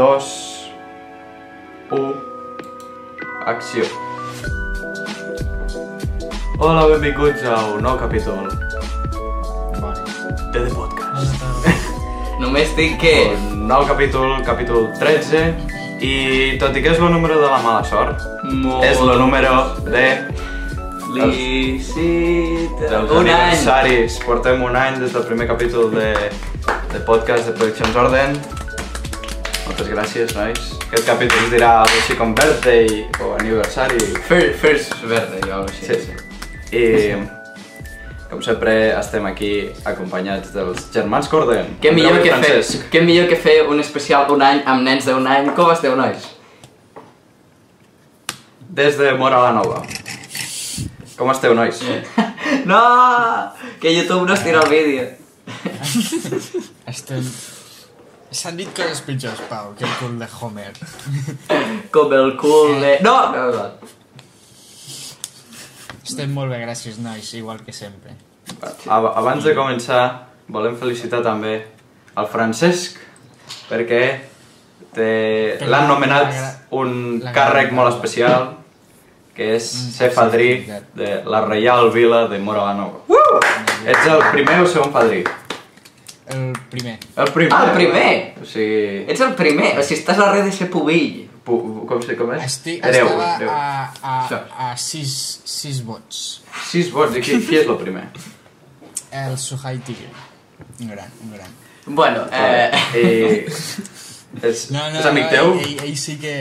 dos, u, acció. Hola, benvinguts a un nou capítol de The Podcast. Només dic que... Un nou capítol, capítol 13, i tot i que és el número de la mala sort, Molt... és el número de Licita... Un any! Portem un any des del primer capítol de, de podcast de Produccions Orden. Moltes gràcies, nois. Aquest capítol es dirà algo així com birthday o aniversari. First, first verde, jo, així. Sí, sí. Com sempre, estem aquí acompanyats dels germans Corden. Què millor, que fer, què millor que fer un especial un any amb nens d'un any? Com esteu, nois? Des de Mora la Nova. Com esteu, nois? No! Que YouTube no es tira el vídeo. Estem... S'han dit coses pitjors, Pau, que el cul de Homer. Com el cul de... No! no, no. Estem molt bé, gràcies, nois, igual que sempre. Ab- Abans de començar, volem felicitar també al Francesc, perquè l'han la- nomenat la un la càrrec molt especial, que és ser fadrí sí. de la Reial Vila de Mora la Nova. Ets el primer o segon fadrí? El primer. El primer. Ah, el primer! O sigui... Ets el primer, o sigui, estàs a res de ser pubill. pu- Com, se- com és? Estic, Hereu, estava hereu. a, a, a sis, sis vots. Sis vots, i qui, qui és el primer? El Suhai Tigre. Un gran, un gran. Bueno, eh... I... És, No, no, és amic no, teu? Ell, ell, ell sí que...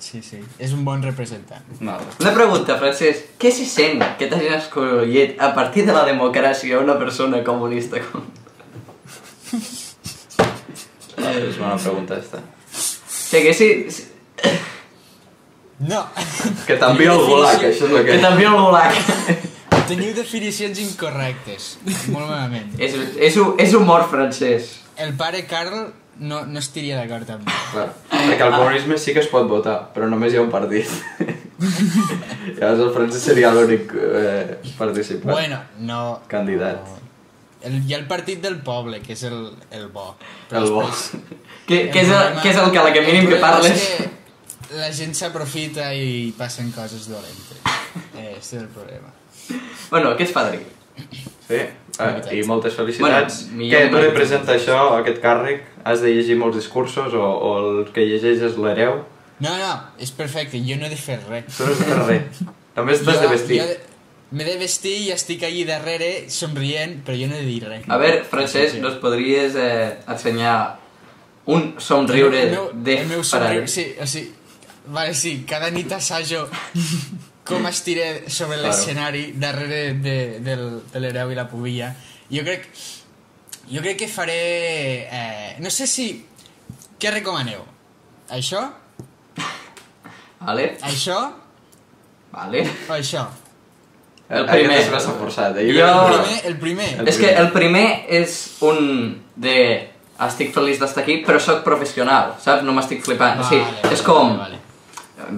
Sí, sí. És un bon representant. No. Una pregunta, Francesc. Què se sent que t'hagin escollit a partir de la democràcia una persona comunista com... És bona pregunta, esta. O sigui, si, si, No! Que t'envia el gulag, això és el que que... també el gulag. Teniu definicions incorrectes. Molt malament. és, és, és humor francès. El pare Carl no, no estiria d'acord amb mi. Clar, perquè al comunisme sí que es pot votar, però només hi ha un partit. Llavors el francès seria l'únic eh, participant. Bueno, no... Candidat. no. El, hi ha el partit del poble, que és el, el bo. El bo. Que, que, és el, que és el que a la que mínim que parles... És que la gent s'aprofita i passen coses dolentes. Eh, este és el problema. Bueno, que ets padrí. Sí, eh, i moltes felicitats. Bueno, Què que- representa això, aquest càrrec? Has de llegir molts discursos o, o el que llegeix és l'hereu? No, no, és perfecte, jo no he de fer res. Tu no has de fer res. Només t'has de vestir. M'he de vestir i estic allí darrere somrient, però jo no he de dir res. A veure, Francesc, nos podries eh, ensenyar un somriure el meu, de el meu somriure, sí, o sigui, vale, sí, cada nit assajo com estiré sobre Claro. l'escenari darrere de, del, de l'hereu i la pubilla. Jo crec, jo crec que faré... Eh, no sé si... Què recomaneu? Això? Vale? Això? Vale. O això? El Aquest primer. és massa forçat. Eh? Jo- El primer, el primer. El És que el primer és un de... Estic feliç d'estar aquí, però sóc professional, saps? No m'estic flipant. o sigui, Vale, és com Vale,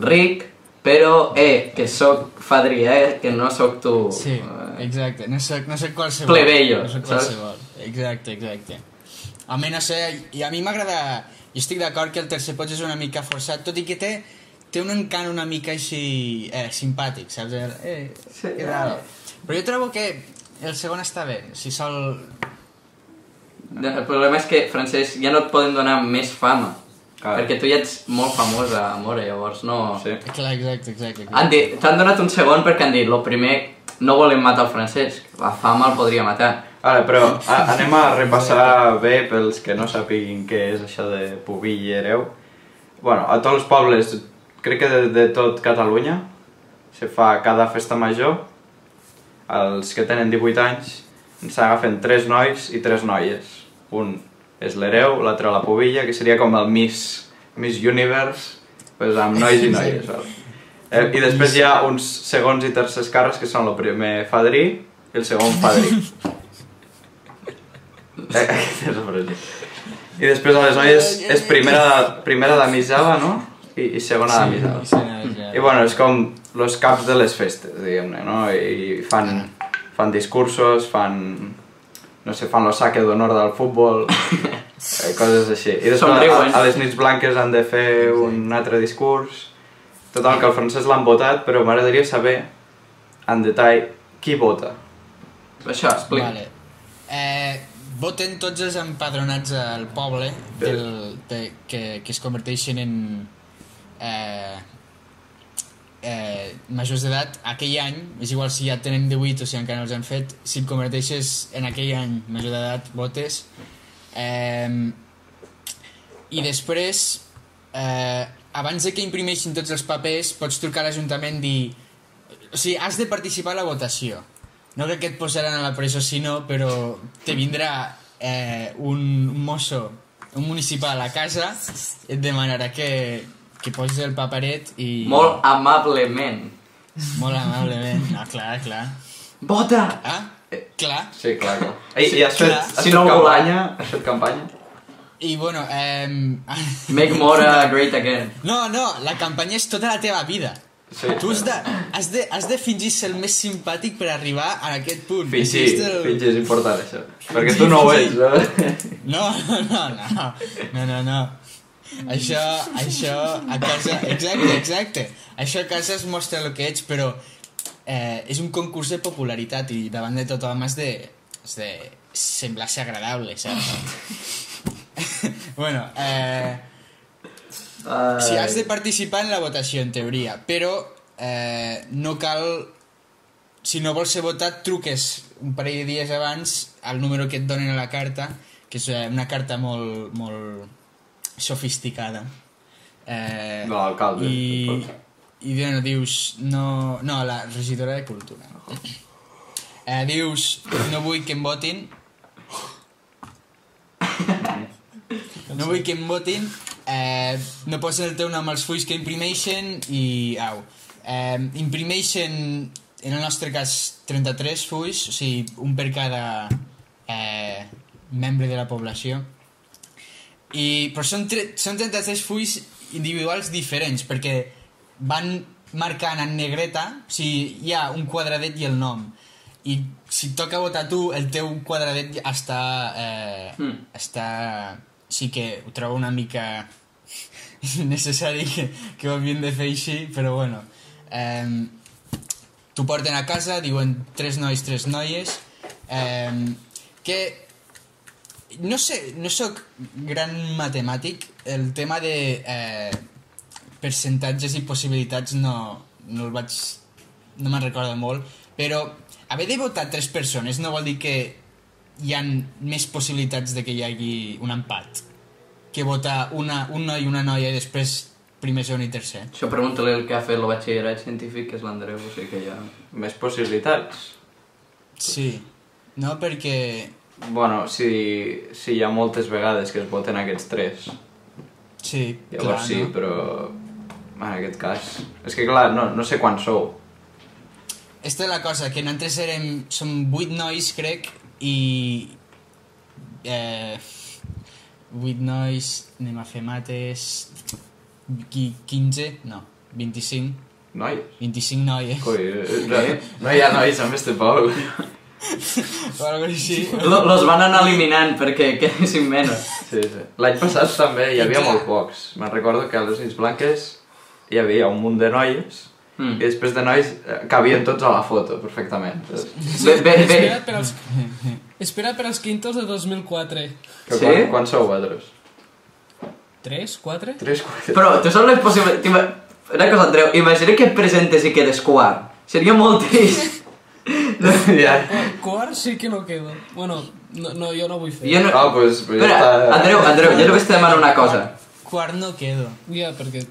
ric, però, eh, que sóc fadrí, eh, que no sóc tu. Sí, Eh, exacte. No soc, no soc qualsevol. Plebeio, No saps? qualsevol. Exacte, exacte. A mi, no sé, i a mi m'agrada... Jo estic d'acord que el tercer pots és una mica forçat, tot i que té, té un encant una mica així eh, simpàtic, saps? Eh, Sí, que raro. Però jo trobo que el segon està bé, si sol... El problema és que, Francesc, ja no et poden donar més fama. Clar. Perquè tu ja ets molt famós a Mora, llavors no... Sí. Clar, exacte, exacte. exacte. T'han donat un segon perquè han dit, lo primer, no volem matar el Francesc, la fama el podria matar. Ara, però a, anem a repassar bé pels que no sàpiguin què és això de Pubill i Hereu. Bueno, a tots els pobles, crec que de, de tot Catalunya, se fa cada festa major, els que tenen 18 anys s'agafen tres nois i tres noies. Un és l'hereu, l'altre la pubilla, que seria com el Miss, Miss Universe, pues, amb nois i noies. Val? Eh, I després hi ha uns segons i tercers càrrecs que són el primer fadrí i el segon fadrí. Eh, Aquest és el present. I després a les noies és primera, primera de misava, no? i, i segona de mida. Sí. I bueno, és com los caps de les festes, diguem-ne, no? I fan, fan discursos, fan... No sé, fan lo saque d'honor del futbol, eh, coses així. I després a, a les nits blanques han de fer un altre discurs. Total, que el francès l'han votat, però m'agradaria saber en detall qui vota. Això, explica. Vale. Eh, voten tots els empadronats al poble del, de, que, que es converteixen en eh, eh, majors d'edat aquell any, és igual si ja tenen 18 o si encara no els han fet, si et converteixes en aquell any major d'edat, votes. Eh, I després, eh, abans de que imprimeixin tots els papers, pots trucar a l'Ajuntament i dir... O sigui, has de participar a la votació. No crec que et posaran a la presó si no, però te vindrà eh, un, mosso, un municipal a casa, et demanarà que, que posis el paperet i... Molt amablement. Molt amablement. Ah, clar, clar. Vota! Ah, clar. Sí, clar, clar. Ei, i has fet, has Si fet no campanya? Has fet campanya? I bueno, eh... Make Mora great again. No, no, la campanya és tota la teva vida. Sí. Tu has de, has, de, has de fingir ser el més simpàtic per arribar a aquest punt. Fingir, el- fingir és important, això. Perquè tu no ho ets, no? No, no, no, no, no, no, no. Això, això a casa... Exacte, exacte. Això a casa es mostra el que ets, però eh, és un concurs de popularitat i davant de tothom has de, has de semblar ser agradable, saps? bueno, eh, Ai. si has de participar en la votació, en teoria, però eh, no cal... Si no vols ser votat, truques un parell de dies abans al número que et donen a la carta, que és eh, una carta molt, molt sofisticada. Eh, De l'alcalde, I, i bueno, dius... No, no, la regidora de Cultura. Eh, dius, no vull que em votin, no vull que em votin, eh, no posen el teu nom als fulls que imprimeixen i au. Eh, imprimeixen, en el nostre cas, 33 fulls, o sigui, un per cada eh, membre de la població. I, però són, són 33 fulls individuals diferents, perquè van marcant en negreta, o sigui, hi ha un quadradet i el nom. I si toca votar tu, el teu quadradet està... Eh, Mm. està... Sí que ho trobo una mica necessari que, que ho havien de fer així, però bueno. Eh, T'ho porten a casa, diuen tres nois, tres noies, eh, que no sé, no sóc gran matemàtic, el tema de eh, percentatges i possibilitats no, no el vaig... no me'n recordo molt, però haver de votar tres persones no vol dir que hi han més possibilitats de que hi hagi un empat que votar una, un noi i una noia i després primer, segon i tercer. Això pregunta-li el que ha fet el batxillerat científic, que és l'Andreu, o sigui que ja... Més possibilitats. Sí, no perquè... Bueno, si, si hi ha moltes vegades que es voten aquests tres, Sí, llavors clar, sí, no? però en aquest cas... És que clar, no, no sé quants sou. Esta és la cosa, que nosaltres érem... Som vuit nois, crec, i... Eh, vuit nois, anem a fer mates... qui- 15, no, 25. Noies. 25 noies. Coi, eh, no, no hi ha nois amb este poble. Lo- Los van anar eliminant perquè quedessin menys. Sí, sí. L'any passat també hi havia molt pocs. Me'n recordo que a les nits blanques hi havia un munt de noies Mm. i després de nois eh, cabien tots a la foto, perfectament. Bé, bé, bé. Espera per als, espera per als quintos de 2004. Que Sí? quan, quan sou vosaltres? 3, 4? Tres, quatre... Però tu saps les possibilitats... Una cosa, Andreu, imagina que et presentes i quedes quart. Seria molt trist. ja. Quart sí que no quedo. Bueno, no, no jo no vull fer. Jo no... Ah, pues, pues ja Espera, està... Andreu, Andreu, jo només te demano una cosa. Quart no quedo. Ja, perquè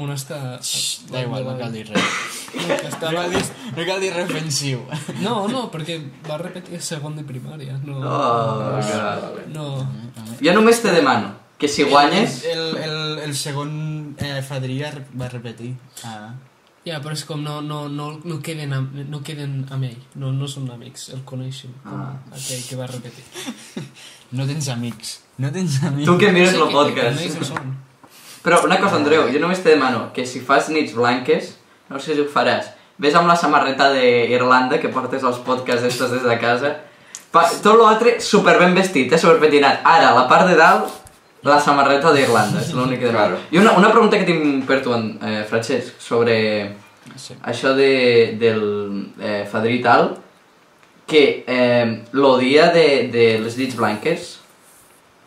un està... Da igual, no cal dir res. No, que No estava... cal dir, no cal dir res ofensiu. No, no, perquè va repetir segon de primària. No, Oh, Ah, vale. no. jo només te demano que si guanyes... El, el, el segon eh, fadria va repetir. Ah. Ja, però és com no, no, no, no, queden, amb, no queden amb ell. No, no són amics, el coneixen. Com Ah. aquell que va repetir. No tens amics. No tens amics. Tu que mires el Sí, que- que podcast. no són. Però una cosa, Andreu, jo només te demano que si fas nits blanques, no sé si ho faràs, ves amb la samarreta d'Irlanda que portes als podcasts d'estos des de casa, pa, tot l'altre super ben vestit, eh, super petinat. Ara, la part de dalt, la samarreta d'Irlanda, és l'únic que demano. Claro. I una, una pregunta que tinc per tu, eh, Francesc, sobre Sí. això de, del eh, fadrí tal, que eh, lo dia de, de les nits blanques,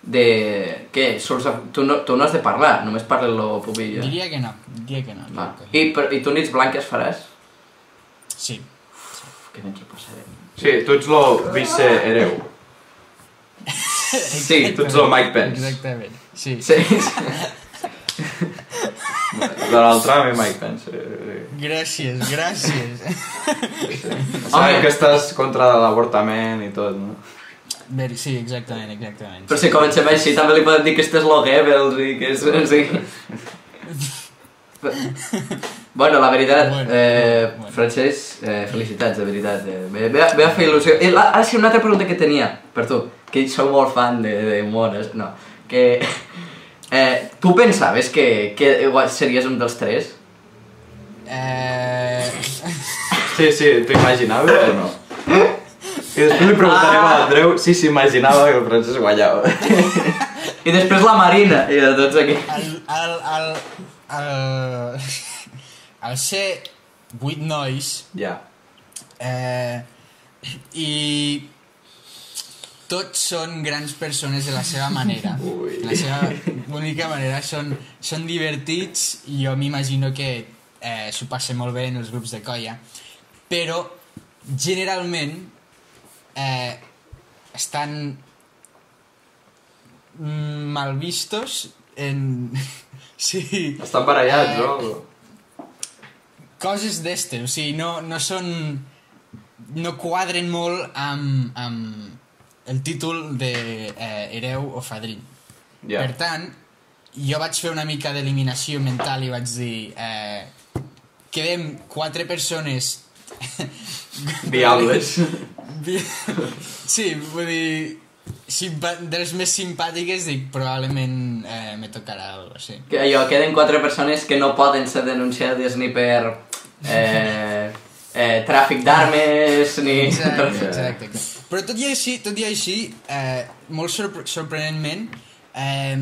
de... Què? Surts a, tu, no, tu no has de parlar, només parla lo pubilla. Diria que no, diria que no. Va. diria que no. I, per, I tu nits blanques faràs? Sí. Uf, que ens ho passarem. Sí, tu ets lo vice-hereu. Sí, Tu ets el Mike Pence. Exactament, sí. Sí. Donald Trump i Mike Pence. eh, Gràcies, gràcies. Sabem que estàs contra l'avortament i tot, no? Bé, sí, exactament, exactament. Però si comencem així també li podem dir que este és lo Goebbels i que és... Sí. Bueno, la veritat, Bueno, eh, bueno. Francesc, eh, felicitats, de veritat. Eh, ve, ve, ve a fer il·lusió. La, ah, sí, una altra pregunta que tenia, per tu, que sou molt fan de, de mones, no, que... Eh, tu pensaves que, que igual series un dels tres? Eh... Sí, sí, t'ho imaginaves o no? I després li preguntarem a l'Andreu si s'imaginava que el Francesc guanyava. I després la Marina, i de tots aquí. El, el, el, el, el ser vuit nois Ja. eh, i tots són grans persones de la seva manera. Ui. La seva única manera són, són divertits i jo m'imagino que eh, s'ho passa molt bé en els grups de colla, però generalment eh, estan mal vistos en... sí, Estan barallats, Eh, no? coses d'este, o sigui, no, no són... no quadren molt amb, amb el títol de eh, hereu o fadrí. Ja. Per tant, jo vaig fer una mica d'eliminació mental i vaig dir eh, quedem quatre persones Diables. Vi- sí, vull dir simpa de les més simpàtiques dic probablement eh, me tocarà algo així Que allò, queden quatre persones que no poden ser denunciades ni per eh, eh, tràfic d'armes ni... Exacte, exacte. Però tot i així, tot i així eh, molt sorpre sorprenentment, eh,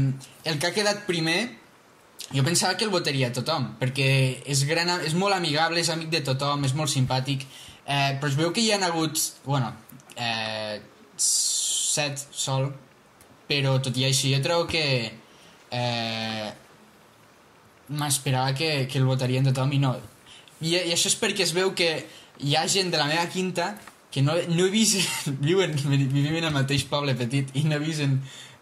el que ha quedat primer, jo pensava que el votaria tothom, perquè és, gran, és molt amigable, és amic de tothom, és molt simpàtic, eh, però es veu que hi ha hagut, bueno, eh, set sol, però tot i així jo trobo que eh, m'esperava que, que el votarien tothom i no. I, I això és perquè es veu que hi ha gent de la meva quinta que no, no he vist, viuen, vivim en el mateix poble petit i no he vist en,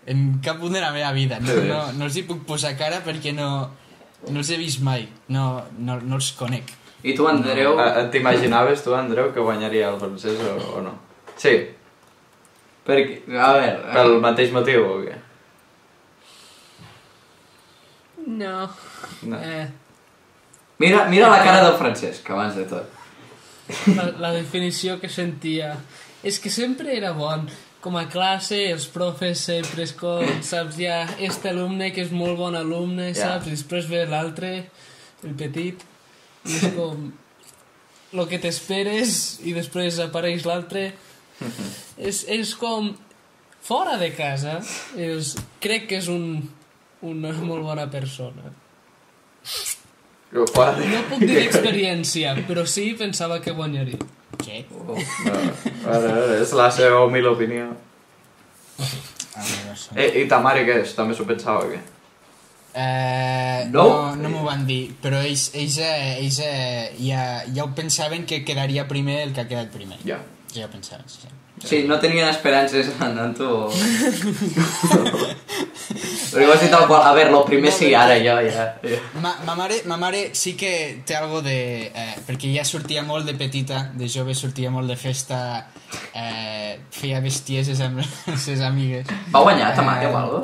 en cap punt de la meva vida. No, no, no els hi puc posar cara perquè no, no els he vist mai, no, no, no els conec. I tu, Andreu, Eh, eh, T'imaginaves tu, Andreu, que guanyaria el francès o, o no? Sí, perquè, a veure... pel mateix motiu o què? No. No. Eh, Mira, mira la cara del Francesc, abans de tot. La, la definició que sentia és que sempre era bon com a classe, els profes sempre és com, saps, hi ha este alumne que és molt bon alumne, Ja. saps, i després ve l'altre, el petit, i és com el que t'esperes i després apareix l'altre. és, és com fora de casa, és, crec que és un, una molt bona persona. No puc dir d'experiència, però sí pensava que guanyaria. Què? No, a veure, és la seva humil opinió. A veure, no sé. Eh, I ta mare què és? També s'ho pensava, què? Eh, No? no, no m'ho van dir, però ells, ells, eh, ells eh, ja, ja ho pensaven que quedaria primer el que ha quedat primer. Ja. Ja ho pensaven, sí. sí. Sí, no tenien esperances en, en tu. Però ho has dit tal qual, a veure, lo primer sí, ara jo ja... Ma, ma, mare, ma mare sí que té algo de... Eh, perquè ja sortia molt de petita, de jove sortia molt de festa, eh, feia bestieses amb les seves amigues. Va guanyar ta mare Eh, o algo?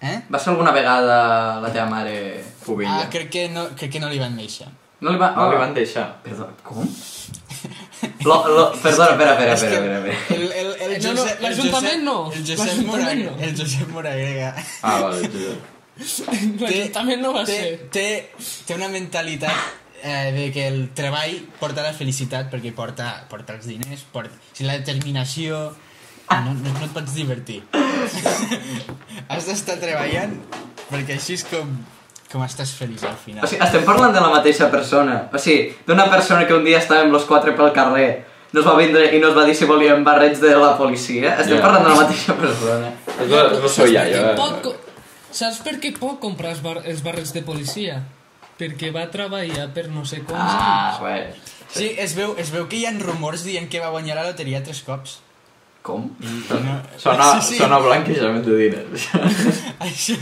Eh? Va ser alguna vegada la teva mare... Fubilla. Ah, crec que, no, crec que no li van deixar. No li va... No li van deixar. Perdó, com? Lo, lo, perdona, espera, espera, espera, espera. espera. El, el, el Eh, no, no, el l'Ajuntament Josep- no. El Josep, Moragrega, no. el Josep Moragrega Ah, vale, Josep. L'Ajuntament no va té, ser. té, té una mentalitat eh, de que el treball porta la felicitat perquè porta, porta els diners, porta... Si la determinació... No, no, no et pots divertir. Has d'estar treballant perquè així és com, com estàs feliç al final. O sigui, estem parlant de la mateixa persona. O sigui, d'una persona que un dia estàvem los quatre pel carrer, nos va vindre i nos va dir si volíem barrets de la policia. Estem Ja. parlant de la mateixa persona. No, no soy ja, jo. pot Saps per què pot comprar els, bar els barrets de policia? Perquè va treballar per no sé quants Ah, anys. bé. Sí, es veu, es veu que hi ha rumors dient que va guanyar la loteria tres cops. Com? No... Sona, sí, sí. sona blanquejament de diners. Això,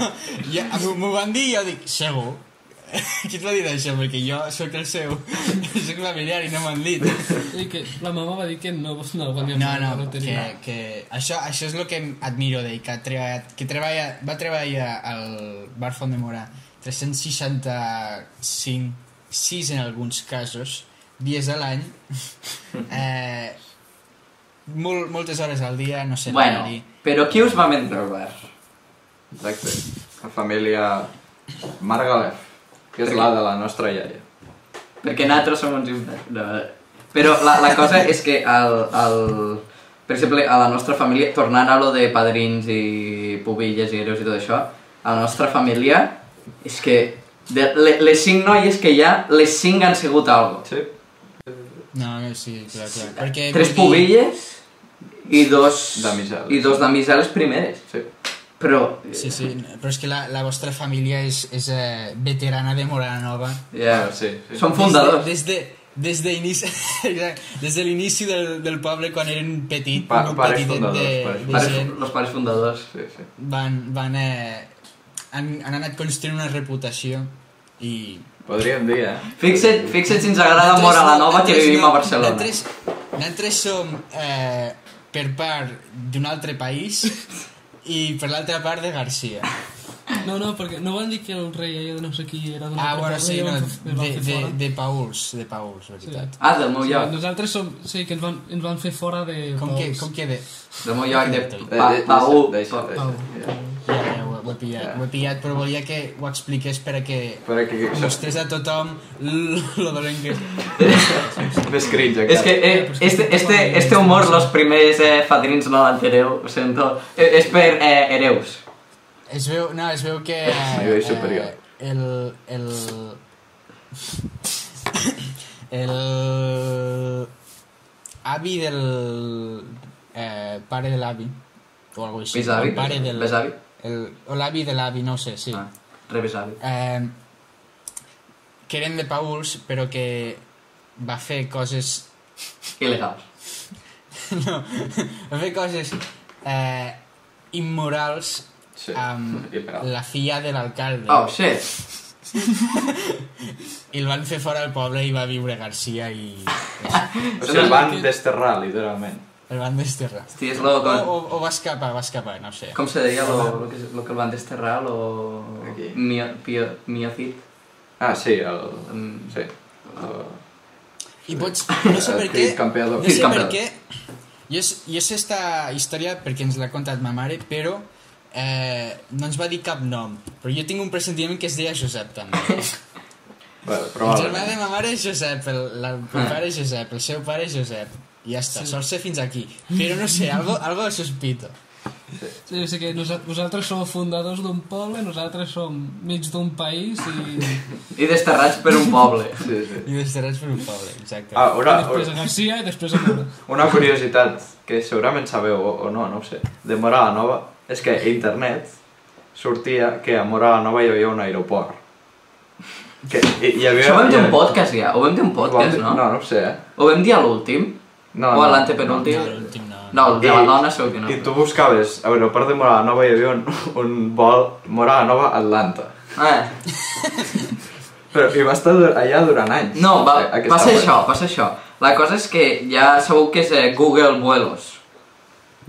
ja, m'ho van dir i jo dic, segur? Qui et va dir això? Perquè jo sóc el seu, sóc familiar i no m'han dit. I que la mama va dir que no, no guanyava No, la no, loteria. que, que això, això és el que admiro d'ell, que, ha treballat, que treballa, va treballar al Bar Font de Mora 365, 6 en alguns casos, dies a l'any, eh, molt, moltes hores al dia, no sé Bueno, dir. però qui us va vendre el bar? Exacte. La família Margalef, que és la de la nostra iaia. Perquè nosaltres som uns infants. No. Però la, la cosa és que el, el, per exemple, a la nostra família, tornant a lo de padrins i pubilles i hereus i tot això, a la nostra família és que de, le, les cinc noies que hi ha, les cinc han sigut algo. Sí? No, no, sí, clar, clar. Perquè, Tres vull dir- pubilles i dos... Damisel. I dos damiseles primeres. Sí. Però... Sí, sí, però és que la, la vostra família és, és eh, veterana de Morana Nova. Ja, Sí, sí. Són fundadors. Des de, des de, des d'inici, des de l'inici del, del poble, quan eren petit, Pa- un pares petitet fundadors, de, pares de Pares, gent, los pares fundadors. Sí, sí. van, van eh, han, han anat construint una reputació i... Podríem dir, eh? Fixa't, fixa't si ens agrada Mora la Nova que vivim a Barcelona. Nosaltres, nosaltres som eh, per part d'un altre país i per l'altra part de Garcia. No, no, perquè no van dir que el rei allò de no sé qui era d'una Ah, bueno, sí, no, de, de, de Pauls, de Pauls, veritat. Ah, del meu Sí, lloc. nosaltres som... Sí, que ens van, ens van fer fora de... Com que, com que de... Del meu lloc de Eh, pa, eh, Pau. deixa, deixa, deixa. Ja, ja, ho, ho he pillat, ho he pillat, però volia que ho expliqués per a que mostrés a tothom lo dolent que és. més cringe, És que eh, este, este, este humor los primers eh, fadrins no l'enteneu, ho sento. Eh, és per eh, hereus. Es veu, no, es veu que... Nivell superior. Eh, el, el... El... Avi del... Eh, pare de l'avi. O alguna cosa així. Besavi? El pare del... Besavi? El, o l'avi de l'avi, no sé, sí. Ah, rebesavi. Eh, que eren de Pauls, però que va fer coses... Il·legals. no, va fer coses eh, immorals Sí, amb la filla de l'alcalde. Oh, shit. I el van fer fora del poble i va viure Garcia i O sigui, el van desterrar, literalment. el van desterrar. Hosti, és lo... O, Com, o, o va escapar, va escapar, no sé. com se deia lo, lo, que, lo que el van desterrar? Lo... Aquí. Mio, pio, miocid? Ah, sí, el... Mm. Sí. El... I pots... No sé per què... No sé per què... Jo, jo sé esta història perquè ens l'ha contat ma mare, però eh, no ens va dir cap nom. Però jo tinc un pressentiment que es deia Josep, també. Bueno, El germà de ma mare és Josep, el, la, el pare és Josep, el seu pare és Josep. I ja està, Sí. sol ser fins aquí. Però no sé, algo, algo sospito. Sí, o sigui que nosa- vosaltres sou fundadors d'un poble, nosaltres som mig d'un país i, I desterrats per un poble. Sí, sí. I desterrats per un poble, exacte. Ah, i una, després a Garcia i després a Mora. una curiositat que segurament sabeu o, o no, no ho sé, de Mora la Nova, és que a internet sortia que a Mora la Nova hi havia un aeroport. Que hi, hi havia... Això ho vam dir un podcast ja, ho vam dir un vam podcast, dir- no? No, no ho sé, eh? Ho vam dir a l'últim? No, o a no, l'antepenúltim? No, l'últim no. No, el de la dona segur que no. I tu buscaves, a l'aeroport de Mora la Nova hi havia un, un vol Mora la Nova Atlanta. Ah, Però hi va estar allà durant anys. no, va, eh, aquesta passa web. això, passa això. La cosa és que ja segur que és eh, Google Vuelos.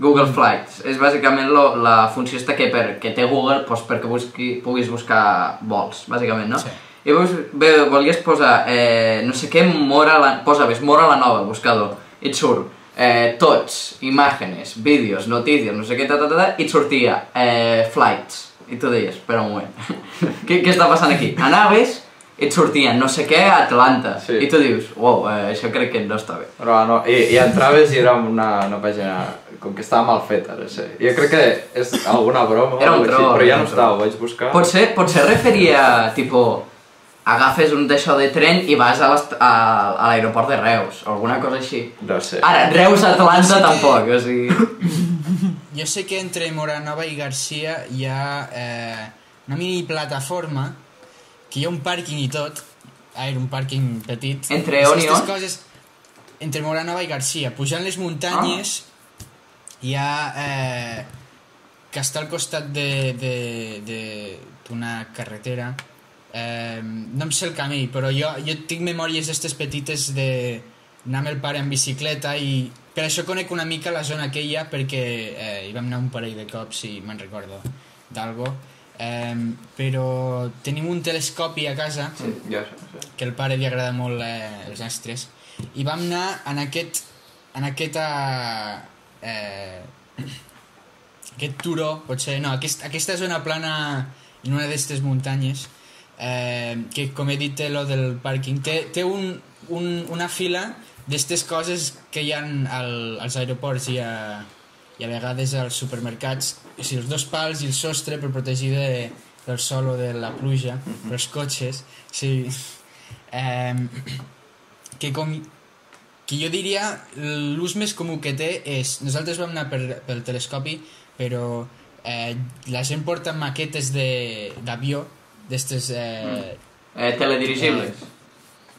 Google Flights. És bàsicament lo, la funció esta que, per, que té Google pues, perquè busqui, puguis buscar vols, bàsicament, no? Sí. I vos, bé, volies posar, eh, no sé què, Mora la, posaves Mora la Nova, buscador, i et surt eh, tots, imàgenes, vídeos, notícies, no sé què, ta, ta, ta, ta, i et sortia eh, flights. I tu deies, espera un moment, què, què està passant aquí? Anaves, i et sortien no sé què a Atlanta, Sí. i tu dius, wow, eh, això crec que no està bé. Però no, i, i entraves i era una, una pàgina com que estava mal feta, no sé. Jo crec que és alguna broma Era un o així, troll, però ja no estava, ho vaig buscar. Potser, potser referia, tipo, agafes un d'això de tren i vas a l'aeroport de Reus, o alguna cosa així. No sé. Ara, Reus-Atlanta Sí que- tampoc, o sigui... Jo sé que entre Moranova i Garcia hi ha eh, una mini plataforma que hi ha un pàrquing i tot. Ah, era un pàrquing petit. Entre on i on? Coses, entre Moranova i Garcia. Pujant les muntanyes hi ha... Eh, que està al costat de- de- de- d'una carretera. Eh, no em sé el camí, però jo, jo tinc memòries d'estes petites de anar amb el pare en bicicleta i per això conec una mica la zona aquella perquè eh, hi vam anar un parell de cops i me'n recordo d'algo. Eh, però tenim un telescopi a casa Sí, ja sé. que al pare li agrada molt eh, els astres i vam anar en aquest en aquesta eh, aquest turó potser, no, aquest, aquesta zona plana en una d'aquestes muntanyes eh, que com he dit té lo del pàrquing té, té un, un, una fila d'aquestes coses que hi ha al, als aeroports i a, i a vegades als supermercats o sigui, els dos pals i el sostre per protegir de, del sol o de la pluja per als cotxes sí. eh, que com que jo diria l'ús més comú que té és nosaltres vam anar per, pel telescopi però eh, la gent porta maquetes de- d'avió d'estes eh, Eh, teledirigibles.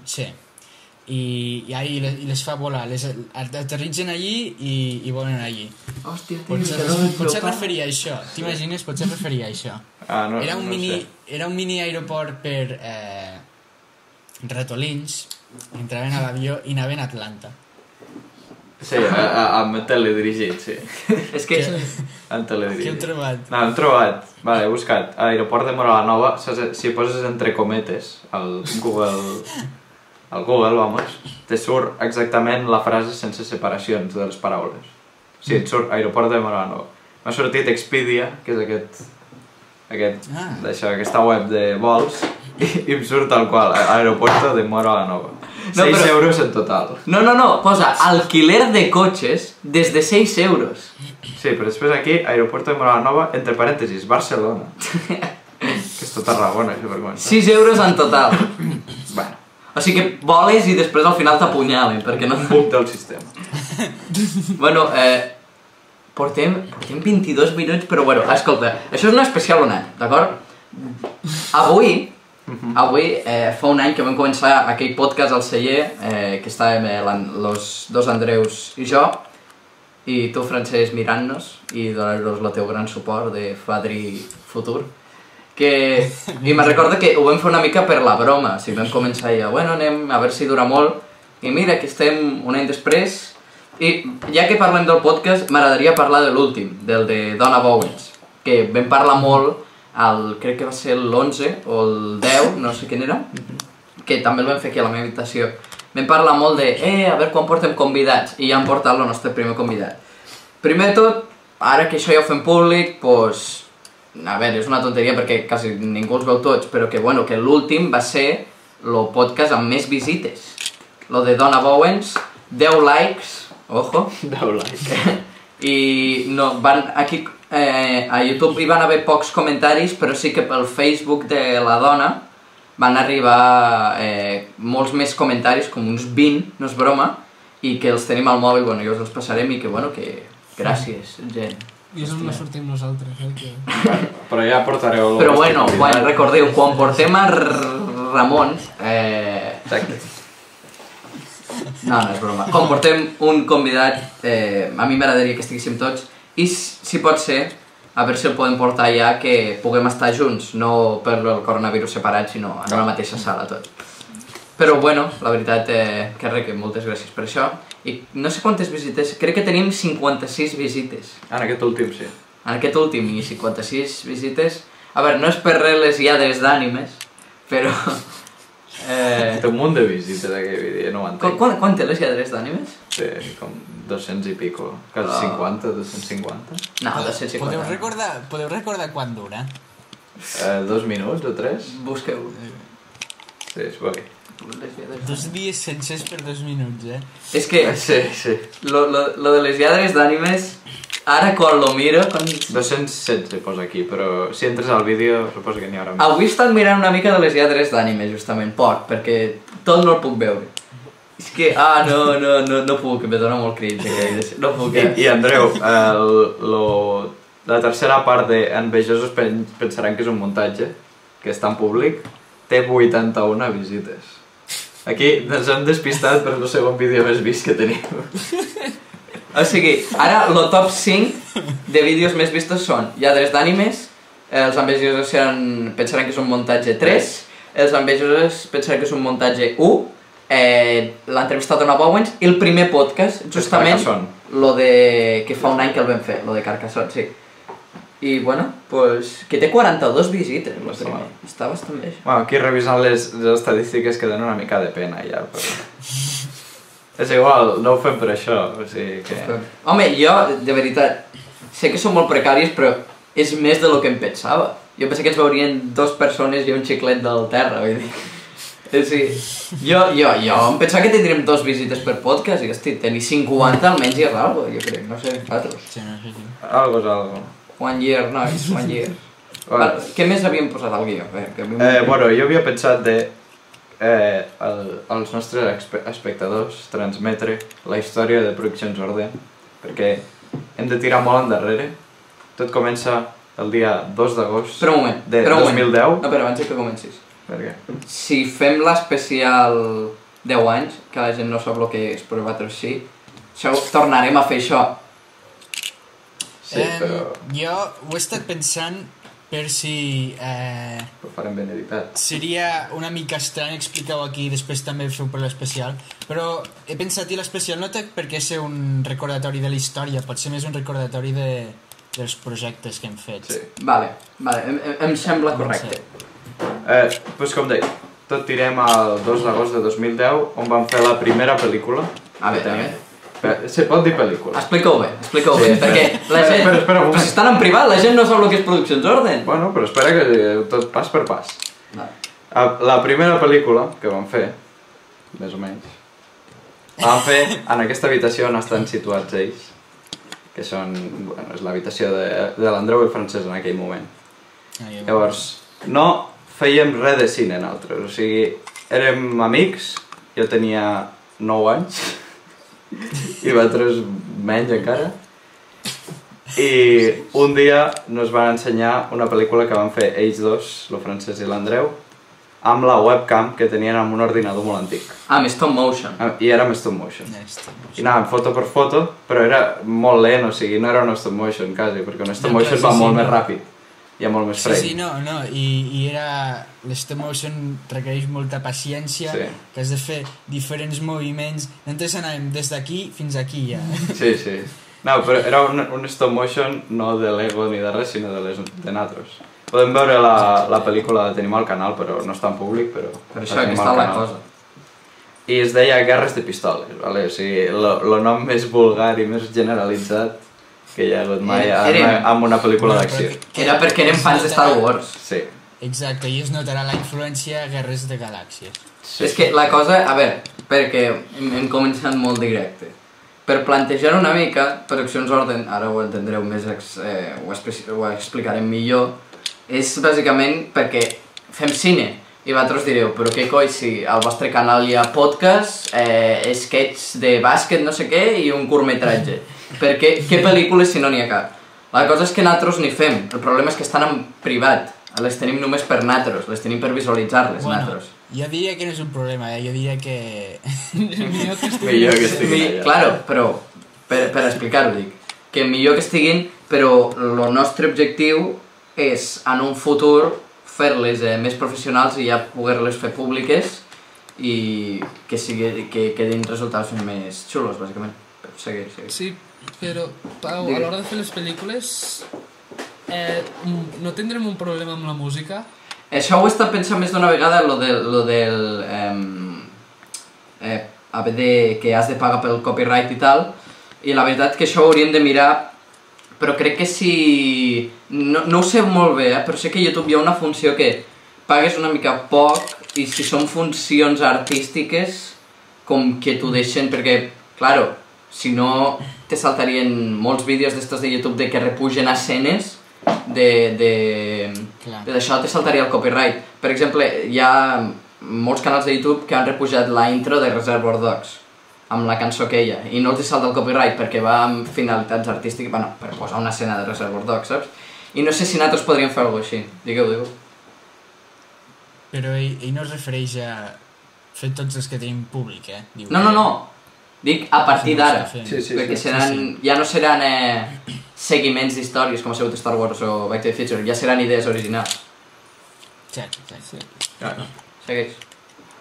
Sí. I, i ahí les, i les fa volar, les aterritzen allí i, i volen allí. Hòstia, tio, Potser, que no potser referia a això, t'imagines? Potser referia a això. Ah, no, Era un, no mini, sé. era un mini aeroport per eh, ratolins, entraven a l'avió i anaven a Atlanta. Sí, a, a, amb teledirigit, sí. És que... Amb Què heu teledirigit. trobat? No, hem trobat, vale, he buscat, a l'aeroport de Mora la Nova, saps, si poses entre cometes al Google, al Google, vamos, te surt exactament la frase sense separacions de les paraules. O sigui, et surt aeroport de Mora la Nova. M'ha sortit Expedia, que és aquest, aquest, Ah. d'això, aquesta web de vols, i, i em surt tal qual, a- aeropuerto de Mora la Nova. No, 6 però- euros en total. No, no, no, posa alquiler de cotxes des de 6 euros. Sí, però després aquí, aeropuerto de Mora la Nova, entre parèntesis, Barcelona. que és tot Tarragona, això per començar. 6 euros en total. Bueno, O sigui que voles i després al final t'apunyalen, perquè no... un bug del sistema. Bueno, eh, portem, portem 22 minuts, però bueno, escolta, això és una especial onat, d'acord? Avui, avui eh, fa un any que vam començar aquell podcast al celler, eh, que estàvem eh, l'An- los dos Andreus i jo, i tu, Francesc, mirant-nos i donar-nos el teu gran suport de Fadri Futur. Que... I me'n recordo que ho vam fer una mica per la broma, o sigui, vam començar ja, bueno, anem a veure si dura molt, i mira, que estem un any després, i ja que parlem del podcast, m'agradaria parlar de l'últim, del de Donna Bowens, que vam parlar molt, el, crec que va ser l'11 o el 10, no sé quin era, que també el vam fer aquí a la meva habitació. Vam parlar molt de, eh, a veure quan portem convidats, i ja hem portat el nostre primer convidat. Primer de tot, ara que això ja ho fem públic, doncs, a veure, és una tonteria perquè quasi ningú els veu tots, però que, bueno, que l'últim va ser el podcast amb més visites. Lo de Donna Bowens, 10 likes, ojo, Deu like. i no, van, aquí eh, a YouTube hi van haver pocs comentaris, però sí que pel Facebook de la dona van arribar eh, molts més comentaris, com uns 20, no és broma, i que els tenim al mòbil, bueno, jo us els passarem i que, bueno, que gràcies, gent. I és on no sortim nosaltres, eh? Que... Però ja portareu... Però bueno, quan, recordeu, quan portem a R- Ramon, eh, Exacte. No, no és broma. Com portem un convidat, eh, a mi m'agradaria que estiguéssim tots, i si pot ser, a veure si el podem portar ja que puguem estar junts, no per el coronavirus separat, sinó en la mateixa sala tots. Però bueno, la veritat eh, que res, que moltes gràcies per això. I no sé quantes visites, crec que tenim 56 visites. En aquest últim, sí. En aquest últim i 56 visites... A veure, no és per res les lladres d'ànimes, però... Eh, Té un munt de visites aquell vídeo, no ho entenc. quan, quan té les lladres d'ànimes? Té com 200 i pico, quasi Ah. 50, 250. No, 250. Podeu recordar, podeu recordar quan dura? Eh, dos minuts o tres? Busqueu. Sí, és boi. Dos dies sencers per dos minuts, eh? És que Sí, sí. lo, lo, lo de les lladres d'ànimes, ara quan lo miro, quan... 216 posa aquí, però si entres al vídeo suposo que n'hi haurà més. Avui he estat mirant una mica de les lladres d'ànime, justament, poc, perquè tot no el puc veure. És que, ah, no, no, no, no puc, me dona molt cringe aquell, no puc, I, eh? I Andreu, el, lo, la tercera part de Envejosos pen, pensaran que és un muntatge, que està en públic, té 81 visites. Aquí ens hem despistat per el segon vídeo més vist que tenim. O sigui, ara el top 5 de vídeos més vistos són lladres d'ànimes, els envejosos pensaran que és un muntatge 3, els envejosos pensaran que és un muntatge 1, eh, l'entrevista d'Ona Bowens i el primer podcast, justament lo de... que fa un any que el vam fer, lo de Carcassonne, sí. I bueno, pues, que té 42 visites, el està primer. mal. Està bastant bé. això. Bueno, aquí revisant les, les estadístiques que donen una mica de pena ja, però... és igual, no ho fem per això, o sigui que... Home, jo, de veritat, sé que són molt precaris, però és més de lo que em pensava. Jo pensava que ens veurien dos persones i un xiclet del terra, vull dir. Eh, Sí. Jo, jo, jo em pensava que tindríem dos visites per podcast i, hosti, tenir 50 almenys ja és algo, jo crec, no sé, vosaltres. Sí, no sé, sí. Algo és algo. One year, nois, one year. Bueno. Val, què més havíem posat al guió? A veure, que havíem... Eh, bueno, jo havia pensat de eh, el, als nostres espectadors transmetre la història de Produccions Orden, perquè hem de tirar molt endarrere. Tot comença el dia 2 d'agost Espera un moment, de espera un moment. 2010. No, però abans que comencis. Per què? Si fem l'especial 10 anys, que la gent no sap el que és, però vosaltres sí, segur, tornarem a fer això. Sí, però Jo ho he estat pensant per si eh, ho farem ben editat. seria una mica estrany explicar-ho aquí després també feu per l'especial, però he pensat i l'especial no té per què ser un recordatori de la història, pot ser més un recordatori de, dels projectes que hem fet. Sí. Vale, vale, em, em, em sembla correcte. Eh, doncs com deia, tot tirem al 2 d'agost de 2010, on vam fer la primera pel·lícula. A veure, a veure. Se pot dir pel·lícula. Explica-ho bé, explica-ho Sí, bé, espera. perquè la Espera, gent... espera, espera un moment. però si estan en privat, la gent no sap el que és Produccions Orden. Bueno, però espera que eh, tot pas per pas. Vale. Ah, La primera pel·lícula que vam fer, més o menys, la vam fer en aquesta habitació on estan situats ells, que són, bueno, és l'habitació de, de l'Andreu i el Francesc en aquell moment. Ah, Llavors, no fèiem res de cine nosaltres, o sigui, érem amics, jo tenia 9 anys, i vosaltres menys encara, i un dia nos van ensenyar una pel·lícula que van fer ells dos, el Francesc i l'Andreu, amb la webcam que tenien amb un ordinador molt antic. Ah, més stop motion. Ah, I era amb stop motion. Ja està. I anàvem foto per foto, però era molt lent, o sigui, no era un stop motion quasi, perquè un stop motion va molt més ràpid. Hi ha molt més Sí, frame. sí, no, no, i, i era... L'stop motion requereix molta paciència, Sí. que has de fer diferents moviments. Nosaltres anàvem des d'aquí fins aquí, ja. Sí, sí. No, però era un, un stop motion no de Lego ni de res, sinó de, les, de natros. Podem veure la, la pel·lícula, la tenim al canal, però no està en públic, però... Per això, al està la cosa. I es deia Guerres de Pistoles, vale? o sigui, el nom més vulgar i més generalitzat que hi ha hagut mai érem- en una pel·lícula d'acció. que- Era perquè érem fans de Star Wars. Sí. Exacte, i es notarà la influència Guerres de Galàxies. sí. És que la cosa, a veure, perquè hem, hem començat molt directe. Per plantejar una mica, Produccions Orden, ara ho entendreu més, ex, eh, ho, ho explicarem millor, és bàsicament perquè fem cine. I vosaltres direu, però què coi, si al vostre canal hi ha podcast, eh, sketch de bàsquet, no sé què, i un curtmetratge. Per què, què pel·lícules si no n'hi ha cap? La cosa és que nosaltres n'hi fem, el problema és que estan en privat, les tenim només per natros, les tenim per visualitzar-les, Bueno, natros. jo diria que no és un problema, eh? jo diria que... Millor que estigui... Millor que estiguin allà. claro, però per, per explicar-ho dic, que millor que estiguin, però el nostre objectiu és en un futur fer-les eh, més professionals i ja poder-les fer públiques i que, sigui, que quedin resultats més xulos, bàsicament. Seguir. Sí, però, Pau, a Digues. l'hora de fer les pel·lícules eh, no tindrem un problema amb la música? Això ho he estat pensant més d'una vegada, lo, de, lo del... ehm, eh, haver de, que has de pagar pel copyright i tal, i la veritat que això ho hauríem de mirar però crec que si... No, no ho sé molt bé, eh? però sé que a YouTube hi ha una funció que pagues una mica poc i si són funcions artístiques com que t'ho deixen, perquè, claro, si no te saltarien molts vídeos d'estos de YouTube de que repugen escenes de, de, Clar. de d'això te saltaria el copyright. Per exemple, hi ha molts canals de YouTube que han repujat la intro de Reservoir Dogs amb la cançó que ella, i no els hi salta el copyright perquè va amb finalitats artístiques, bueno, per posar una escena de Reservoir Dogs, saps? I no sé si nosaltres podríem fer alguna així. Digueu, digueu. Però ell, ell no es refereix a fer tots els que tenim públic, eh? Diu No, no, no. Dic a partir d'ara. fent. Sí, sí, perquè sí. seran, sí. ja no seran eh, seguiments d'històries com ha sigut Star Wars o Back to the Future, ja seran idees originals. Exacte, exacte. Claro. Segueix.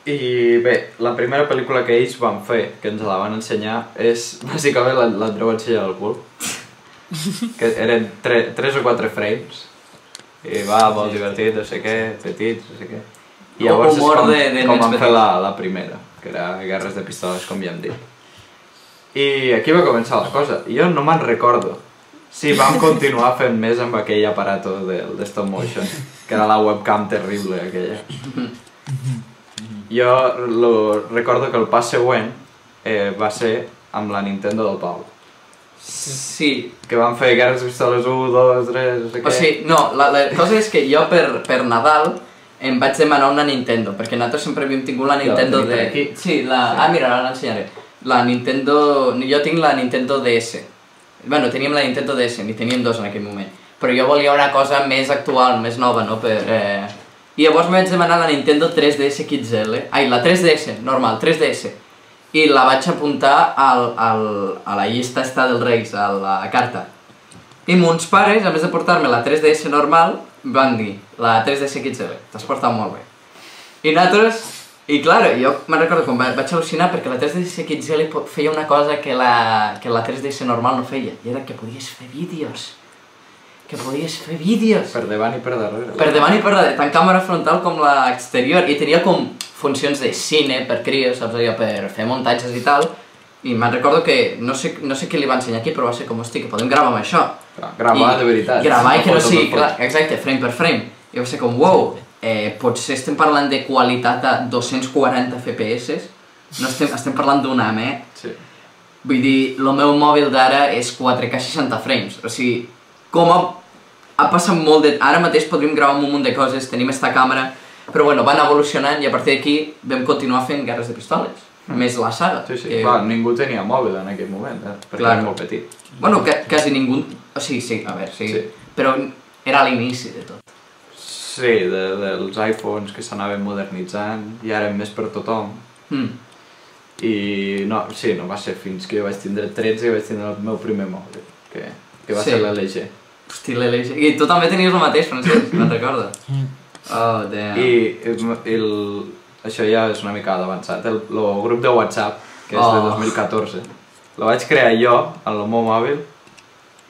I bé, la primera pel·lícula que ells van fer, que ens la van ensenyar, és bàsicament la- l'Andreu ensenya el cul. que eren 3 o 4 frames. I va, molt divertit, no sé què, petits, no sé què. I llavors és com, de- de com van fer la, la primera, que era Guerres de Pistoles, com ja hem dit. I aquí va començar la cosa. Jo no me'n recordo si vam continuar fent més amb aquell aparato del de stop motion, que era la webcam terrible aquella. Jo lo, recordo que el pas següent eh, va ser amb la Nintendo del Pau. Sí. Que van fer Guerres Pistoles 1, 2, 3, no sé què. O sigui, no, la, la cosa és que jo per, per Nadal em vaig demanar una Nintendo, perquè nosaltres sempre havíem tingut la Nintendo per de... aquí. Sí, la... Ah, mira, ara l'ensenyaré. La Nintendo... Jo tinc la Nintendo DS. Bueno, teníem la Nintendo DS, n'hi teníem dos en aquell moment. Però jo volia una cosa més actual, més nova, no? Per, eh... I llavors vaig demanar la Nintendo 3DS XL. Ai, la 3DS, normal, 3DS. I la vaig apuntar al, al, a la llista esta dels Reis, a la carta. I mons pares, a més de portar-me la 3DS normal, van dir, la 3DS XL, t'has portat molt bé. I nosaltres, i clar, jo me'n recordo quan va- vaig al·lucinar perquè la 3DS XL feia una cosa que la, que la 3DS normal no feia, i era que podies fer vídeos. Que podies fer vídeos. Per davant i per darrere. Per davant i per darrere, tant càmera frontal com la exterior, i tenia com funcions de cine per crios, saps allò, per fer muntatges i tal, i me'n recordo que, no sé, no sé qui li va ensenyar aquí, però va ser com, hosti, que podem gravar amb això. Clar, gravar I de veritat. Gravar i que no sigui, clar, exacte, frame per frame. I va ser com, wow, eh, potser estem parlant de qualitat a 240 FPS, no estem, estem parlant d'un AM, eh? Sí. Vull dir, el meu mòbil d'ara és 4K 60 frames. O sigui, com ha, ha passat molt de... Ara mateix podríem gravar un munt de coses, tenim esta càmera, però bueno, van evolucionant i a partir d'aquí vam continuar fent guerres de pistoles. Més la saga. Sí, sí. que- Clar, ningú tenia mòbil en aquell moment, eh? perquè Clar. era molt petit. Bueno, que, quasi ningú... O sigui, sí, a veure, sí. Sí. Però era l'inici de tot. Sí, de, dels iPhones que s'anaven modernitzant i ara més per tothom. Mm. I no, sí, no va ser fins que jo vaig tindre 13 i vaig tindre el meu primer mòbil, que, que va Sí. ser l'LG. Hosti, l'LG. I tu també tenies el mateix, Francesc, me'n recorda. Oh, damn. I el, el, això ja és una mica avançat. El, el grup de WhatsApp, que és de Oh. 2014, el vaig crear jo en el meu mòbil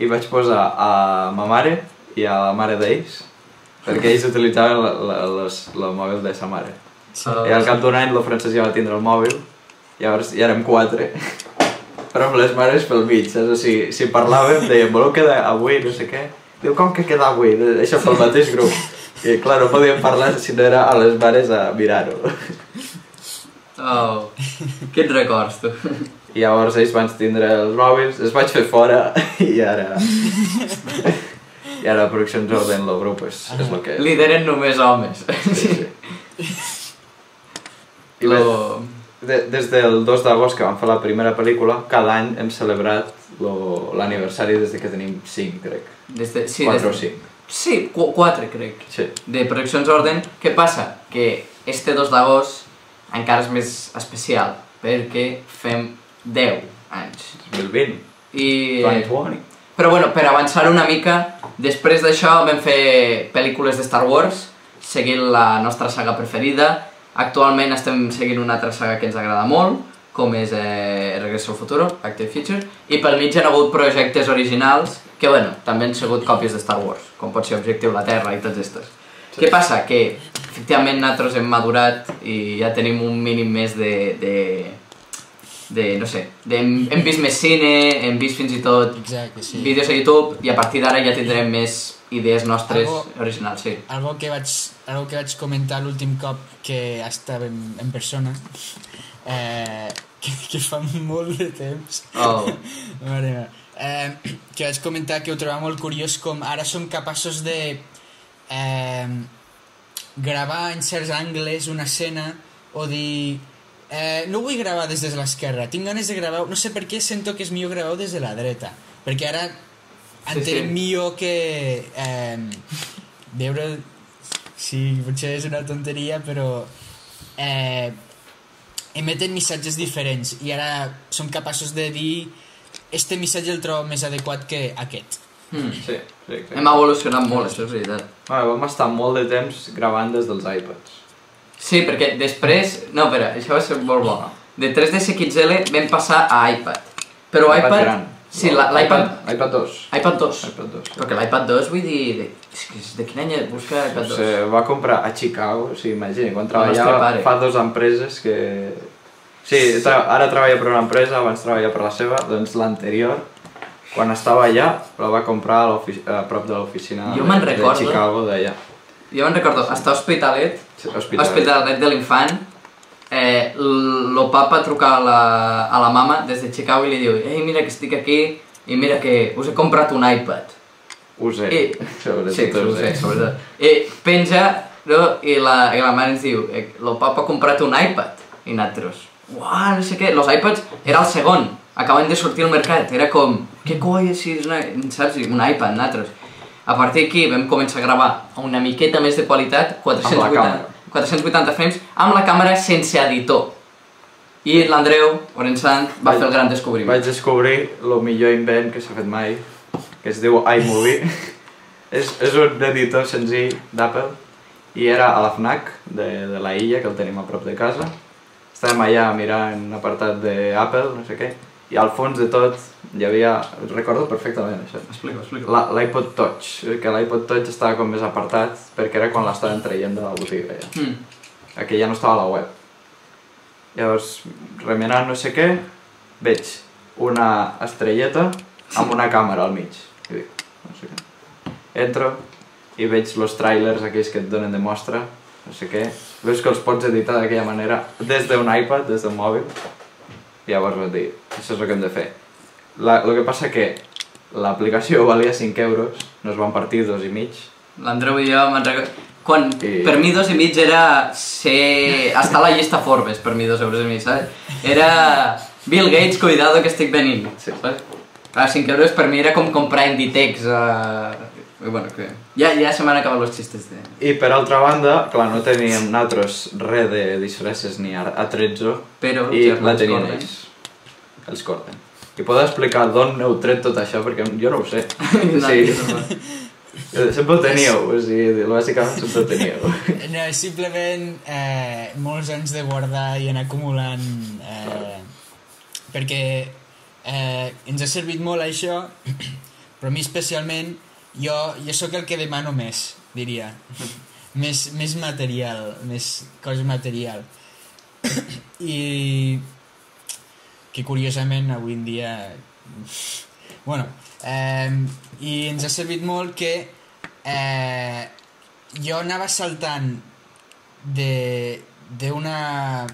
i vaig posar a ma mare i a la mare d'ells perquè ells utilitzaven la, la, les, el mòbil de sa mare. I al cap d'un any el Francesc ja va tindre el mòbil, llavors ja érem quatre, però amb les mares pel mig, saps? O sigui, si parlàvem, dèiem, voleu quedar avui, no sé què? Diu, com que quedar avui? Això pel mateix grup. I clar, no podíem parlar si no era a les mares a mirar-ho. Oh, quins records, tu. I llavors ells van tindre els mòbils, els vaig fer fora i ara... I ara Produccions Orden, el grup, és, és el que és. Lideren només homes. Sí, sí. I bé, Lo... de, des del 2 d'agost que vam fer la primera pel·lícula, cada any hem celebrat lo- l'aniversari des de que tenim 5, crec. Des de, sí, 4 o des, 5. Sí, qu quatre, crec. Sí. De Produccions Orden. Què passa? Que este 2 d'agost encara és més especial, perquè fem 10 anys. 2020. I... 2020. Però bueno, per avançar una mica, després d'això vam fer pel·lícules de Star Wars, seguint la nostra saga preferida. Actualment estem seguint una altra saga que ens agrada molt, com és eh, Regreso al Futuro, Back to the Future, i pel mig hi ha hagut projectes originals que, bueno, també han sigut còpies de Star Wars, com pot ser Objectiu la Terra i tots estos. Sí. Què passa? Que, efectivament, nosaltres hem madurat i ja tenim un mínim més de, de de no sé, de, hem, hem vist més cine, hem vist fins i tot Exacte, sí. vídeos a YouTube i a partir d'ara ja tindrem més idees nostres Algo- originals, sí. Algo que vaig, algo que vaig comentar l'últim cop que estàvem en persona, eh, que, que fa molt de temps, Oh, Mare meva. Eh, que vaig comentar que ho trobava molt curiós com ara som capaços de eh, gravar en certs angles una escena o dir eh, no vull gravar des de l'esquerra, tinc ganes de gravar no sé per què sento que és millor gravar des de la dreta perquè ara Sí, entenem sí. millor que eh, veure sí, potser és una tonteria però eh, emeten missatges diferents i ara som capaços de dir este missatge el trobo més adequat que aquest. hmm. Sí, sí, exacte. Hem evolucionat molt, això és veritat. Bueno, vam estar molt de temps gravant des dels iPads. Sí, perquè després... No, espera, això va ser molt bo. De 3DS XL vam passar a iPad. Però iPad... gran. Sí, l'iPad... iPad 2. iPad 2. iPad 2. Perquè l'iPad 2, vull dir... De, és que de quin any busca iPad 2? Se va comprar a Chicago, o sigui, imagina, quan treballava fa dos empreses que... Sí, tra ara treballa per una empresa, abans treballa per la seva, doncs l'anterior, quan estava allà, la va comprar a, a prop de l'oficina de, de. Chicago d'allà. Jo me'n recordo, està a Hospitalet, Hospitalet. Hospitalet de l'Infant, eh, el papa truca a la, a la mama des de Chicago i li diu Ei, mira que estic aquí i mira que us he comprat un iPad. Ho sé, I, sobretot sí, sé, sé. sobretot. I penja, no? I la, i la mare ens diu, eh, el papa ha comprat un iPad. I nosaltres, uah, no sé què, los iPads era el segon, acaben de sortir al mercat, era com, què coi, si és una, saps, un iPad, nosaltres. A partir d'aquí vam començar a gravar a una miqueta més de qualitat, 480, càmera. 480 frames, amb la càmera sense editor. I l'Andreu, Orensant, va Vaig- fer el gran descobriment. Vaig descobrir el millor invent que s'ha fet mai, que es diu iMovie. és, és un editor senzill d'Apple i era a la FNAC de, de la illa, que el tenim a prop de casa. Estàvem allà mirant un apartat d'Apple, no sé què, i al fons de tot hi havia... Recordo perfectament això. Explica, explica. La- L'iPod Touch, que l'iPod Touch estava com més apartat perquè era quan l'estaven traient de la botiga ja. Mm. ja no estava a la web. Llavors, remenant no sé què, veig una estrelleta amb una càmera al mig. I dic, no sé què. Entro i veig los trailers aquells que et donen de mostra, no sé què. Veus que els pots editar d'aquella manera des d'un iPad, des d'un mòbil. Llavors vaig dir, això és el que hem de fer. La, el que passa que l'aplicació valia 5 euros, no es van partir dos i mig, L'Andreu i jo me'n recordo... Quan, I- per mi dos i mig era ser... estar a la llista Forbes, per mi dos euros i mig, saps? Era... Bill Gates, cuidado que estic venint. Sí. Saps? Clar, 5 euros per mi era com comprar Inditex. Uh... I bueno, que... Ja, ja se m'han acabat els xistes de... I per altra banda, clar, no teníem nosaltres res de disfresses ni a, a 13 Però i germans la tenien Corden. ells. Els Corden. I podeu explicar d'on heu tret tot això? Perquè jo no ho sé. Nadie Sí, va. sempre ho teníeu, o sigui, bàsicament sempre ho teníeu. No, és simplement eh, molts anys de guardar i anar acumulant eh, perquè eh, ens ha servit molt això però a mi especialment jo, jo sóc el que demano més diria. Més, més material més cosa material. I que curiosament avui en dia bueno eh, i ens ha servit molt que eh, jo anava saltant de d'una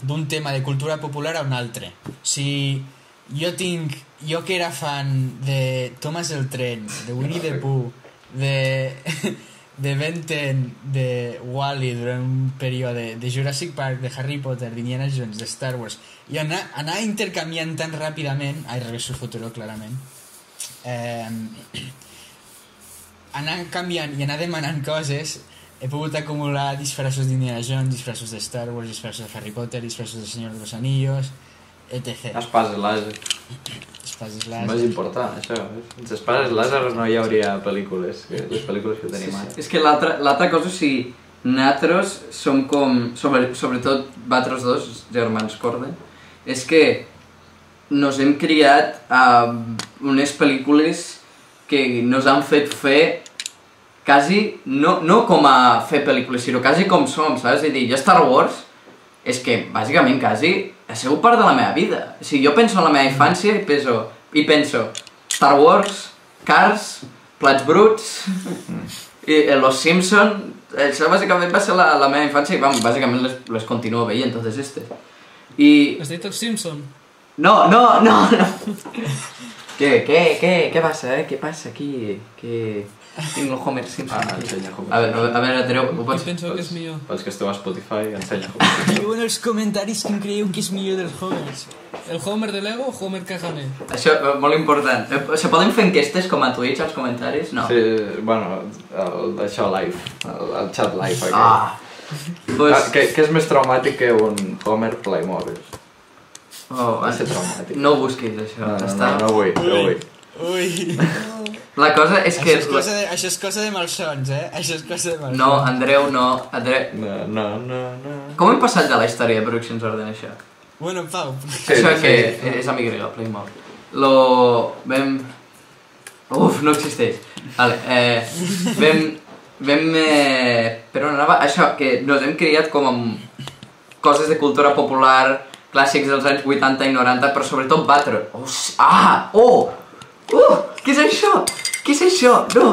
d'un tema de cultura popular a un altre. O sigui, jo tinc jo que era fan de Thomas el Tren de Winnie the Pooh de, de Ben 10 de Wall-E durant un període de Jurassic Park, de Harry Potter d'Indiana Jones, de Star Wars. I anar, anar intercanviant tan ràpidament ai, Regreso al Futuro, clarament eh, anar canviant i anar demanant coses he pogut acumular disfressos d'Indiana Jones, disfressos de Star Wars, disfressos de Harry Potter, disfressos de Señor de los Anillos, etc. Espases làser. Espases És láser. més important, això. Sense espases làser no hi hauria pel·lícules, les pel·lícules que tenim ara. És que l'altra l'altra cosa, o sigui, nosaltres som com, sobre, sobretot vosaltres dos, germans Corden, és que nos hem criat amb unes pel·lícules que nos han fet fer quasi, no, no com a fer pel·lícules, sinó quasi com som, saps? És a dir, jo Star Wars és que, bàsicament, quasi ha sigut part de la meva vida. O sigui, jo penso en la meva infància i penso, i penso Star Wars, Cars, Plats Bruts, i eh, Los Simpson, això bàsicament va ser la, la meva infància i vam, bàsicament les, les continuo veient totes aquestes. I... Has dit els Simpson? No, no, no, no. què, què, què, què passa, eh? Què passa aquí? Què... Tinc el Homer Simpson. Ah, ensenya Homer A veure, a veure, Andreu, ho pots... penso que és millor? Pels que esteu a Spotify, ensenya Homer. Diu en els comentaris que em creieu que és millor dels Homers. El Homer de Lego o Homer Kagane? Això, eh, molt important. Eh, Se poden fer enquestes com a Twitch, als comentaris? No. Sí, bueno, el, això live, el, el chat live aquell. Ah. Ah, Pues, què, què és més traumàtic que un Homer Playmobil? oh, Va ser traumàtic. no busquis, això. No, no, Està... no, no vull, no vull. Ui, La cosa és que... això, és cosa de, això és cosa de malsons, eh? Això és cosa de malsons. No, Andreu, no. Andreu... No, no, no, no. Com hem passat de la història de Productions Orden, això? Bueno, Pau, Sí, això sí. que és amic greu, Playmobil. Lo... Vam... Uf, no existeix. Vale, eh... Vam... Vam... Eh... Per on anava? Això, que nos hem criat com amb coses de cultura popular, clàssics dels anys 80 i 90, però sobretot Battle. Oh, sí. ah! Oh! Uh! Què és això? Què és això? No!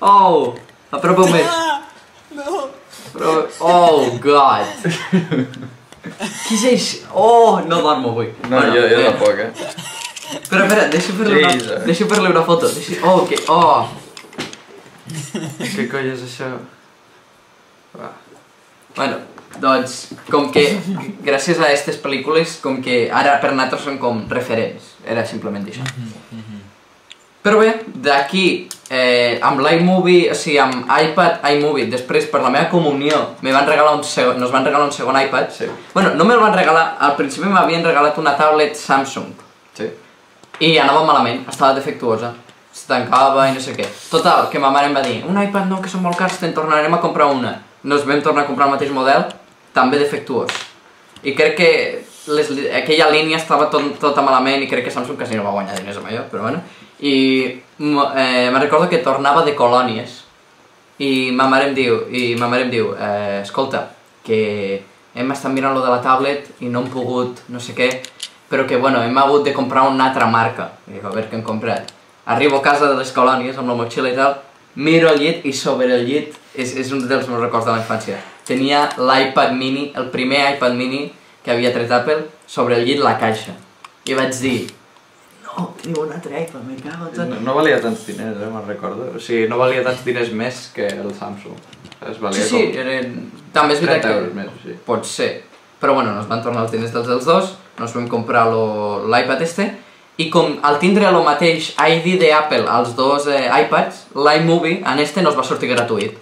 Oh! Apropa més. Ah! No! Però... Oh, God! Què és això? Oh, no dormo avui. No, jo, jo eh, tampoc, eh? Però, espera, deixa fer-li una, Jesus. deixa fer una foto. Deixa... Oh, que... Oh! Què coll és això? Va. Bueno, doncs, com que gràcies a aquestes pel·lícules, com que ara per nosaltres són com referents. Era simplement això. Però bé, d'aquí, eh, amb l'iMovie, o sigui, amb iPad, iMovie, després per la meva comunió, me van regalar un segon, nos van regalar un segon iPad. Sí. Bueno, no me'l van regalar, al principi m'havien regalat una tablet Samsung. Sí. I anava malament, estava defectuosa. Es tancava i no sé què. Total, que ma mare em va dir, un iPad no, que són molt cars, te'n tornarem a comprar una. Nos vam tornar a comprar el mateix model, també defectuós. I crec que les, aquella línia estava tot, tota malament i crec que Samsung quasi no va guanyar diners amb allò, però bueno. I eh, me'n recordo que tornava de colònies i ma mare em diu, i ma mare em diu eh, escolta, que hem estat mirant lo de la tablet i no hem pogut, no sé què, però que bueno, hem hagut de comprar una altra marca. I dic, a veure què hem comprat. Arribo a casa de les colònies amb la motxilla i tal, miro el llit i sobre el llit, és, és un dels meus records de la infància, tenia l'iPad mini, el primer iPad mini que havia tret Apple, sobre el llit la caixa. I vaig dir, no, teniu un altre iPad, me cago tot. No, no valia tants diners, eh, me'n recordo. O sigui, no valia tants diners més que el Samsung. Es valia Sí, sí, com eren... també és veritat 30 que... euros més, sí. Pot ser. Però bueno, nos van tornar els diners dels dels dos, nos vam comprar l'iPad este, i com al tindre el mateix ID de Apple als dos eh, iPads, l'iMovie en este nos va sortir gratuït.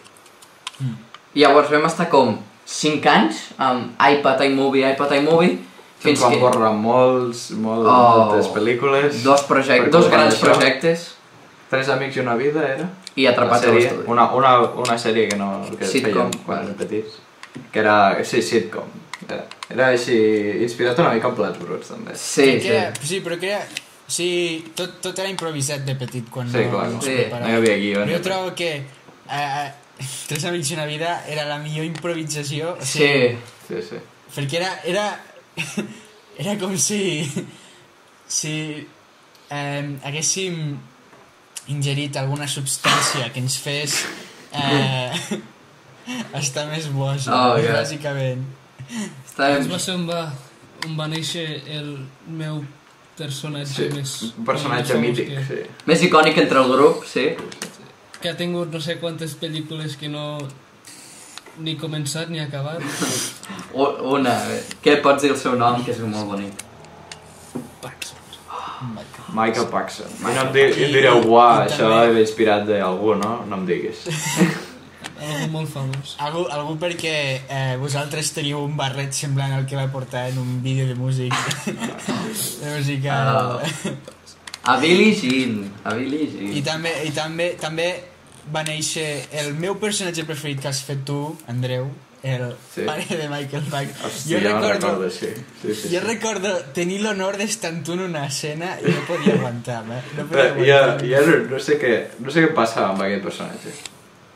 I llavors vam estar com 5 anys amb iPad, iMovie, iPad, iMovie, Fins fins van que... borrar molts, molts, Oh. moltes pel·lícules. Dos, project, Per dos grans d'això. projectes Tres amics i una vida, era? i atrapats a l'estudi. una, una, una sèrie que no que Sitcom, quan vale. érem petits. Que era, sí, sitcom. Era, era així, inspirat una mica en Plats Bruts, també. Sí, que sí. era, sí, però que era... Sí, tot, tot era improvisat de petit quan Sí, no, clar, no sí. preparava. No hi havia guió, jo trobo que eh, Tres amics i una vida era la millor improvisació. o Sí, sigui, Sí, sí. Perquè era, era, era com si, si eh, haguéssim ingerit alguna substància que ens fes eh, estar més boja, Oh, yeah. bàsicament. estàvem... Es va ser on va, on va néixer el meu personatge sí. més... Un personatge mític, que, sí. Més icònic entre el grup, sí. Que ha tingut no sé quantes pel·lícules que no ni començat ni acabat. Una, què pots dir el seu nom, que és molt bonic? Pax. Michael Paxson. I no em, di direu, uah, I això també- inspirat d'algú, no? No em diguis. Algú molt famós. Algú, algú perquè eh, vosaltres teniu un barret semblant al que va portar en un vídeo de músic. de música... Ah. A Billie Jean, a Billie I Jean. també, i també, també va néixer el meu personatge preferit que has fet tu, Andreu, el Sí. pare de Michael Pack. Hòstia, jo ja me'n recordo, recordo, sí. sí, sí, jo sí. recordo tenir l'honor d'estar amb tu en una escena i no podia aguantar-me. No podia Però ja, aguantar-me. ja no, no, sé què, no sé què passava amb aquest personatge.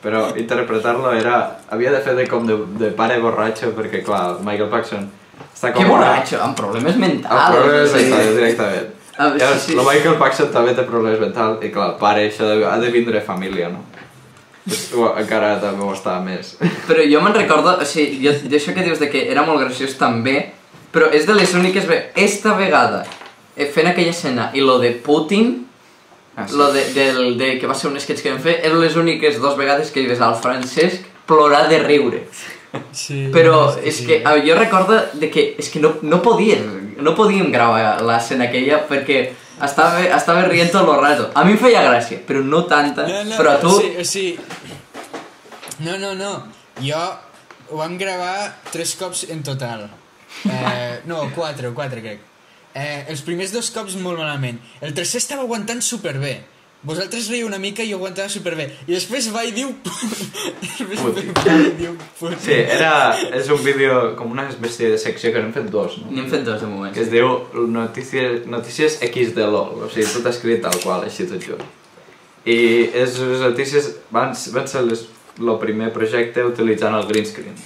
Però interpretar-lo era... Havia de fer de com de, de pare borratxo perquè, clar, Michael Paxson Està Que com una- borratxo, amb problemes mentals. Amb problemes sí. mentals, directament. Ah, sí, Llavors, sí. el Michael Paxton també té problemes mentals i clar, el pare això de, ha de vindre família, no? Encara també ho està més. Però jo me'n recordo, o sigui, jo, d'això que dius de que era molt graciós també, però és de les úniques... Ve esta vegada, eh, fent aquella escena, i lo de Putin, Ah, sí. lo de, del, de, que va ser un sketch que vam fer, eren les úniques dues vegades que hi ves al Francesc plorar de riure. Sí, Però sí, és sí. que a, jo recordo de que és que no, no podien, no podíem gravar l'escena aquella perquè estava, estava rient tot el rato. A mi em feia gràcia, però no tanta. No, no, però a tu... O sigui, no, no, no. Jo ho vam gravar tres cops en total. Eh, no, quatre, quatre crec. Eh, els primers dos cops molt malament. El tercer estava aguantant superbé. Vosaltres reieu una mica i jo aguantava superbé. I després va i diu... diu... Sí, era, és un vídeo com una espècie de secció que n'hem fet dos, no? N'hem fet dos de moment. Que es diu Notícies, Notícies X de LOL, o sigui, tot escrit tal qual, així tot junt. I és, les notícies van, van ser les, el primer projecte utilitzant el green screen.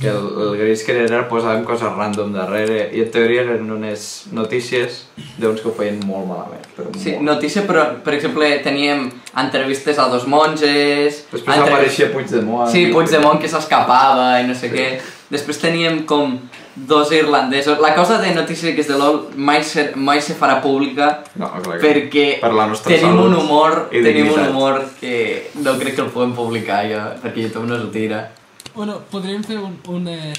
Que el, el green screen era posàvem coses random darrere i en teoria eren unes notícies d'uns que ho feien molt malament. Però Sí, molt. notícia, però, per exemple, teníem entrevistes a dos monges... Després entrev- apareixia Puigdemont. Sí, Puigdemont que s'escapava i no sé què. Després teníem com dos irlandesos. La cosa de Notícies que és de LOL mai se, mai se farà pública No, clar perquè Per la nostra tenim un humor, i tenim un humor que no crec que el puguem publicar jo, perquè YouTube no s'ho tira. Bueno, podríem fer un, un eh,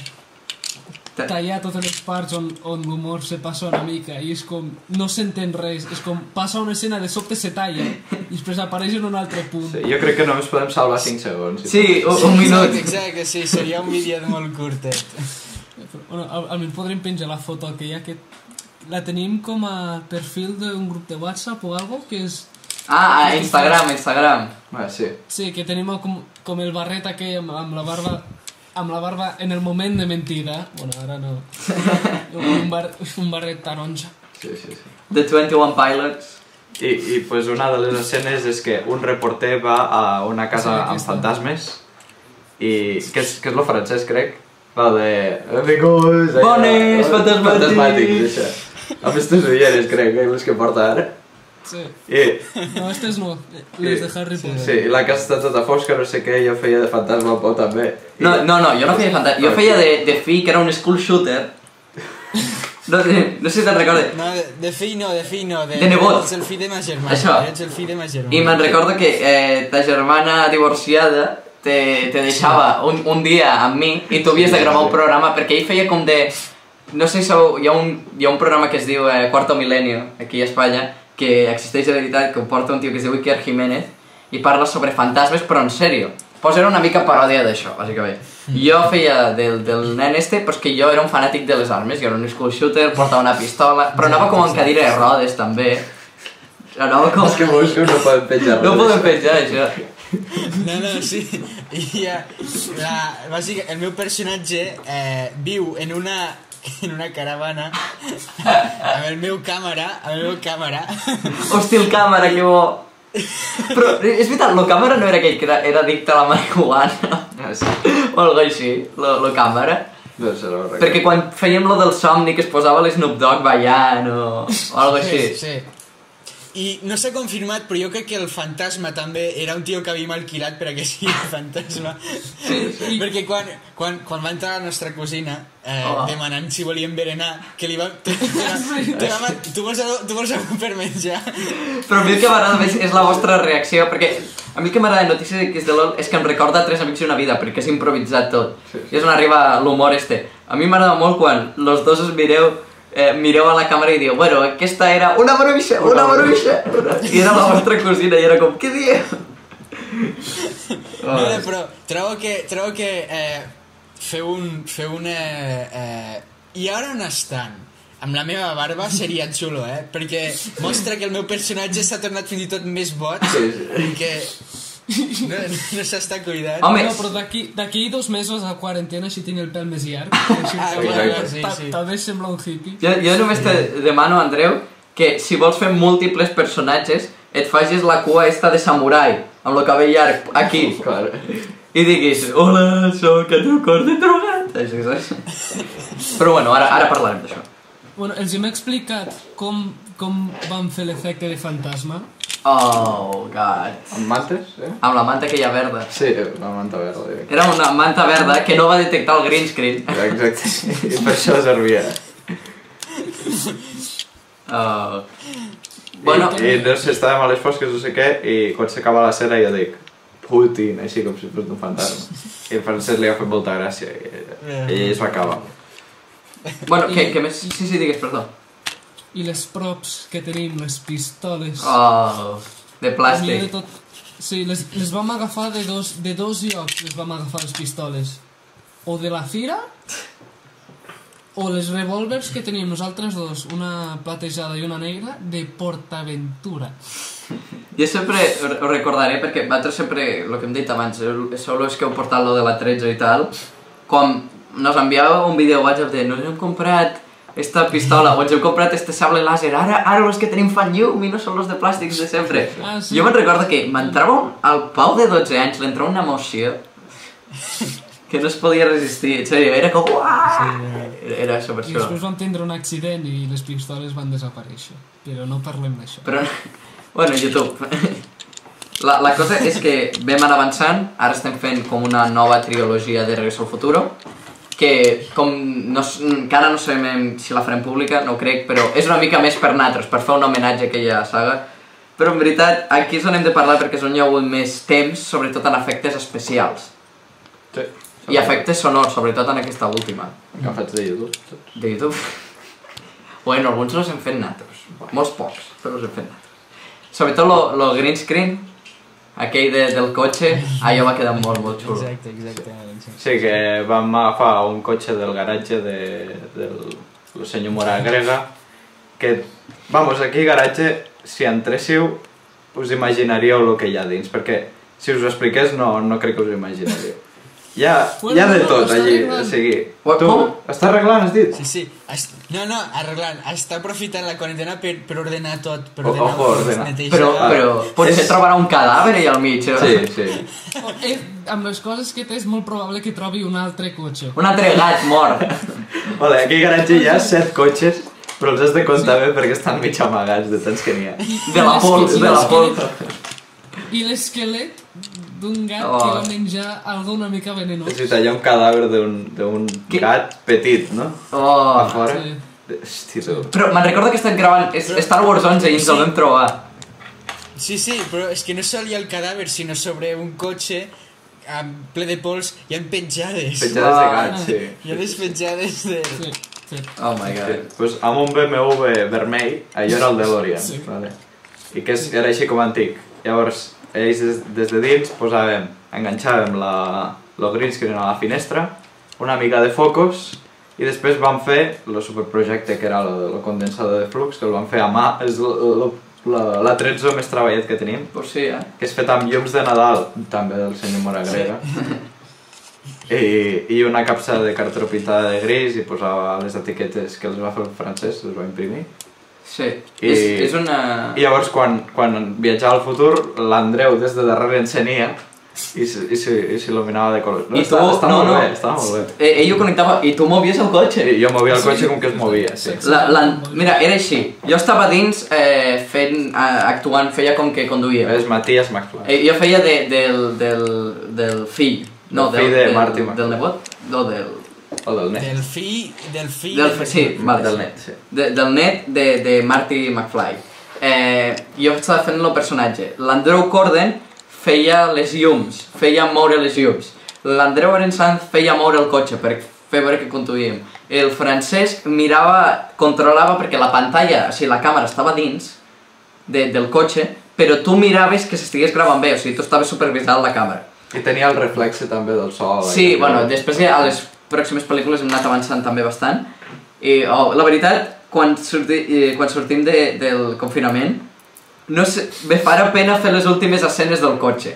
Ta- tallar totes les parts on, on l'humor se passa una mica i és com, no s'entén res, és com passa una escena de sobte se talla i després apareix en un altre punt. Sí, jo crec que només podem salvar 5 segons. i Sí, un, un minut. Exacte, exacte, sí, seria un vídeo molt curtet. Bueno, al- almenys podríem penjar la foto aquella que la tenim com a perfil d'un grup de WhatsApp o algo que és... Ah, a Instagram, Instagram. Ah, sí. Sí, que tenim com, com el barret aquell amb, amb la barba amb la barba en el moment de mentida. Bueno, ara no. un, bar, un barret taronja. Sí, sí, sí. The 21 Pilots. I, i pues una de les escenes és que un reporter va a una casa Sí, amb fantasmes i que és, que és lo francès, crec. Va de... Amigos... Bones, fantasmàtics. Fantasmàtics, això. Amb aquestes ulleres, crec, que les que porta ara. Sí. I, No, aquestes no, les de Harry Potter. sí, i la casa està tota fosca, no sé què, jo feia de fantasma por també. I, No, no, no, jo no feia fantasma. Jo feia de, de fi, que era un school shooter. No, no sé si te'n recordes. No, de, de fill no, de fill no. De, De nebot. Ets el fill de ma germana. Això. Ets el fill de ma germana. I me'n recordo que eh, ta germana divorciada te, te deixava un, un dia amb mi i tu havies de gravar un programa perquè ell feia com de... No sé si sabeu, hi ha un, hi ha un programa que es diu eh, Cuarto Milenio, aquí a Espanya, que existeix de veritat, que ho porta un tio que es diu Iker Jiménez i parla sobre fantasmes però en sèrio. Pues era una mica paròdia d'això, bàsicament. Jo feia del, del nen este, pues que jo era un fanàtic de les armes, jo era un school shooter, portava una pistola, però anava com en cadira de rodes també. Anava com... És que busco no poden penjar No podem penjar això. No, no, sí. I ja, la, bàsica, el meu personatge eh, viu en una en una caravana amb el meu càmera, amb el meu càmera. Hòstia, el càmera, que bo. Però és veritat, el càmera no era aquell que era, era addicte a la marihuana Ah, sí. o algo així, lo, lo càmera. No sé, no. Perquè quan fèiem lo del somni que es posava l'Snoop Dogg ballant o, o algo així. Sí, sí. I no s'ha confirmat, però jo crec que el fantasma també era un tio que havíem alquilat per a que sigui el fantasma. Sí, sí. Perquè quan, quan, quan va entrar la nostra cosina eh, Oh. demanant si volien berenar, que li va... Te, te, te va tu, vols, tu vols alguna per menjar? Però a mi el que m'agrada més és la vostra reacció, perquè a mi el que m'agrada de Notícies de LOL és que em recorda Tres amics i una vida, perquè és improvisat tot. Sí. I és on arriba l'humor este. A mi m'agrada molt quan los dos us mireu, eh, mireu a la càmera i diu, bueno, aquesta era una bruixa, una bruixa, una... i era la vostra cosina, i era com, què dieu? No, però trobo que, trobo que eh, feu un... Feu una... Eh, I ara on estan? Amb la meva barba seria xulo, eh? Perquè mostra que el meu personatge s'ha tornat fins i tot més boig Sí, sí. i que no, no s'està cuidant. Home, No, però d'aquí dos mesos a quarantena si tinc el pèl més llarg. Així, Ah, tal- exacte. sí, sí. Tal vez sembla un hippie. jo, jo només te demano, Andreu, que si vols fer múltiples personatges, et facis la cua esta de samurai, amb el cabell llarg, aquí, Clar. i diguis, hola, sóc el teu cor de drogat. Així, saps? Però bueno, ara, ara parlarem d'això. Bueno, els hem explicat com, com van fer l'efecte de fantasma. Oh, god. Amb mantes, eh? Amb la manta aquella verda. Sí, la manta verda. Era una manta verda que no va detectar el green screen. Exacte, i per això servia. Uh, bueno, I, I no sé, estàvem a les fosques, no sé què, i quan s'acaba la cera jo dic Putin, així com si fos un fantasma. I el francès li ha fet molta gràcia i, i es va acabar. bueno, què, què més? Sí, sí, digues, perdó. I les props que tenim, les pistoles. Oh, de millor de plàstic. tot... Sí, les, les vam agafar de dos, de dos llocs, les vam agafar les pistoles. O de la fira, o les revòlvers que teníem nosaltres dos, una platejada i una negra, de Portaventura. Jo sempre ho recordaré perquè vosaltres sempre, el que hem dit abans, sou els que heu portat lo de la 13 i tal, quan nos enviàveu un vídeo a WhatsApp de nos hem comprat esta pistola o ens hem comprat este sable làser, ara, ara els que tenim fan llum i no són els de plàstics de sempre. Ah, sí? Jo me'n recordo que m'entrava al Pau de 12 anys, li entrava una emoció que no es podia resistir, en sèrio, era com... Uah! Era, era això per I això. després vam tindre un accident i les pistoles van desaparèixer. Però no parlem d'això. Però, bueno, YouTube. La, la cosa és que vam anar avançant, ara estem fent com una nova trilogia de Regreso al Futuro, que com no, encara no sabem si la farem pública, no ho crec, però és una mica més per nosaltres, per fer un homenatge a aquella saga. Però en veritat, aquí és on hem de parlar perquè és on hi ha hagut més temps, sobretot en efectes especials. Sí. I efectes sonors, sobretot en aquesta última. Agafats de YouTube. tots. De YouTube. Bueno, alguns els hem fet nosaltres. Molts pocs, però els hem fet nosaltres. Sobretot lo, lo green screen, aquell de, del cotxe, allò va quedar molt, molt xulo. Exacte, exacte. Sí. Sí, que vam agafar un cotxe del garatge de, del el senyor Mora Grega, que, vamos, aquí garatge, si entréssiu, us imaginaríeu el que hi ha dins, perquè si us ho expliqués no, no crec que us ho imaginaríeu. Hi ha, hi ha de tot allí, arreglant. o sigui... What, Tu, com? està arreglant, has dit? Sí, sí. Es- No, no, arreglant. Està aprofitant la quarantena per, per ordenar tot. Per ordenar, ojo, ordenar. netejar. Però, Ah, però potser és- trobarà un cadàver allà al mig. eh? Sí, sí. Eh, amb les coses que té és molt probable que trobi un altre cotxe. Un altre gat mort. Vale, aquí al garatge hi ha set cotxes, però els has de comptar bé perquè estan mig amagats de tants que n'hi ha. De la pols, de la pols. I l'esquelet d'un gat Oh. que va menjar algo una mica venenós. És veritat, hi ha un cadàver d'un gat petit, no? A Oh. fora. Sí. Hosti, tu. Però me'n recordo que estan gravant Star Wars 11 i ens el vam trobar. Sí, sí, però és que no sol hi ha el cadàver, sinó sobre un cotxe amb ple de pols hi ha penjades. Petjades de Ah. gat, sí. Hi ha les penjades de... Sí, sí. Oh my Sí, god. pues amb un BMW vermell, allò era el DeLorean, Sí. vale? i que és, era així com antic. Llavors, ells des, des de dins posàvem, enganxàvem la, el green screen a la finestra, una mica de focus, i després vam fer el superprojecte que era el, condensador de flux, que el vam fer a mà, és la, la 13 més treballat que tenim, Pues sí, eh? que és fet amb llums de Nadal, també del senyor Moragrega. I, I una capsa de cartró pintada de gris i posava les etiquetes que els va fer el francès, les va imprimir. Sí. I- És, és una... I llavors, quan, quan viatjava al futur, l'Andreu des de darrere encenia i, i i s'il·luminava de colors. I està, tu- està no, molt no. bé, està molt bé. Eh, ell ho connectava i tu movies el cotxe. I jo movia el cotxe com que es movia, sí. La, la, mira, era així. Jo estava dins eh, fent, eh, actuant, feia com que conduïa. És Matías McFly. Eh, jo feia de, del, del, del fill. No, Del fill de del, Marty del, McFly. del nebot? No, del... O del net. Del fi... Del fi... Del, sí, vale, Del net, sí. De, del net de, de Marty McFly. Eh, jo estava fent el personatge. L'Andreu Corden feia les llums, feia moure les llums. L'Andreu Arensanz feia moure el cotxe per fer veure que conduïem. El Francesc mirava, controlava perquè la pantalla, o sigui, la càmera estava dins de, del cotxe, però tu miraves que s'estigués gravant bé, o sigui, tu estaves supervisant la càmera. I tenia el reflexe també del sol. Sí, bueno, després a les pròximes pel·lícules hem anat avançant també bastant. I oh, la veritat, quan, surti, eh, quan sortim de, del confinament, no sé, me farà pena fer les últimes escenes del cotxe.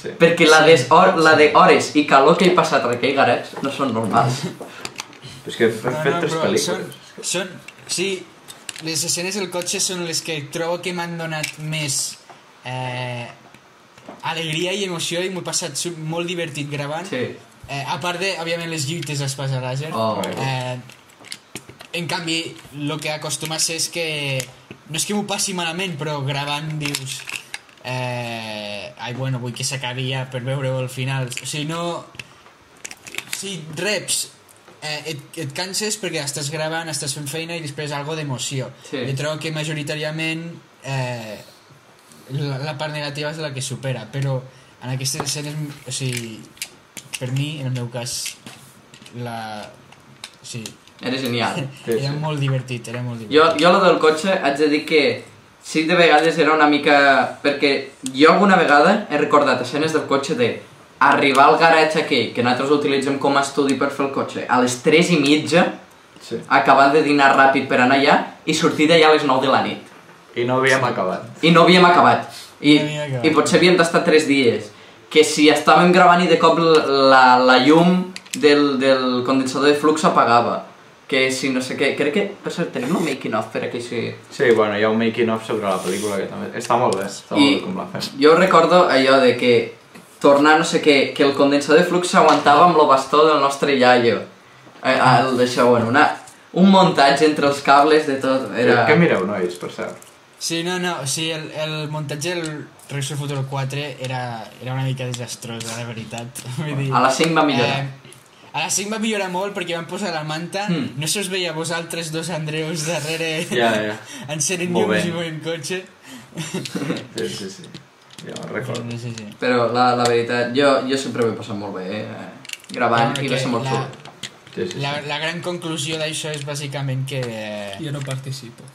Sí. Perquè la, des, or, la de hores i calor que he passat en aquell garatge no són normals. És que hem fet tres però pel·lícules. Són, són, sí, les escenes del cotxe són les que trobo que m'han donat més eh, alegria i emoció i m'ho he passat molt divertit gravant. Sí. Eh, a part de, òbviament, les lluites a espasa làser. Oh. Eh, en canvi, el que acostuma a ser és que... No és que m'ho passi malament, però gravant dius... Eh, ai, bueno, vull que s'acabi ja per veure-ho al final. O sigui, no... Si reps eh, et, et canses perquè estàs gravant, estàs fent feina i després algo d'emoció. Sí. Jo trobo que majoritàriament eh, la, la part negativa és la que supera, però en aquestes escenes, o sigui, per mi, en el meu cas, la... Sigui, Era genial. Sí, era sí. molt divertit, era molt Jo, divertit. jo lo del cotxe haig de dir que sí de vegades era una mica... Perquè jo alguna vegada he recordat escenes del cotxe de arribar al garatge aquell, que nosaltres utilitzem com a estudi per fer el cotxe, a les 3 i mitja, Sí. acabar de dinar ràpid per anar allà i sortir d'allà a les 9 de la nit. I no havíem acabat. I no havíem acabat. I, No havíem acabat. i potser havíem d'estar 3 dies. Que si estàvem gravant i de cop la, la llum del, del condensador de flux s'apagava. Que si no sé què... Crec que, per cert, tenim un making of per aquí, sí. Sí, bueno, hi ha un making of sobre la pel·lícula que també... Està molt bé, està molt bé com la fem. jo recordo allò de que tornar no sé què, que el condensador de flux s'aguantava amb el bastó del nostre iaio. Eh, el d'això, bueno, una, un muntatge entre els cables de tot. Era... Què mireu, nois, per cert? Sí, no, no, o sigui, el, el muntatge del Regreso al Futuro 4 era, era una mica desastrós, la veritat. Vull dir, A la 5 va millorar. Eh, a la 5 va millorar molt perquè van posar la manta, Mm. no se us veia vosaltres dos Andreus darrere Ja, ja. encenen Molt llums i movent cotxe. Sí, sí, sí. Me'n recordo. Sí, sí, sí. Però la, la veritat, jo, jo sempre m'he passat molt bé, eh? gravant Bueno, i va ser molt la-. Sí, sí, sí. La, la gran conclusió d'això és bàsicament que... eh, Jo no participo.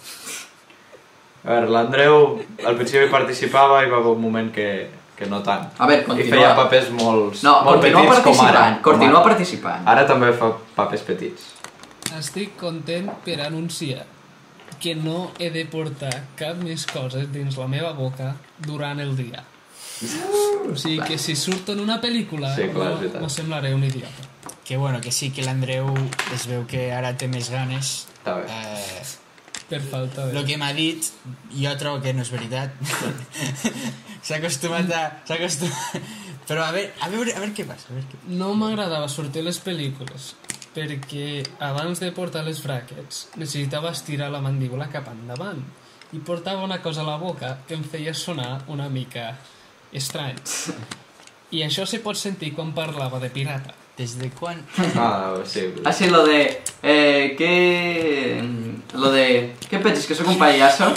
A veure, l'Andreu al principi participava i va haver un moment que, que no tant. A veure, I continua. feia papers molt, No, molt continua petits com ara. participant, com continua ara. participant. Ara també fa papers petits. Estic content per anunciar que no he de portar cap més coses dins la meva boca durant el dia. O sigui que si surto en una pel·lícula Sí, clar, no, no semblaré un idiota. que bueno, que sí que l'Andreu es veu que ara té més ganes. Està bé. Eh, Per falta de... el que m'ha dit, jo trobo que no és veritat. S'ha acostumat a... S'ha acostumat... Però a veure, a veure, a veure què passa. A veure què... No m'agradava sortir les pel·lícules perquè abans de portar les brackets necessitava estirar la mandíbula cap endavant i portava una cosa a la boca que em feia sonar una mica estrany. I això se pot sentir quan parlava de pirata. Des de quan... Ah, sí. Ah, sí, lo de... Eh, què... Lo de... Què penses, que sóc un pallasso?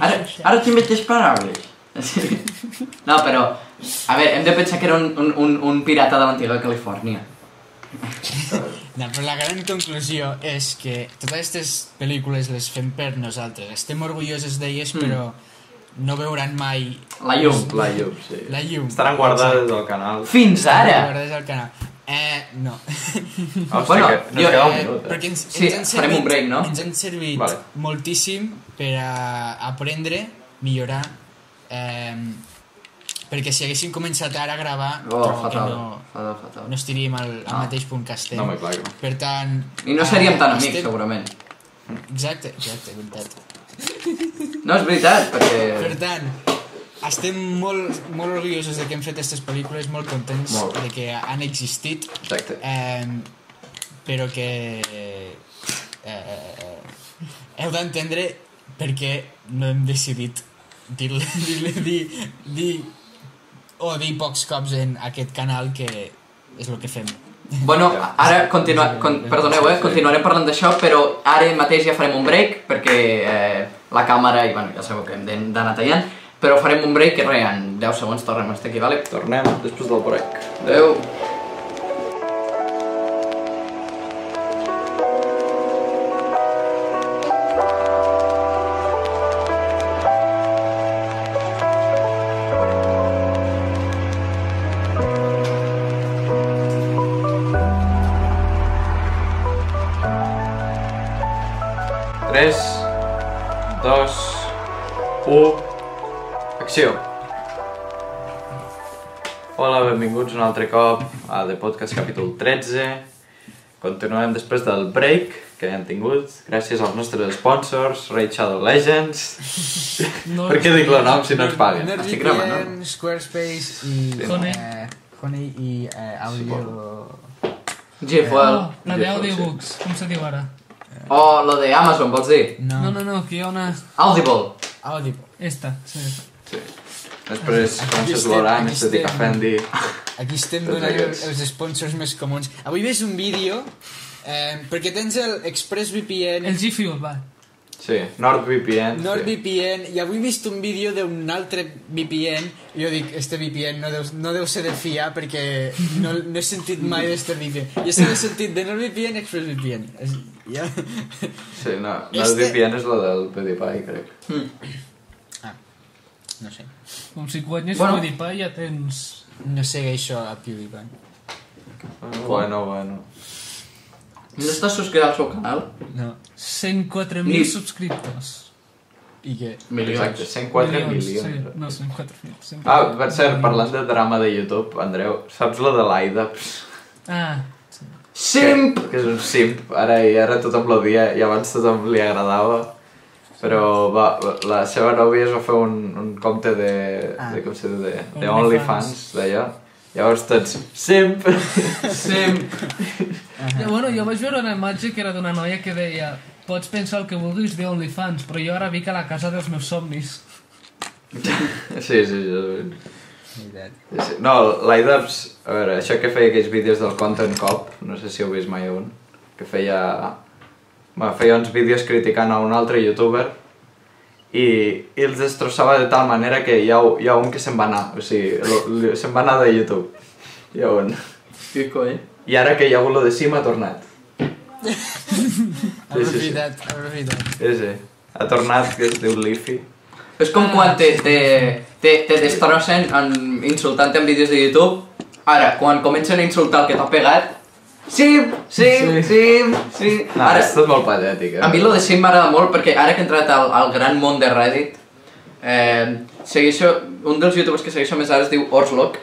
Ara, ara t'inventes paraules. Sí. No, però... A veure, hem de pensar que era un, un, un, un pirata de l'antiga Califòrnia. No, però la gran conclusió és que totes aquestes pel·lícules les fem per nosaltres. Estem orgulloses d'elles, Mm. però no veuran mai La llum. La llum, sí. la llum. Estaran guardades al canal. Fins ara! Guardades al canal. Eh, no. Hòstia, Bueno, que jo- ens queda un Eh, minut, eh? perquè ens, Sí, ens han farem servit, un break, no? Ens han servit Vale. moltíssim per a aprendre, millorar, eh, perquè si haguéssim començat ara a gravar, Oh, trobo que fatal, no, fatal, fatal. no estaríem al, al No. mateix punt que estem. No, home, clar que no. Per tant... I no seríem eh, tan amics, estem- segurament. Exacte, exacte, veritat. No, és veritat, perquè... Per tant, estem molt, molt orgullosos de que hem fet aquestes pel·lícules, molt contents Molt. de que han existit, Exacte. eh, però que eh, heu d'entendre per què no hem decidit dir, dir, dir, dir o dir pocs cops en aquest canal que és el que fem. Bueno, ara continua, con, perdoneu, eh, continuarem parlant d'això, però ara mateix ja farem un break, perquè eh, la càmera, i bueno, ja sabeu que hem d'anar tallant, però farem un break que res, en 10 segons tornem a estar aquí, vale? Tornem després del break. Adeu. Tres, un altre cop a The Podcast capítol 13. Continuem després del break que hem tingut, gràcies als nostres sponsors, Raid Shadow Legends. No, per què dic el nom si no ens paguen? Estic gravant, NordVPN, Squarespace i... Honey. Eh, Honey i eh, Audio... G Fuel. Oh, la d'audiobooks, com se diu ara? O lo de Amazon, vols dir? No, No, no, no, que hi ha una... Audible. Audible. Esta, sí. Sí. Després, Aquí Frances estem, Loran, aquí Estètica estem. Fendi... Aquí estem donant els sponsors més comuns. Avui ves un vídeo, eh, perquè tens el ExpressVPN, El G Fuel, va. Sí, NordVPN. NordVPN, i avui he vist un vídeo d'un altre VPN, i jo dic, este VPN no deu, no deu ser de fiar perquè no, no he sentit mai d'este VPN. Jo sempre he sentit de NordVPN, ExpressVPN. Ja... Sí, sí no, Este- NordVPN és lo del PewDiePie, crec. Ah, no sé. Com si guanyes Bueno. PewDiePie ja tens... No segueixo a PewDiePie. Bueno, bueno. No estàs subscrit al seu canal? No. 104.000 Ni- subscriptors. I què? Milions. Exacte, 104 milions. Sí, no, 104.000. Ah, per cert, parlant de drama de YouTube, Andreu, saps lo de l'Aida? Ah, Simp! Que és un simp, ara i ara tothom l'odia i abans tothom li agradava. Però va, la seva nòvia es va fer un, un compte de, Ah. de com se diu, de, de OnlyFans. D'allò. Llavors tots, simp! Simp! Ja, bueno, jo vaig veure una imatge que era d'una noia que deia pots pensar el que vulguis de OnlyFans, però jo ara vic a la casa dels meus somnis. Sí, sí, sí. Sí. No, l'Aida, a veure, això que feia aquells vídeos del Content Cop, no sé si heu vist mai un, que feia... Bueno, feia uns vídeos criticant a un altre youtuber i, i els destrossava de tal manera que hi ha, hi ha un que se'n va anar, o sigui, se'n va anar de YouTube. Hi ha un. Que coi? I ara que hi ha hagut lo de Sim ha tornat. Aprofitat, aprofitat. Sí, sí. Ha tornat, que es diu Leafy. És com quan te, te, te, te destrossen en, insultant en vídeos de YouTube. Ara, quan comencen a insultar el que t'ha pegat... Sim, sim, sim, sim... No, Ara, és tot molt patètic, eh? a mi lo de Sim m'agrada molt perquè ara que he entrat al, al gran món de Reddit, eh, segueixo, un dels youtubers que segueixo més ara es diu Orslok,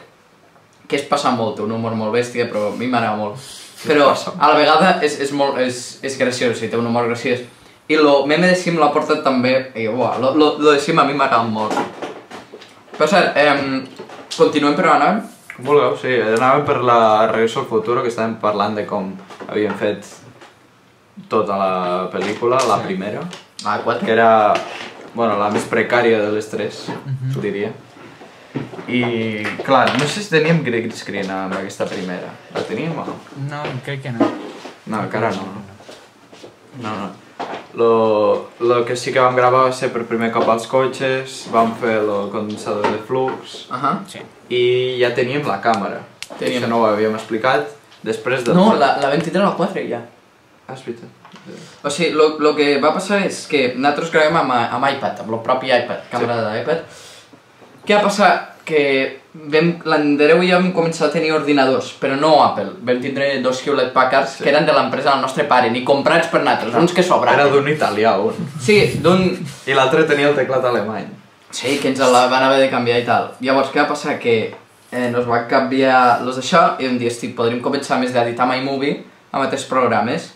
que es passa molt, un humor molt bèstia, però a mi m'agrada molt. Però a la vegada és, és, molt, és, és graciós, sí, té un humor graciós. I lo meme de Sim l'ha portat també, i uah, lo, lo, lo de Sim a mi m'agrada molt. Per cert, eh, continuem per on anàvem? Com vulgueu, sí. Anàvem per la Regreso al Futuro, que estàvem parlant de com havien fet tota la pel·lícula, la primera, Ah, quatre. que era, bueno, la més precària de les tres, diria. I, clar, no sé si teníem green screen amb aquesta primera. La teníem o no? No, crec que no. No, encara no. No, no. Lo, lo que sí que vam gravar va ser per primer cop als cotxes, vam fer el condensador de flux, Ahà. Sí. I ja teníem la càmera. Teníem. Això no ho havíem explicat. Després de... No, la, la vam tindre a la 4 ja. Ah, és veritat. O sigui, lo, lo que va passar és que nosaltres gravem amb, amb iPad, amb el propi iPad, càmera sí. d'iPad. Què va passar? Que vam, l'Andreu i jo vam començar a tenir ordinadors, però no Apple. Vam tindre dos Hewlett Packards Sí. que eren de l'empresa del nostre pare, ni comprats per nosaltres, uns que Era sobraven. d'un italià, un. Sí, d'un... I l'altre tenia el teclat alemany. Sí, que ens la van haver de canviar i tal. Llavors, què va passar? Que eh, nos van canviar los d'això i vam dir, hosti, podríem començar més d'editar amb iMovie amb altres programes.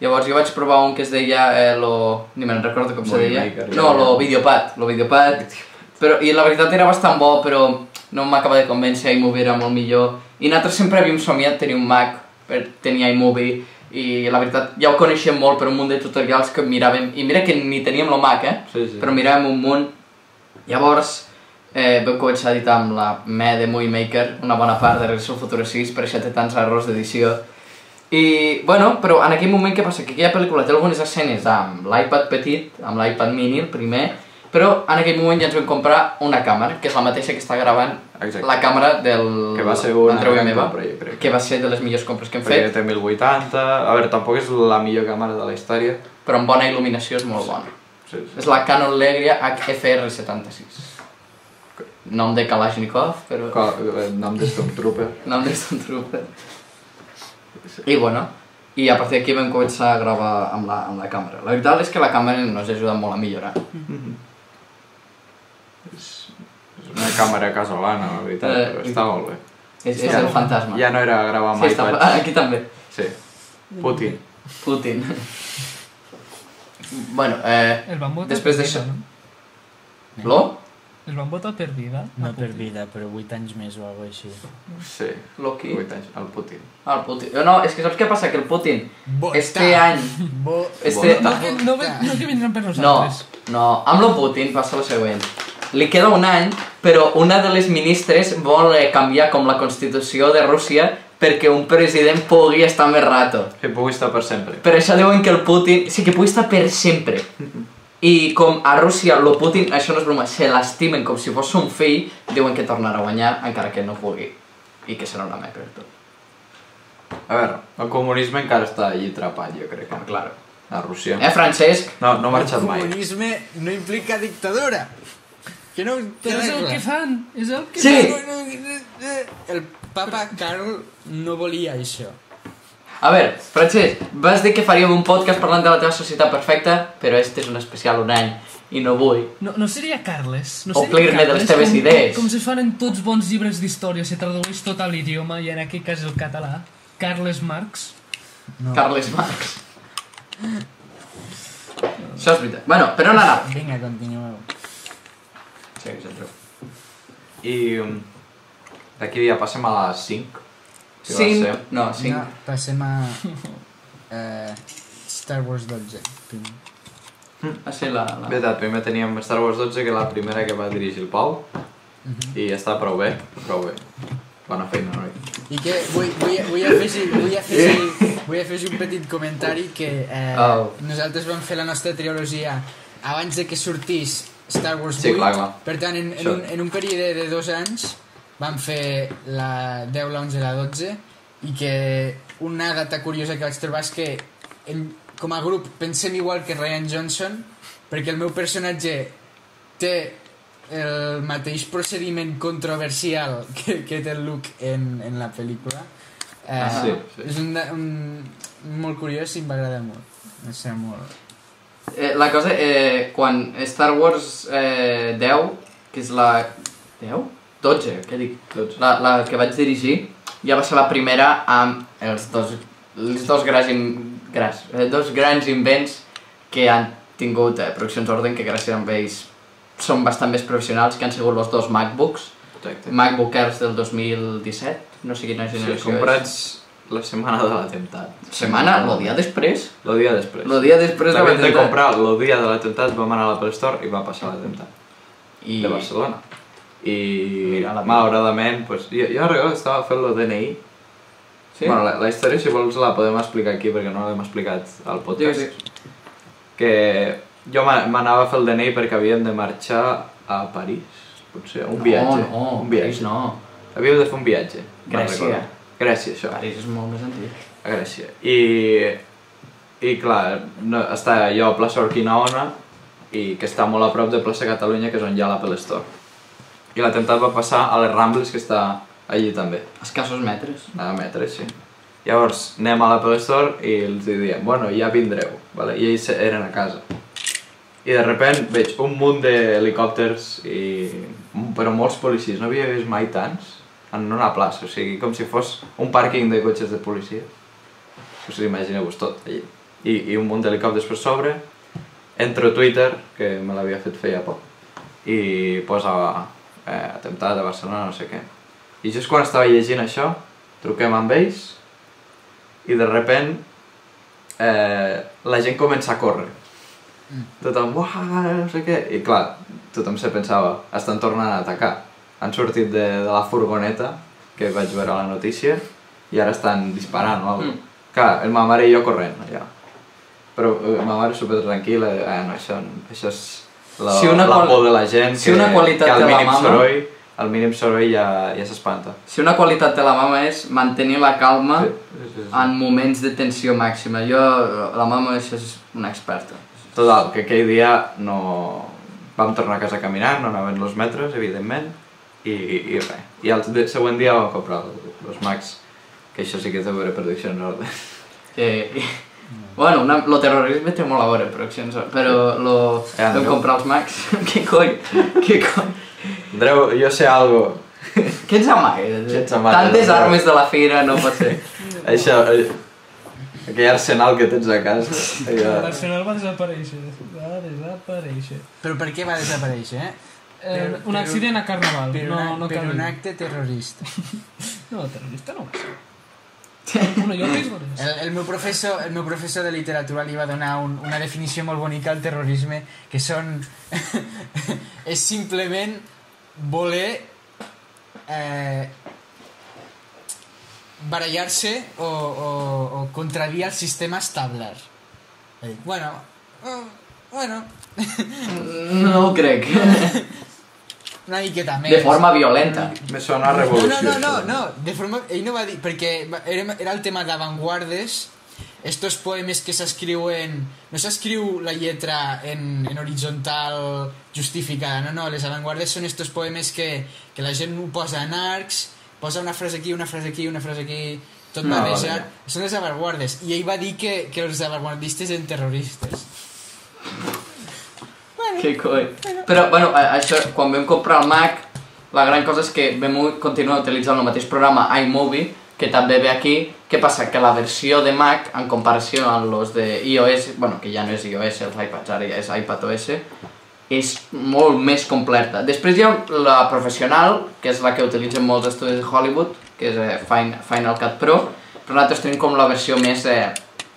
Llavors jo vaig provar un que es deia, eh, lo... ni me'n recordo com se deia. Maker, No, lo Videopad, lo Videopad. Però, I la veritat era bastant bo, però no m'acaba de convèncer, iMovie era molt millor. I nosaltres sempre havíem somiat tenir un Mac per tenir iMovie i la veritat ja ho coneixíem molt per un munt de tutorials que miràvem i mira que ni teníem el Mac, eh? Sí, sí. però miràvem un munt llavors eh, vam començar a editar amb la me de Movie Maker una bona part de Regreso al Futuro 6 per això té tants errors d'edició i bueno, però en aquell moment què passa? Que aquella pel·lícula té algunes escenes amb l'iPad petit, amb l'iPad mini, el primer però en aquell moment ja ens vam comprar una càmera, que és la mateixa que està gravant Exacte. la càmera del Que va ser una gran meva, compra, jo crec. que va ser de les millors compres que hem Perquè fet, té 1080... A veure, tampoc és la millor càmera de la història. però amb bona il·luminació és molt bona. Sí, sí. És la Canon Legria HFR76. Nom de Kalashnikov, però... Co- El nom de Stormtrooper. Nom de Stormtrooper. I bueno, i a partir d'aquí vam començar a gravar amb la, amb la càmera. La veritat és que la càmera ens ajuda molt a millorar. És una càmera casolana, la veritat, Eh, però està molt bé. És, és Ja el no- fantasma. Ja no era gravar amb sí, està, aquí també. Sí. Putin. Putin. Bueno, eh, El van votar Després d'això- no? Lo? Les van votar per vida. No per Putin. vida, però 8 anys més o alguna així. Sí. Loki. 8 anys, el Putin. Ah, el Putin. No, és que saps què passa? Que el Putin, Vota. este any... Bo... Este... No, que, no, ve- no que vindran per No, nosaltres. no, amb el Putin passa el següent. Li queda un any, però una de les ministres vol eh, canviar com la Constitució de Rússia perquè un president pugui estar més rato. Que pugui estar per sempre. Per això diuen que el Putin... Sí, que pugui estar per sempre. I com a Rússia, el Putin, això no és broma, se l'estimen com si fos un fill, diuen que tornarà a guanyar encara que no pugui. I que serà una meca de tot. A veure, el comunisme encara està allí atrapat, jo crec. Ah, claro. A Rússia. Eh, Francesc? No, no ha marxat El mai. comunisme no implica dictadura. Que no Però és el que fan, és el que Sí. fan. El papa Carl no volia això. A veure, Francesc, vas dir que faríem un podcast parlant de la teva societat perfecta, però este és un especial un any i no vull. No, no seria Carles. No Omplir-me seria de les Carles, teves com, idees. Com, com se fan en tots bons llibres d'història, se tradueix tot a l'idioma i en aquest cas el català. Carles Marx. No. Carles Marx. Això és veritat. Bueno, per on anar? Vinga, continueu. Sí, centro. I um, d'aquí ja passem a les 5. Si va Cinc... No, cinc. No, passem a... Eh, Star Wars 12. primer. Va ser la... la... Veritat, primer teníem Star Wars 12, que la primera que va dirigir el Pau, Mhm. i està prou bé, prou bé. Bona feina, noi. I que vull, vull, vull, afegir, vull, afegir, vull afegir un petit comentari que eh, Oh. nosaltres vam fer la nostra trilogia abans de que sortís Star Wars 8. Sí, clar, clar. Per tant, en, en, un, en un període de dos anys vam fer la 10, la 11 i la 12 i que una data curiosa que vaig trobar és que en, com a grup pensem igual que Ryan Johnson perquè el meu personatge té el mateix procediment controversial que, que té el Luke en, en la pel·lícula. Eh, Ah, sí, sí. És un, un, molt curiós i em va agradar molt. Va ser molt... Eh, la cosa, eh, quan Star Wars eh, 10, que és la... 10? 12, què dic? 12. La, la que vaig dirigir, ja va ser la primera amb els dos, els dos grans, in, grans, eh, dos grans invents que han tingut eh, Produccions Orden, que gràcies a ells són bastant més professionals, que han sigut els dos MacBooks, Exacte. MacBook Airs del 2017, no sé quina Sí, generació comprats la setmana de l'atemptat. és. Setmana, el dia després, El dia després. el dia després de L'havíem de l'atemptat. comprar el dia de l'atemptat, vam anar a l'Apple Store i va passar l'atemptat. I... De Barcelona. I malauradament, pues, jo, jo recordo que estava fent el DNI. Sí? Bueno, la, la història, si vols, la podem explicar aquí perquè no l'hem explicat al podcast. Digues, Que jo m'a- m'anava a fer el DNI perquè havíem de marxar a París, potser, un viatge. No, no, un viatge. París no. Havíem de fer un viatge. Grècia. Grècia, això. París és molt més antic. a Grècia. I, i clar, no, està allò a plaça Urquinaona i que està molt a prop de plaça Catalunya, que és on hi ha l'Apple Store. I l'atemptat va passar a les Rambles, que està allí també, Escassos metres. a metres, sí. Llavors, anem a l'Apple Store i els diem, bueno, ja vindreu, vale? i ells eren a casa. I de repent veig un munt d'helicòpters, i... però molts policies, no havia vist mai tants en una plaça, o sigui, com si fos un pàrquing de cotxes de policia. Sigui, imagineu-vos tot allí. I, I un munt d'helicòpters per sobre. Entro a Twitter, que me l'havia fet feia poc, i posa eh, atemptat a Barcelona, no sé què. I just quan estava llegint això, truquem amb ells i de repent eh, la gent comença a córrer. Tothom, uah, no sé què. I clar, tothom se pensava, estan tornant a atacar. Han sortit de, de la furgoneta, que vaig veure a la notícia, i ara estan disparant o alguna Mm. Clar, el ma mare i jo corrent allà. Però eh, ma mare super tranquil·la, eh, no, això, això és la, Si una la qual- por de la gent, si que, una qualitat que al la mínim mama- soroll, al mínim soroll ja, ja s'espanta. Si una qualitat de la mama és mantenir la calma Sí, sí, sí, sí. en moments de tensió màxima. Jo, la mama això és una experta. Total, que aquell dia no... Vam tornar a casa caminant, no anaven els metres, evidentment, i, i res. I el de- següent dia vam comprar els Macs, que això sí que té a veure Productions Orden. Eh, i, bueno, una, lo terrorisme té molt a veure, però, sense, però lo, Ja, vam no. comprar els Macs. Què cony? Què cony? Andreu, jo sé algo. Què ets amaga? Què ets amaga, Tantes Andreu? armes de la fira no pot ser. Això, eh, aquell arsenal que tens a casa. Allò... L'Arsenal va desaparèixer. Va desaparèixer. Però per què va desaparèixer, eh? Eh, un accident a Carnaval. Per, no, una, no per un acte terrorista. No, terrorista no va ser. Bueno, jo penso. El, el, meu professor, el meu professor de literatura li va donar un, una definició molt bonica al terrorisme, que són... és simplement voler eh, barallar-se o, o, o contradir el sistema establert. Bueno, eh, bueno, No ho crec. una miqueta més. De forma violenta. Me sona a No, revolució. no, no, no, això. no, de forma... Ell no va dir... Perquè era, era el tema d'avantguardes, estos poemes que s'escriuen... No s'escriu la lletra en, en horitzontal justificada, no, no, les avantguardes són estos poemes que, que la gent ho posa en arcs, posa una frase aquí, una frase aquí, una frase aquí, tot No, barrejat. vale. Són les avantguardes. I ell va dir que, que els avantguardistes eren terroristes. Que coi. Però, bueno, això, quan vam comprar el Mac, la gran cosa és que vam continuar utilitzant el mateix programa iMovie, que també ve aquí. Què passa? Que la versió de Mac, en comparació amb los de iOS, bueno, que ja no és iOS, els iPads, ara ja és iPadOS, és molt més completa. Després hi ha la professional, que és la que utilitzen molts estudis de Hollywood, que és eh, Fin- Final Cut Pro, però nosaltres tenim com la versió més eh,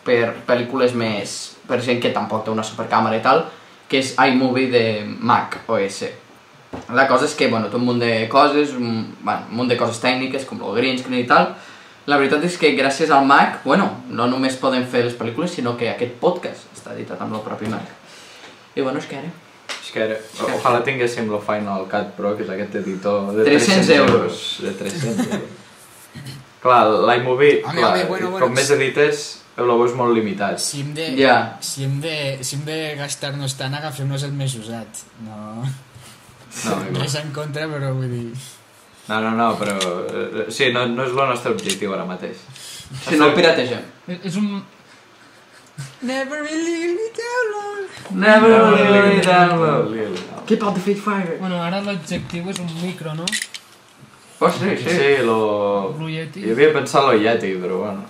per pel·lícules més... per gent que tampoc té una supercàmera i tal, que és iMovie de Mac OS. La cosa és que, bueno, té un munt de coses, un, bueno, un munt de coses tècniques, com el green screen i tal. La veritat és que gràcies al Mac, bueno, no només poden fer les pel·lícules, sinó que aquest podcast està editat amb el propi Mac. I bueno, és que ara... És que era, ojalà tinguéssim el Final Cut Pro, que és aquest editor de 300 euros. De 300 euros. clar, l'iMovie, clar, home, bueno, bueno, com més edites, el veus molt limitat. Si hem de, Ja. si hem de, si hem de gastar-nos tant, agafem-nos el més usat. No, No, és en contra, però vull dir... no, no, no però... eh, Sí, no, no és el nostre objectiu ara mateix. Si no el pirategem. És- És un... Never really me down Never really No, download. Lil. Keep out the feed fire. Bueno, ara l'objectiu és un micro, no? Oh, sí, sí. Sí, lo... Blue Yeti. Jo havia pensat lo Yeti, però bueno.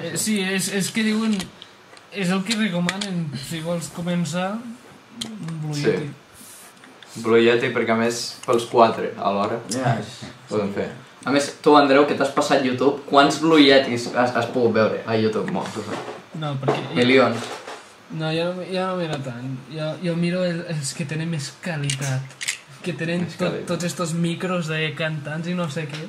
Eh, sí, és, és que diuen... És el que recomanen si vols començar un Blue Sí. Yeti. Blue Yeti perquè a més pels quatre alhora Ja, és... podem fer. A més, tu, Andreu, que t'has passat YouTube, quants Blue Yetis has, has pogut veure a YouTube? Molts. No, perquè... Milions. No, jo no, jo no miro tant. Jo, jo miro el, els que tenen més qualitat. Que tenen tot, tots estos micros de cantants i no sé què.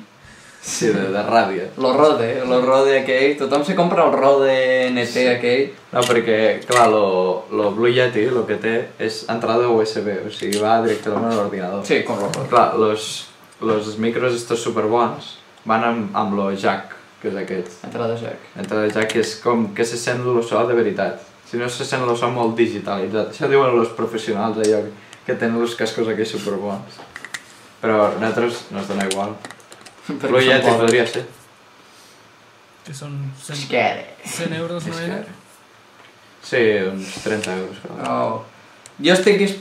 Sí, de, de ràdio. Lo Rode, lo Rode aquell, tothom se compra el Rode NT aquell. No, perquè, clar, lo, lo Blue Yeti el que té és entrada USB, o sigui, va directament a l'ordinador. Sí, com lo Rode. Clar, los, los micros estos superbons van amb, amb lo jack, que és aquest. Entrada jack. Entrada jack que és com que se sent el so de veritat. Si no se sent el so molt digitalitzat. Això diuen els professionals allò que tenen els cascos aquells superbons. Però a nosaltres no ens dona igual. Són Yeti pobres. podria ser. Que són 100, És que... 100 euros, no era? Sí, uns 30 euros. Però... Oh. Jo estic dis...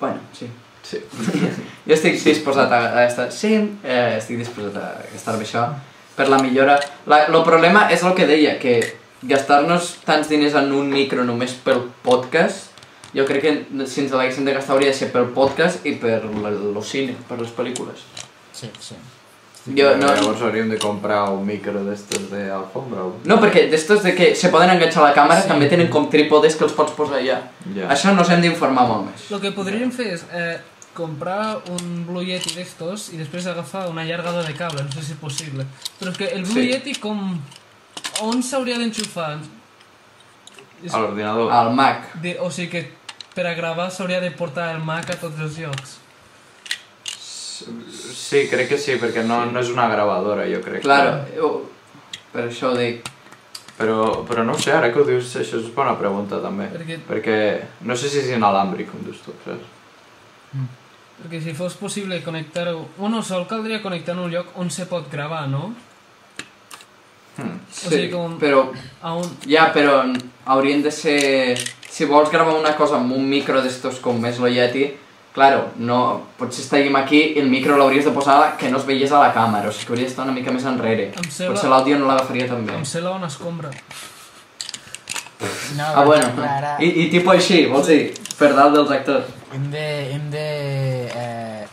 Bueno, sí. Sí. Jo estic disposat a, a estar... Sí, eh, estic disposat a gastar-me això per la millora. El problema és el que deia, que gastar-nos tants diners en un micro només pel podcast, jo crec que si ens l'haguéssim de gastar hauria de ser pel podcast i per el cine, per les pel·lícules. Sí, sí. Jo, no, Llavors hauríem de comprar un micro d'estos d'alfombra. o- no, perquè d'estos de que se poden enganxar a la càmera Sí. també tenen com trípodes que els pots posar allà. Ja. Això nos hem d'informar molt més. El que podríem fer és eh, comprar un Blue Yeti d'estos i després agafar un allargador de cable, no sé si és possible. Però és que el Blue Sí. Yeti com... On s'hauria d'enxufar? És- A l'ordinador. Al Mac. De, o sigui que per a gravar s'hauria de portar el Mac a tots els llocs. Sí, crec que sí, perquè no, no és una gravadora, jo crec. Claro, jo, per això ho dic. Però, però no ho sé, ara que ho dius, això és bona pregunta també. Perquè- Perquè no sé si és inalàmbric, com dius tu, saps? Perquè si fos possible connectar-ho... Bueno, sol caldria connectar en un lloc on se pot gravar, no? Hmm. O sigui, com- però... A un... Ja, però haurien de ser... Si vols gravar una cosa amb un micro d'estos com és lo Yeti, claro, no, potser estàvem aquí i el micro l'hauries de posar que no es veiés a la càmera, o sigui que hauria d'estar una mica més enrere. Em sembla- Potser l'àudio no l'agafaria tan bé. Em cela una escombra. No, Ah, bueno. Ara, I, I tipus així, vols dir, per dalt dels actors. hem de, hem de eh,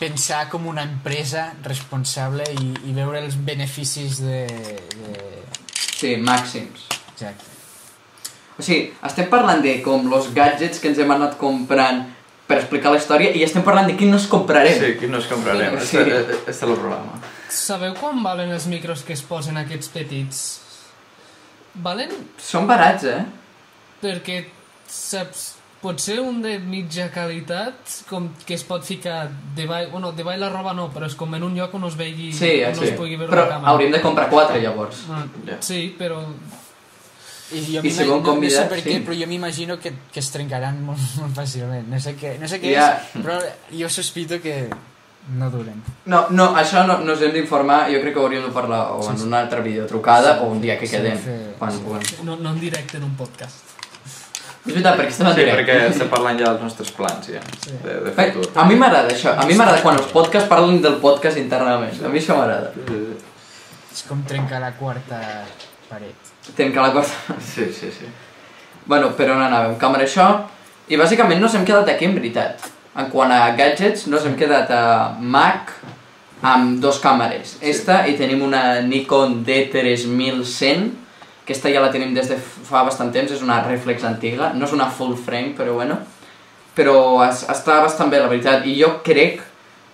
pensar com una empresa responsable i, i veure els beneficis de... de... Sí, màxims. Exacte. O sigui, estem parlant de com los gadgets que ens hem anat comprant per explicar la història i estem parlant de quin nos comprarem. Sí, quin nos comprarem. Sí. Este, este és el problema. Sabeu quan valen els micros que es posen aquests petits? Valen Són barats, eh? perquè, saps, pot ser un de mitja qualitat, com que es pot ficar davall, bueno, davall la roba no, però és com en un lloc on es vegi, Sí, on sí. es pugui veure Però la càmera. hauríem de comprar quatre, llavors. Ah, Ja. Sí, però I, jo I si vol no, no sé convidar, per sí. què, però jo m'imagino que, que es trencaran molt, molt fàcilment. No sé què, no sé què Ja. és, però jo sospito que no duren. No, no, això no, no us hem d'informar, jo crec que hauríem de parlar o en una altra videotrucada o un dia que Sí, quedem, fer- quan sí. puguem. no, no en directe en un podcast. És veritat, perquè estem en Sí, directe. perquè estem parlant ja dels nostres plans, ja, Sí. de, de Eh, futur. A mi m'agrada això, a mi m'agrada quan els podcasts parlen del podcast internament, a mi això m'agrada. És com trencar la quarta paret. Trencar la cosa. Sí, sí, sí. Bueno, per on anàvem? Càmera això, i bàsicament nos hem quedat aquí en veritat. En quant a gadgets, nos hem quedat a Mac amb dos càmeres. Esta, i tenim una Nikon D3100, que esta ja la tenim des de fa bastant temps, és una reflex antiga, no és una full frame, però bueno. Però es, està bastant bé, la veritat, i jo crec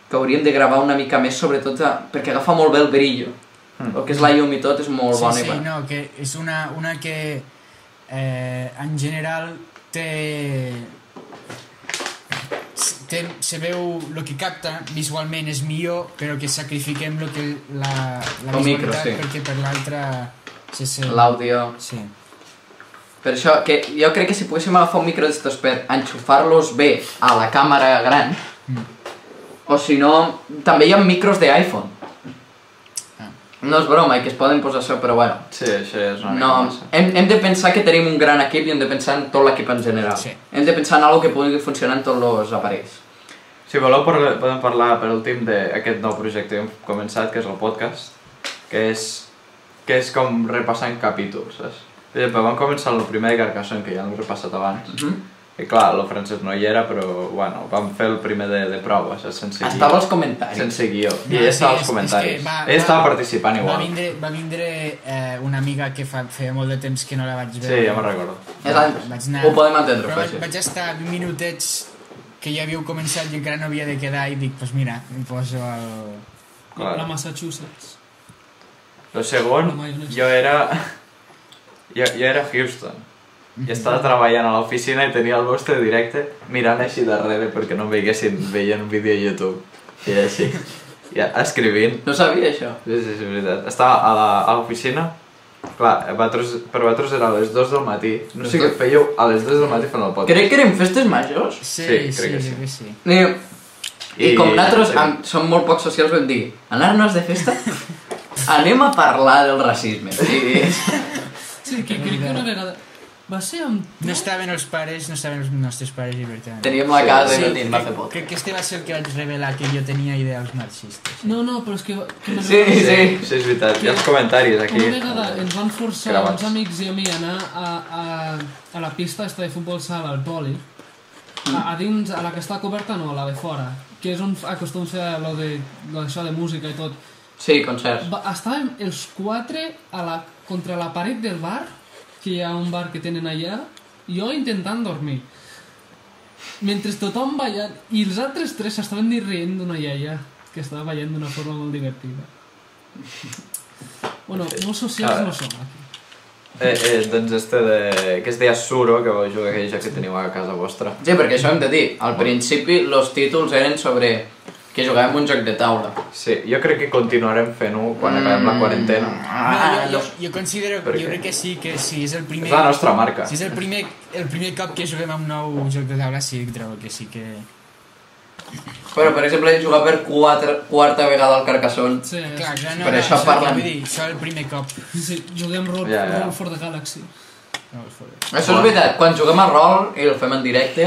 que hauríem de gravar una mica més, sobretot a, perquè agafa molt bé el brillo. Mm. El que és la llum i tot és molt sí, bona. sí, bona. no, que és una, una que eh, en general té, té, se veu el que capta visualment és millor però que sacrifiquem lo que la, la El micro, sí. perquè per l'altra se sent... L'àudio... Sí. Per això, que jo crec que si poguéssim agafar un micro d'estos per enxufar-los bé a la càmera gran, Mm. o si no, també hi ha micros d'iPhone. No és broma, i que es poden posar això, però bueno. Sí, això és una No, massa. hem, hem de pensar que tenim un gran equip i hem de pensar en tot l'equip en general. Sí. Hem de pensar en algo que pugui funcionar en tots els aparells. Si voleu parla- podem parlar per últim d'aquest nou projecte que hem començat, que és el podcast, que és, que és com repassant capítols, saps? Per exemple, vam començar el primer de Carcassonne, que ja l'hem repassat abans, Uh -huh. I clar, el francès no hi era, però bueno, vam fer el primer de, de prova, saps? Sense guió. Estava als comentaris. Sense guió. I No, ella sí, estava és- als és comentaris. que va- Ella estava va- participant Va igual. vindre, va vindre eh, una amiga que fa, feia molt de temps que no la vaig Sí, veure. ja me'n recordo. És el... Vaig anar- Ho podem entendre, Però vaig, sí. vaig estar 20 minutets que ja havíeu començat i encara no havia de quedar i dic, doncs pues mira, em poso el... Clar. La Massachusetts. Lo segon, jo era... Jo, jo era Houston. I estava treballant a l'oficina i tenia el vostre directe mirant així darrere perquè no em veiessin veient un vídeo a YouTube. I així, ja, escrivint. No sabia això. Sí, sí, sí, és veritat. Estava a l'oficina, clar, vosaltres, per vosaltres era a les 2 del matí. No sé què fèieu a les 2 del matí fent el podcast. Crec que eren festes majors. Sí, Sí, sí, crec que sí. que sí. I, I, I- com nosaltres sí. am, som molt poc socials vam dir anar-nos de festa anem a parlar del racisme I, Sí, que crec que una vegada... Va ser amb... No estaven els pares, no estaven els nostres pares i per tant... teníem la Sí, casa sí, i no teníem va crec, fer pot crec que este va ser el que vaig revelar que jo tenia ideals marxistes. No, no, però és que... que Sí, n'he- sí. Sí, és veritat. Hi ha els comentaris aquí. Una vegada ens van forçar Gravats. uns amics i a mi a anar a, a, a la pista esta de futbol sala, al poli, a, a dins, a la que està coberta no, a la de fora, que és on acostum a fer lo de, lo d'això de música i tot. sí, concerts Va, estàvem els quatre a la, contra la paret del bar, que hi ha un bar que tenen allà, i jo intentant dormir. Mentre tothom ballant, i els altres tres s'estaven rient d'una iaia que estava ballant d'una forma molt divertida. Bueno, molt socials no som aquí. Eh, eh, doncs este de... que es deia Suro, que vau jugar aquell joc que teniu a casa vostra. sí, perquè això hem de dir al principi els títols eren sobre que jugàvem un joc de taula Sí, jo crec que continuarem fent-ho quan acabem la quarantena. ah, no, jo, jo, jo considero, Per jo crec que sí, que si és el primer... És la nostra marca. Si és el primer, el primer cop que juguem a un nou joc de taula, sí, trobo que sí que... però per exemple jugar per quatre, quarta vegada al Carcassonne Sí, Clar, clar, no, Per no, això això parlen. Vull dir, això el primer cop. sí, juguem Roll, Ja, ja. Roll for the Galaxy. No, és fora. això és veritat, quan juguem a rol i el fem en directe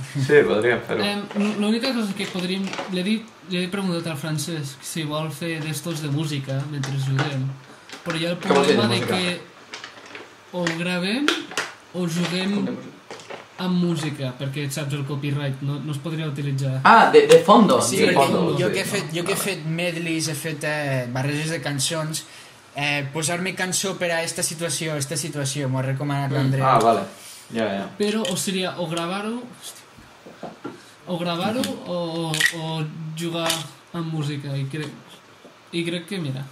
Sí, podríem fer-ho. Eh, L'única cosa que podríem... Li he, dit, li he preguntat al Francesc si vol fer d'estos de música mentre juguem. Però hi ha el problema de música? que o gravem o juguem amb música, perquè saps el copyright, no, no es podria utilitzar. Ah, de, de fondo. Sí, de fondo. jo que he fet, jo que he fet medleys, he fet eh, barreges de cançons, eh, posar-me cançó per a esta situació, esta situació, m'ho ha recomanat l'Andreu. Ah, vale. Ja, ja. Però o seria o gravar-ho o gravar-ho o, o jugar amb música i crec, i crec que mira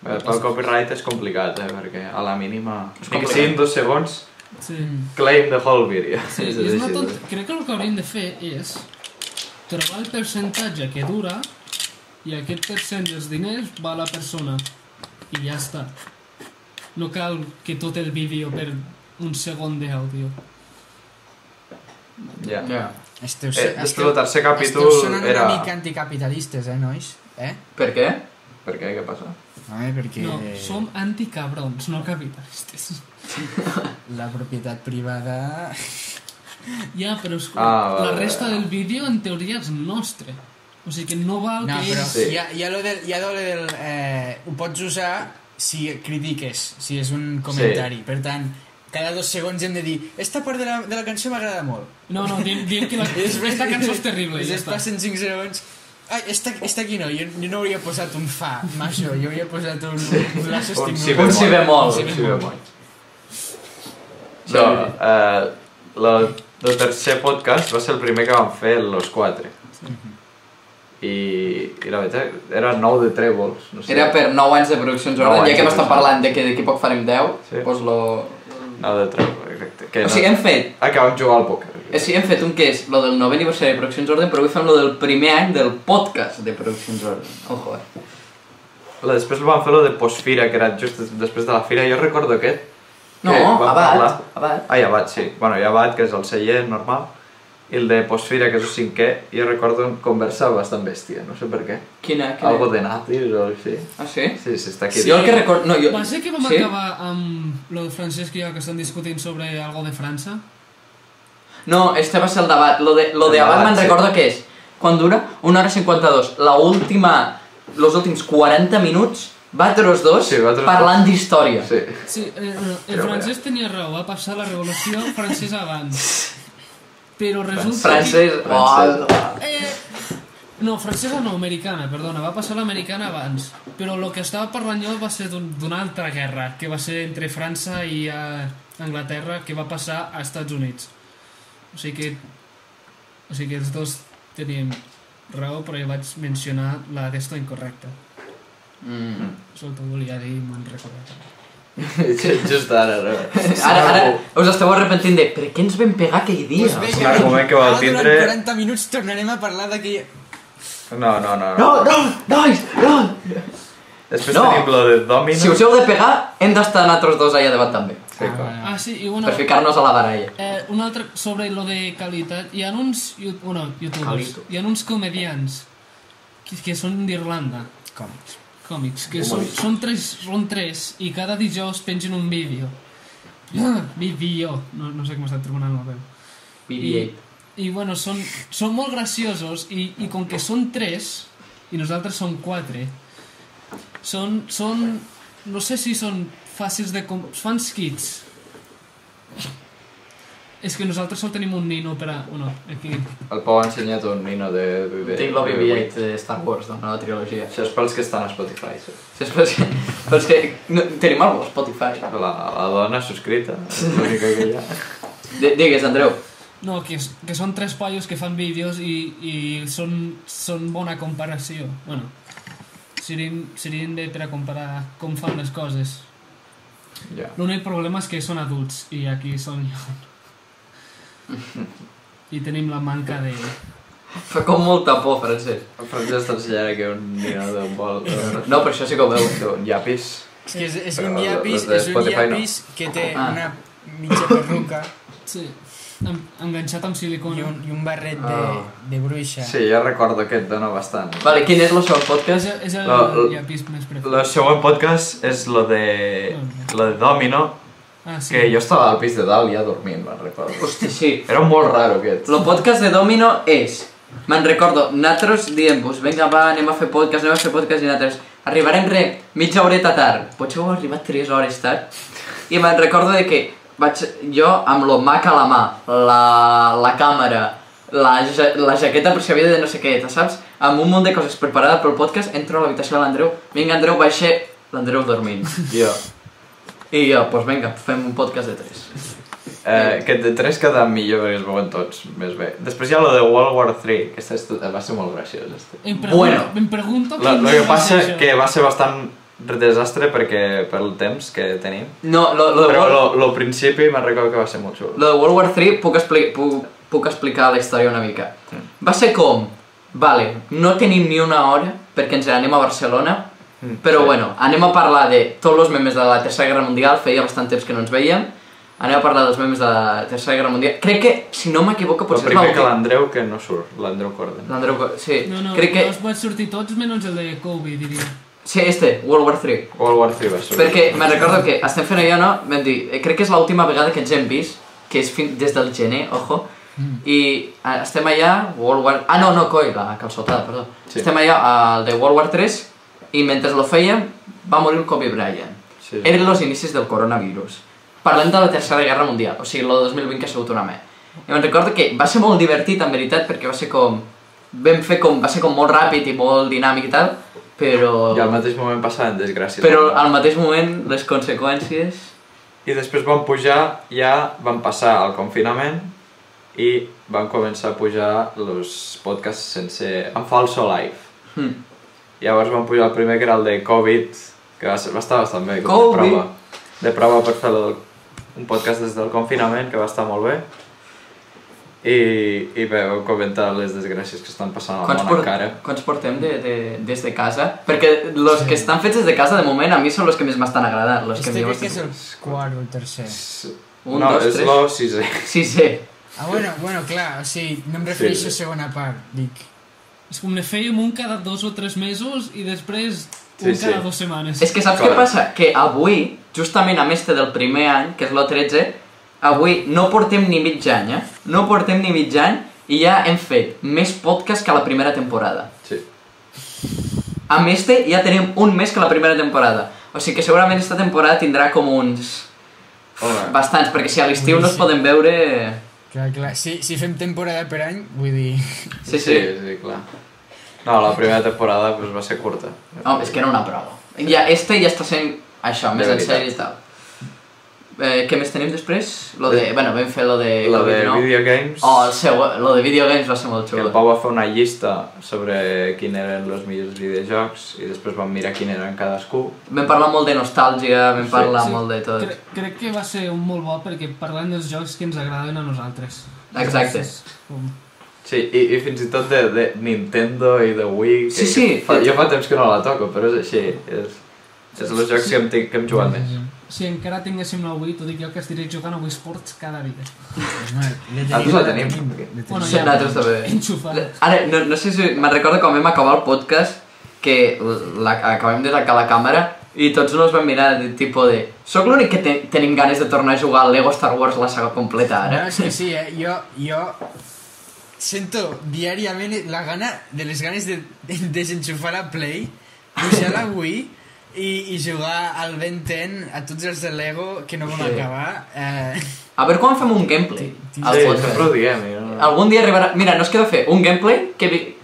Bé, pel copyright és complicat, eh, perquè a la mínima... Ni que siguin dos segons, sí. claim the whole video. Sí, És és una eh? crec que el que hauríem de fer és trobar el percentatge que dura i aquest percent dels diners va a la persona i ja està no cal que tot el vídeo per un segon d'àudio Ja. Ja. Esteu, Eh, després del tercer capítol esteu sonant era- una mica anticapitalistes, eh, nois? Eh? Per què? Per què? Què passa? Home, perquè no, som anticabrons, no capitalistes la propietat privada... ja, però és... Ah, vale, la resta vale. del vídeo en teoria és nostre o sigui que no val No, que però ells Sí. hi, ha lo del, lo del... Eh, ho pots usar si critiques, si és un comentari. Sí. Per tant, cada dos segons hem de dir esta part de la, de la cançó m'agrada molt. no, no, diem, diem que la, aquesta cançó és terrible i ja després està passen 5 segons Ai, esta, esta aquí no, jo, jo no hauria posat un fa, macho, jo hauria posat un, un la Un sostingut. si Un si bemol. Un si bemol. No, eh, la, el tercer podcast va ser el primer que vam fer los quatre. I, i la veritat, era nou de trèvols. No sé. Era per 9 anys de produccions Jordan, ja que hem estat parlant de que d'aquí poc farem 10, Sí. doncs lo... Nou de trèvols, exacte. Que O sigui, hem fet, Ah, que vam jugar al pòquer. o sigui, hem fet un que és lo del 9 aniversari de Produccions Jordan, però avui fem lo del primer any del podcast de Produccions Jordan. Ojo, eh? La, després vam fer lo de postfira, que era just des- després de la fira. Jo recordo aquest. No, abat, parlar. abat. Ah, i abat, sí. Bueno, i abat, que és el celler normal. I el de postfira, que és el cinquè, jo recordo un conversa bastant bèstia, no sé per què. Quina, quina? Algo de nazis o així. Ah, sí? Sí, sí, està aquí. Jo el que recordo... No, jo... Va ser que vam sí? acabar amb lo de Francesc i jo que estan discutint sobre algo de França? No, este va ser el debat. Lo de, lo El de debat, me'n sí. recordo que és... Quan dura? Una hora 52. La última... Los últims 40 minuts Vosaltres dos Sí, vosaltres parlant d'història. Sí. Sí, eh, no, el Però francès tenia raó, va passar la revolució francesa abans. Però resulta Francès... Oh, que... Eh, no, francesa no, americana, perdona, va passar l'americana abans. Però el que estava parlant jo va ser d'un- d'una altra guerra, que va ser entre França i eh, Anglaterra, que va passar a Estats Units. O sigui que... O sigui que els dos teníem raó, però jo vaig mencionar la d'esto incorrecta. mm. Això t'ho volia dir i m'han recordat. Just ara, no? Ara, ara us esteu arrepentint de per què ens vam pegar aquell dia? Pues bé, un argument que vau ara tindre- Durant 40 minuts tornarem a parlar d'aquella... No, no, no. No, no, nois, no! Després No. tenim lo de Domino. Si us heu de pegar, hem d'estar nosaltres dos allà davant també. Sí, clar. Ah, sí, i una... Per ficar-nos a la baralla. Eh, un altre sobre lo de qualitat. Hi ha uns, yu- bueno, youtubers, Calito. hi ha uns comedians que, que són d'Irlanda, Com? Còmics, que són, són, tres, són tres i cada dijous pengen un vídeo. Ah, vídeo, no, no sé com està tribunant la veu. BB-8. I bueno, són, són molt graciosos i, i com que són tres i nosaltres som quatre, són, són no sé si són fàcils de... Com... Fan skits. És que nosaltres sol tenim un nino per a... Bueno, aquí... El Pau ha ensenyat un nino de... de Tinc la BB-8 de Star Wars, de la nova trilogia. Això és pels que estan a Spotify. Sí. Si és pels que, pels que no, tenim algú a Spotify. La, la dona subscrita, és l'única que hi ha. D digues, Andreu. No, que, que són tres paios que fan vídeos i, i són, són bona comparació. Bueno, serien, serien bé per a comparar com fan les coses. Ja. L'únic problema és que són adults i aquí són jo. I tenim la manca de... Fa com molta por, Francesc. El Francesc està ensenyant aquí un nino d'un vol. No, però això sí que ho veu. Un llapis. És que és, és un llapis, és un Spotify no. llapis que té Ah. una mitja perruca Sí, en, enganxat amb i silicona. un, i un barret de, Ah. de bruixa. Sí, jo recordo que et dona bastant. Vale, quin és el seu És, podcast? el- és el el- llapis més El preferit. següent podcast és lo de... lo de Domino, Ah, sí. que jo estava al pis de dalt ja dormint, me'n recordo. Hosti, sí. Era molt raro aquest. El podcast de Domino és... Me'n recordo, nosaltres diem-vos, vinga va, anem a fer podcast, anem a fer podcast i nosaltres arribarem re, mitja horeta tard. Potser heu arribat 3 hores tard. I me'n recordo de que vaig, jo amb lo Mac a la mà, la, la càmera, la, ja, la jaqueta per si havia de no sé què, saps? Amb un munt de coses preparades pel podcast, entro a l'habitació de l'Andreu, vinga Andreu, baixa, l'Andreu dormint. Jo. I jo, doncs pues vinga, fem un podcast de tres. Eh, que de tres queda millor perquè es veuen tots més bé. Després hi ha lo de World War 3, que este és, va ser molt graciós. Este. Em pregunto, Bueno. em pregunto Lo, quin lo que passa això. que va ser bastant desastre perquè pel temps que tenim. No, lo, lo, de Però World, lo, lo principi me'n recordo que va ser molt xulo. lo de World War 3 puc, expli puc, puc explicar la història una mica. Va ser com, vale, no tenim ni una hora perquè ens anem a Barcelona, Mm, però sí. bueno, anem a parlar de tots els memes de la Tercera Guerra Mundial, feia bastant temps que no ens veiem, anem a parlar dels memes de la Tercera Guerra Mundial. Crec que, si no m'equivoco, El potser és primer que l'últim. l'Andreu que no surt, l'Andreu Corden. L'Andreu, Co- sí, No, no, crec que... no es van sortir tots menys el de Kobe, diria. Sí, este, World War 3. World War 3 va ser. Perquè me recordo que estem fent allò, no? Vam dir, eh, crec que és l'última vegada que ens hem vist, que és fin, des del gener, ojo, i eh, estem allà, World War... Ah, no, no, coi, la calçotada, perdó. Sí. Estem allà al de World War 3 i mentre lo fèiem va morir el Kobe Bryant. Sí. Eren els inicis del coronavirus. Parlem de la Tercera Guerra Mundial, o sigui, el 2020 que ha sigut una me. I me'n recordo que va ser molt divertit, en veritat, perquè va ser com... Vam fer com... Va ser com molt ràpid i molt dinàmic i tal, però... I al mateix moment passaven desgràcies. Però al mateix moment, les conseqüències... I després van pujar, ja van passar al confinament i van començar a pujar els podcasts sense... en falso live. Hmm. Llavors van pujar el primer que era el de Covid, que va, ser, va estar bastant bé, com de prova. De prova per fer el, un podcast des del confinament, que va estar molt bé. I, i bé, vau comentar les desgràcies que estan passant al Quants, món por encara. quants portem de, de, des de casa? Perquè els que estan fets des de casa, de moment, a mi són els que més m'estan agradant. Los que Este em crec que és el quart o el tercer. Un, no, dos, és tres. lo sisè. Sí, sí. Ah, bueno, bueno, clar, o sigui, no em refereixo Sí. a segona part, dic... És com ne fèiem un cada dos o tres mesos i després Sí, un sí. cada dues setmanes. És que saps Clar. què passa? Que avui, justament a este del primer any, que és l'13, avui no portem ni mig any, eh? No portem ni mig any i ja hem fet més podcast que la primera temporada. Sí. Amb este ja tenim un més que la primera temporada. O sigui que segurament esta temporada tindrà com uns... Home, Bastants, perquè si a l'estiu no es Sí. poden veure... Clar, clar, si, si fem temporada per any, vull dir... Sí, sí. sí, clar. No, la primera temporada pues, va ser curta. Home, és que era una prova. Ja, este ja està sent això, més en sèrie i tal. Eh, què més tenim després? Lo de, bueno, vam fer lo de... La de no? Video Games, Oh, el seu, lo de videogames va ser molt que el xulo. Pau va fer una llista sobre quins eren els millors videojocs i després vam mirar quin eren cadascú. Vam parlar molt de nostàlgia, vam Sí. parlar molt de tot. Crec, crec que va ser un molt bo perquè parlant dels jocs que ens agraden a nosaltres. Exacte. Sí, i, i fins i tot de, de Nintendo i de Wii, que Sí, sí. Fa, jo fa temps que no la toco, però és així. És, és els jocs que hem, que hem jugat més. Si encara tinguéssim la Wii, t'ho dic jo que estiré jugant a Wii Sports cada dia. Nosaltres la tenim. Bueno. Sí, nosaltres també. Ara, no, no sé si me'n recordo quan vam acabar el podcast que la, acabem de tancar la càmera i tots nos vam mirar de tipus de Soc l'únic que te, tenim ganes de tornar a jugar al Lego Star Wars la saga completa ara? No, és que sí, eh? Jo, jo sento diàriament la gana, de les ganes de, de desenxufar la Play, pujar la Wii i, i jugar al Ben 10 a tots els de Lego que no vam Sí. acabar. Eh, A veure quan fem un gameplay Sí, al Sí, podcast. sempre ho diem. No... Algun dia arribarà... Mira, no es queda fer un gameplay que, vi...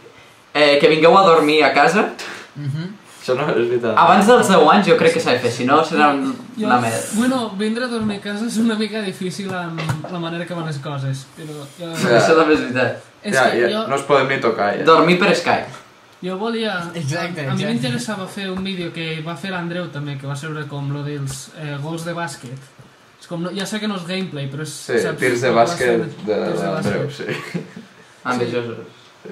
eh, que vingueu a dormir a casa. mhm. Això no és veritat. Abans dels 10 anys jo crec que s'ha de fer, si no serà un, Jo, una merda. bueno, vindre a dormir a casa és una mica difícil amb la manera que van les coses, però jo, Ja. Això també és veritat. és ja, que ja, jo, no es podem ni tocar, ja. Dormir per Skype. Jo volia... Exacte, a, a mi m'interessava fer un vídeo que va fer l'Andreu també, que va sobre com lo dels eh, gols de bàsquet. És com, no, ja sé que no és gameplay, però és... Sí, saps, tirs de bàsquet ser- de de l'Andreu, sí. Ambiciosos.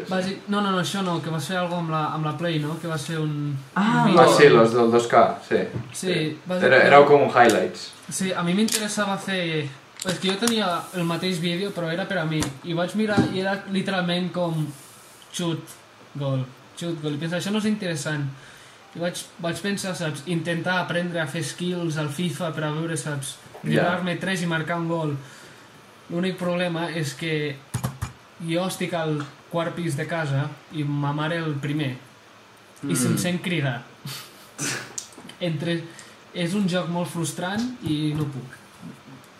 Bàsic, no, no, no, això no, que va ser algo amb la, amb la Play, no? Que va ser un... Ah, un Ah, sí, los del 2K, sí. Sí, bàsic- Era, era com un highlights. Sí, a mi m'interessava fer... És que jo tenia el mateix vídeo, però era per a mi. I vaig mirar i era literalment com xut, gol, xut, gol. I pensava, això no és interessant. I vaig, vaig pensar, saps, intentar aprendre a fer skills al FIFA per a veure, saps, Ja. driblar-me tres i marcar un gol. L'únic problema és que jo estic al quart pis de casa i ma mare el primer. I Mm. se'm sent cridar. Entre... És un joc molt frustrant i no puc.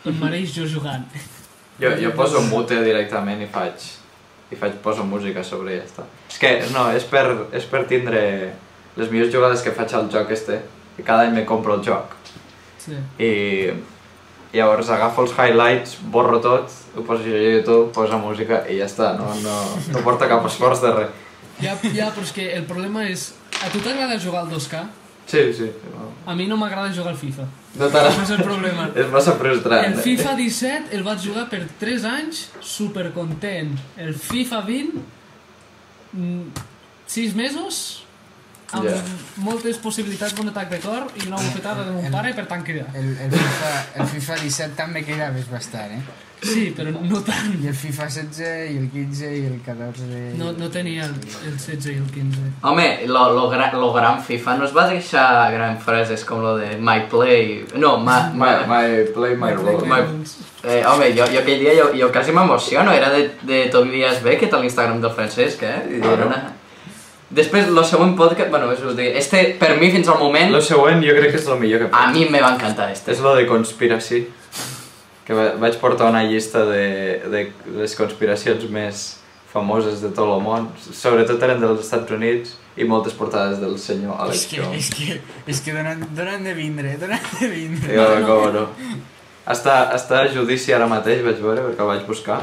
em mereix jo jugant. Jo, jo poso mute directament i faig, i faig poso música sobre i ja està. És que, no, és per, és per tindre les millors jugades que faig al joc este, i cada any me compro el joc. Sí. I llavors agafo els highlights, borro tot, ho poso a YouTube, poso música i ja està, no, no, no porta cap esforç de res. Ja, ja, però és que el problema és... A tu t'agrada jugar al 2K? Sí, sí, no, A mi no m'agrada jugar al FIFA. no t'agrada. Això és el problema. És massa frustrant. El FIFA 17 el vaig jugar per 3 anys supercontent. El FIFA 20, 6 mesos, amb Ja. moltes possibilitats d'un atac de cor i una bufetada de mon pare per tant queda. El, el, FIFA, el FIFA 17 també quedaves bastant, eh? Sí, però no tant. I el FIFA 16, i el 15, i el 14... No, no tenia el, el 16 i el 15. Home, lo, lo, gra, lo gran FIFA no es va deixar gran frases com lo de my play... No, ma, My, my play my role. My- Eh, home, jo, jo aquell dia jo, jo quasi m'emociono, era de, de Tobias Beckett a l'Instagram del Francesc, eh? I era una... Després, lo següent podcast, bueno, és us dic, este, per mi, fins al moment, Lo següent jo crec que és el millor que a faig. mi me va encantar este. És lo de conspiracy. Que va- vaig portar una llista de, de les conspiracions més famoses de tot el món. Sobretot eren dels Estats Units i moltes portades del senyor Alex És que, Jones. és que, és que donen, donen de vindre, donen de vindre. Jo, com no. Està, està a judici ara mateix, vaig veure, perquè el vaig buscar.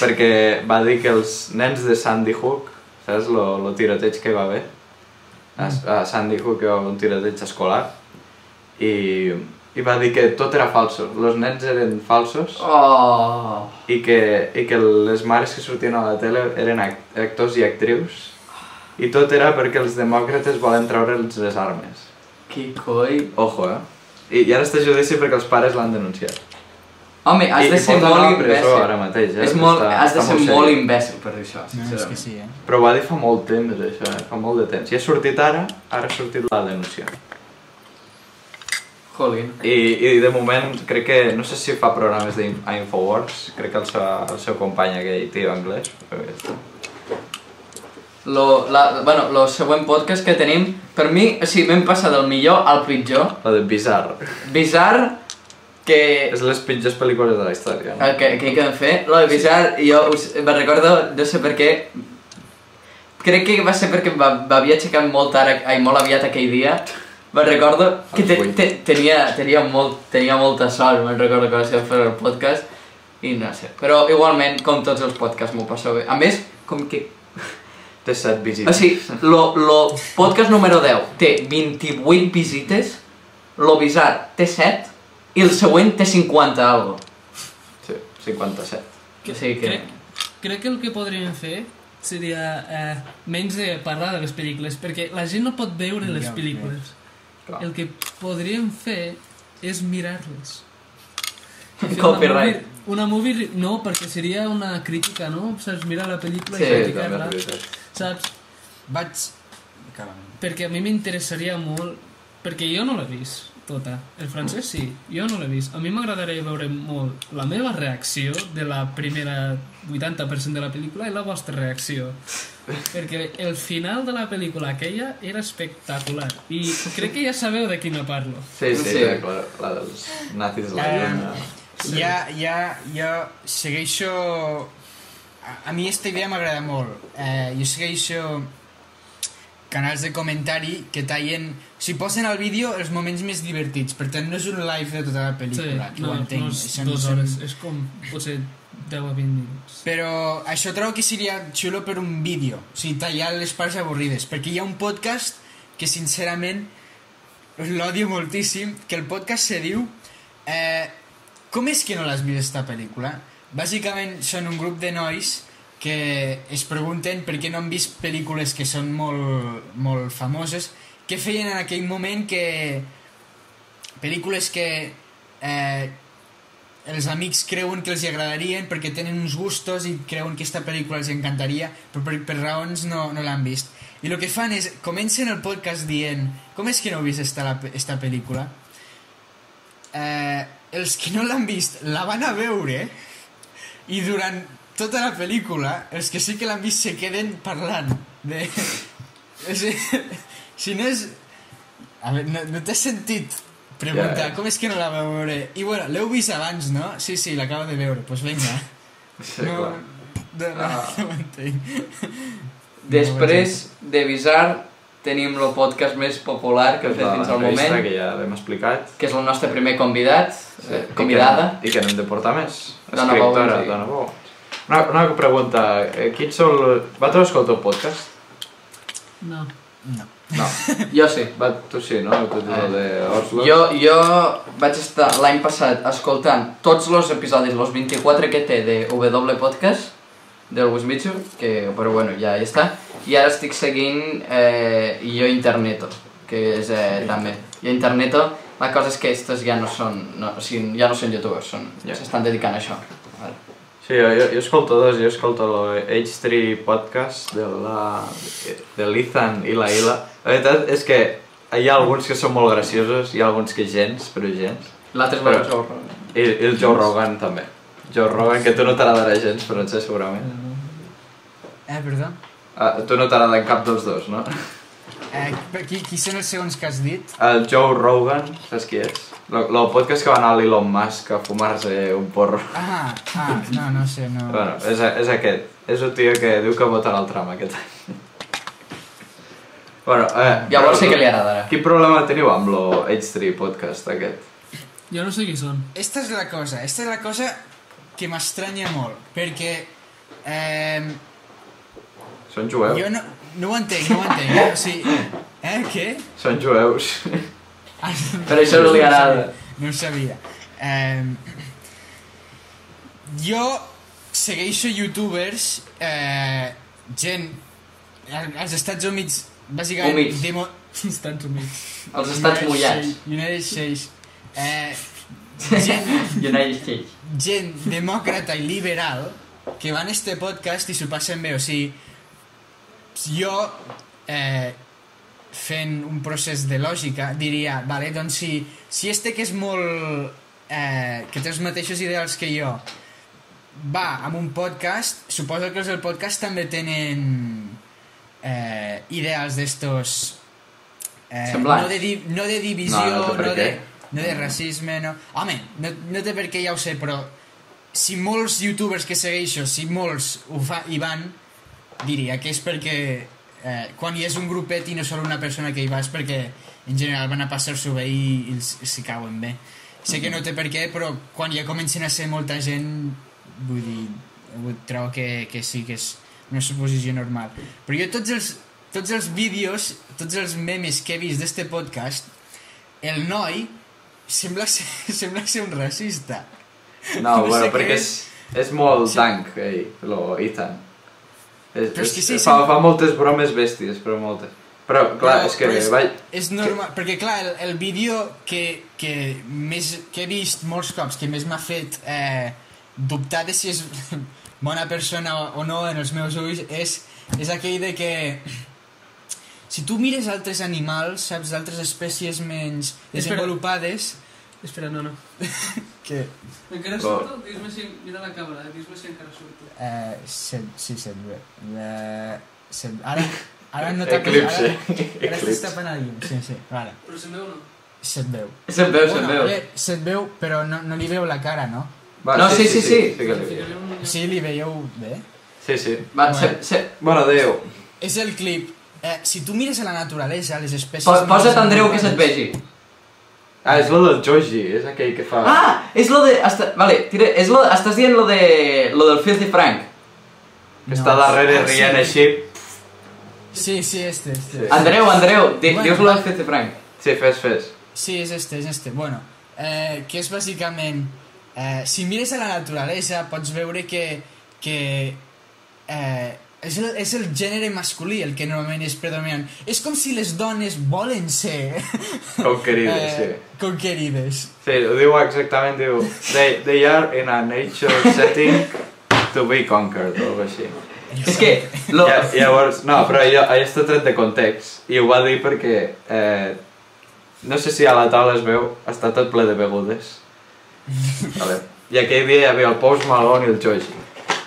perquè va dir que els nens de Sandy Hook, saps, lo, lo tiroteig que hi va haver? A, a Sandy Hook hi va haver un tiroteig escolar. I, i va dir que tot era falso. Los nens eren falsos Oh, i que, i que les mares que sortien a la tele eren act actors i actrius. I tot era perquè els demòcrates volen treure'ls les armes. que coi... Ojo, eh? I, i ara està a judici perquè els pares l'han denunciat. Home, has I- de ser molt imbècil. ara mateix, eh? És molt, Està- has de ser molt molt imbècil per dir això, No, és que sincerament. sí, eh? Però ho va dir fa molt temps, això, eh? Fa molt de temps. I ha sortit ara, ara ha sortit la denúncia. Jolín. I, I de moment crec que, no sé si fa programes d'In- a Infowars, crec que el seu, el seu company aquell tio anglès. Lo, la, bueno, lo següent podcast que tenim, per mi, o sigui, vam passar del millor al pitjor. La de Bizarre. Bizarre, que... És les pitjors pel·lícules de la història, no? El que, que, que vam fer, lo de Bizarre, jo us, me recordo, no sé per què, crec que va ser perquè va- m'havia aixecat molt tard, ai, molt aviat aquell dia, me'n recordo que te, te, tenia, tenia, molt, tenia molta sort, me'n recordo que va ser fer el podcast, i no sé, però igualment, com tots els podcasts, m'ho passo bé. A més, com que Té set o visites. sigui, lo, lo podcast número 10 té 28 visites, lo bizarre té 7 i el següent té 50 algo. Sí, 57. Que sí que... Crec, crec que el que podríem fer seria eh, menys de parlar de les pel·lícules, perquè la gent no pot veure les pel·lícules. Clar. El que podríem fer és mirar-les. Copyright. Una movie, una movie... No, perquè seria una crítica, no? Saps, mirar la pel·lícula Sí, i criticar-la. Saps? Vaig... Acaba'm. Perquè a mi m'interessaria molt... Perquè jo no l'he vist, tota. El francès sí, jo no l'he vist. A mi m'agradaria veure molt la meva reacció de la primera 80% de la pel·lícula i la vostra reacció. Perquè el final de la pel·lícula aquella era espectacular. I crec que ja sabeu de quina parlo. Sí, sí, Sí. sí. clar, la dels nazis de la Eh, lluna. Ja, ja, jo segueixo... A, a mi aquesta idea m'agrada molt. Eh, jo segueixo canals de comentari que tallen... O sigui, posen al vídeo els moments més divertits. Per tant, no és un live de tota la pel·lícula, que no, ho entenc. no és dues són- hores, és com potser 10 a 20 minuts. Però això trobo que seria xulo per un vídeo, o sigui, tallar les parts avorrides, perquè hi ha un podcast que sincerament l'odio moltíssim, que el podcast se diu eh, Com és que no l'has vist esta pel·lícula? Bàsicament són un grup de nois que es pregunten per què no han vist pel·lícules que són molt, molt famoses, què feien en aquell moment que pel·lícules que eh, els amics creuen que els agradarien perquè tenen uns gustos i creuen que aquesta pel·lícula els encantaria però per, per raons no, no l'han vist. I el que fan és, comencen el podcast dient com és que no heu vist esta, la, esta pel·lícula? Eh, els que no l'han vist la van a veure i durant tota la pel·lícula els que sí que l'han vist se queden parlant de... si, si no és a veure, no, no té sentit Pregunta, Ja, ja. com és que no la vau veure? I bueno, l'heu vist abans, no? Sí, sí, l'acabo de veure, doncs pues vinga. Sí, no, clar. no, no, Ah. no ho entenc. Després de Bizarre tenim el podcast més popular que hem fet fins al moment, Que ja l'hem explicat. que és el nostre primer convidat, Sí, eh, convidada. I que, i que n'hem de portar més. Dona Escriptora. Dona Bowens. Una, una pregunta. eh, Quins són... Vosaltres escolteu podcast? No. No. No. Jo sí. Va, tu sí, no? Tu ets el de Oslo. Jo, jo vaig estar l'any passat escoltant tots els episodis, els 24 que té de W Podcast, del Wismitsu, que, però bueno, ja, ja està. I ara estic seguint eh, Jo Interneto, que és eh, també. Jo Interneto, la cosa és que estos ja no són, no, o sigui, ja no són youtubers, són, Ja. s'estan dedicant a això. Sí, jo, jo, jo escolto dos. Jo escolto el H3 podcast de la, de l'Ethan i la Ila. La veritat és que hi ha alguns que són molt graciosos, hi ha alguns que gens, però gens. L'altre és Però- el Joe Rogan. I, i el Joe Rogan també. Joe Rogan, que tu no t'agradarà gens, però en sé segurament. Eh, perdó? Ah, tu no t'agrada cap dels dos, no? Eh, qui, qui són els segons que has dit? El Joe Rogan, saps qui és? El, el podcast que va anar l'Elon Musk a fumar-se un porro. Ah, ah, no, no sé, no. Bueno, és, és aquest. És un tio que diu que votarà el tram aquest any. Bueno, eh, Llavors sí que li agradarà. Quin problema teniu amb lo H3 podcast aquest? Jo no sé qui són. Esta és la cosa, esta és la cosa que m'estranya molt, perquè eh, Són jueus? jo no, no ho entenc, no ho entenc, eh? O sigui, eh, què? Són jueus. Però això no li agrada. No ho sabia. Eh, jo segueixo youtubers, eh, gent al- als Estats Units, bàsicament... Humits. Demo, Estats Units. Els estats United mullats. States- United States. Eh, gent, United States. gent demòcrata i liberal que van a este podcast i s'ho passen bé, o sigui, jo eh, fent un procés de lògica diria, vale, doncs si, si este que és molt... Eh, que té els mateixos ideals que jo va amb un podcast, suposo que els del podcast també tenen eh, ideals d'estos eh, Semblants. no, de di, no de divisió, No, no no, de, no de racisme, no... Home, no, no té per què, ja ho sé, però si molts youtubers que segueixo, si molts ho fa, hi van, diria que és perquè eh, quan hi és un grupet i no sol una persona que hi va és perquè en general van a passar-s'ho bé i, i els- s'hi cauen bé. Sé que no té per què, però quan ja comencen a ser molta gent, vull dir, trobo que, que sí que és una suposició normal. Però jo tots els, tots els vídeos, tots els memes que he vist d'este podcast, el noi sembla ser, sembla ser un racista. No, No bueno, perquè què és, és molt tanc, ell, lo Ethan. És, Però és que sí, fa, sí. fa moltes bromes bèsties, però moltes. Però, clar, Però- és que... és- vaig... És normal, perquè clar, el, el vídeo que, que, més, que he vist molts cops, que més m'ha fet eh, dubtar de si és bona persona o, no en els meus ulls, és, és aquell de que si tu mires altres animals, saps, d'altres espècies menys desenvolupades, Espera, no, no. que... Encara Oh. surto? Dis-me si... Mira la càmera, dis-me si encara surto. Eh, set, sí, se't ve. Eh, se't, ara, ara no t'ha Eclipse. Ara, ara Eclipse. t'estàs tapant el llum, sí, sí, vale. Però se'n veu o no? Se't veu. Se'n veu, se'n veu. a veure, se't veu, però no, no li veu la cara, no? Va, No, sí, sí, sí. sí que li veig. Ficaré un... Sí, li veieu bé. Sí, sí. Va, Bueno. se, se... Bueno, adéu. És el clip. Eh, si tu mires a la naturalesa, les espècies... Po posa't Andreu que se't vegi. Ah, és lo del Joji, és aquell que fa... Ah, és lo de... Hasta... Vale, tira, és lo... Estàs dient lo de... Lo del Filthy Frank. Que està darrere Ah, sí. rient així. Sí, sí, este, este. Sí. Andreu, Andreu, di, Bueno, dius lo va. del Filthy Frank. Sí, fes, fes. Sí, és este, és este. Bueno, eh, que és bàsicament... Eh, si mires a la naturalesa pots veure que, que eh, és, el, és el gènere masculí el que normalment és predominant. És com si les dones volen ser... Conquerides, sí. Conquerides. Sí, ho diu exactament, diu... They, they are in a nature setting to be conquered, o alguna així. És que... Lo... Ja, llavors, no, però jo, allò està tret de context, i ho va dir perquè... Eh, no sé si a la taula es veu, està tot ple de begudes. Vale. I aquell dia hi havia el Post Malone i el Joji.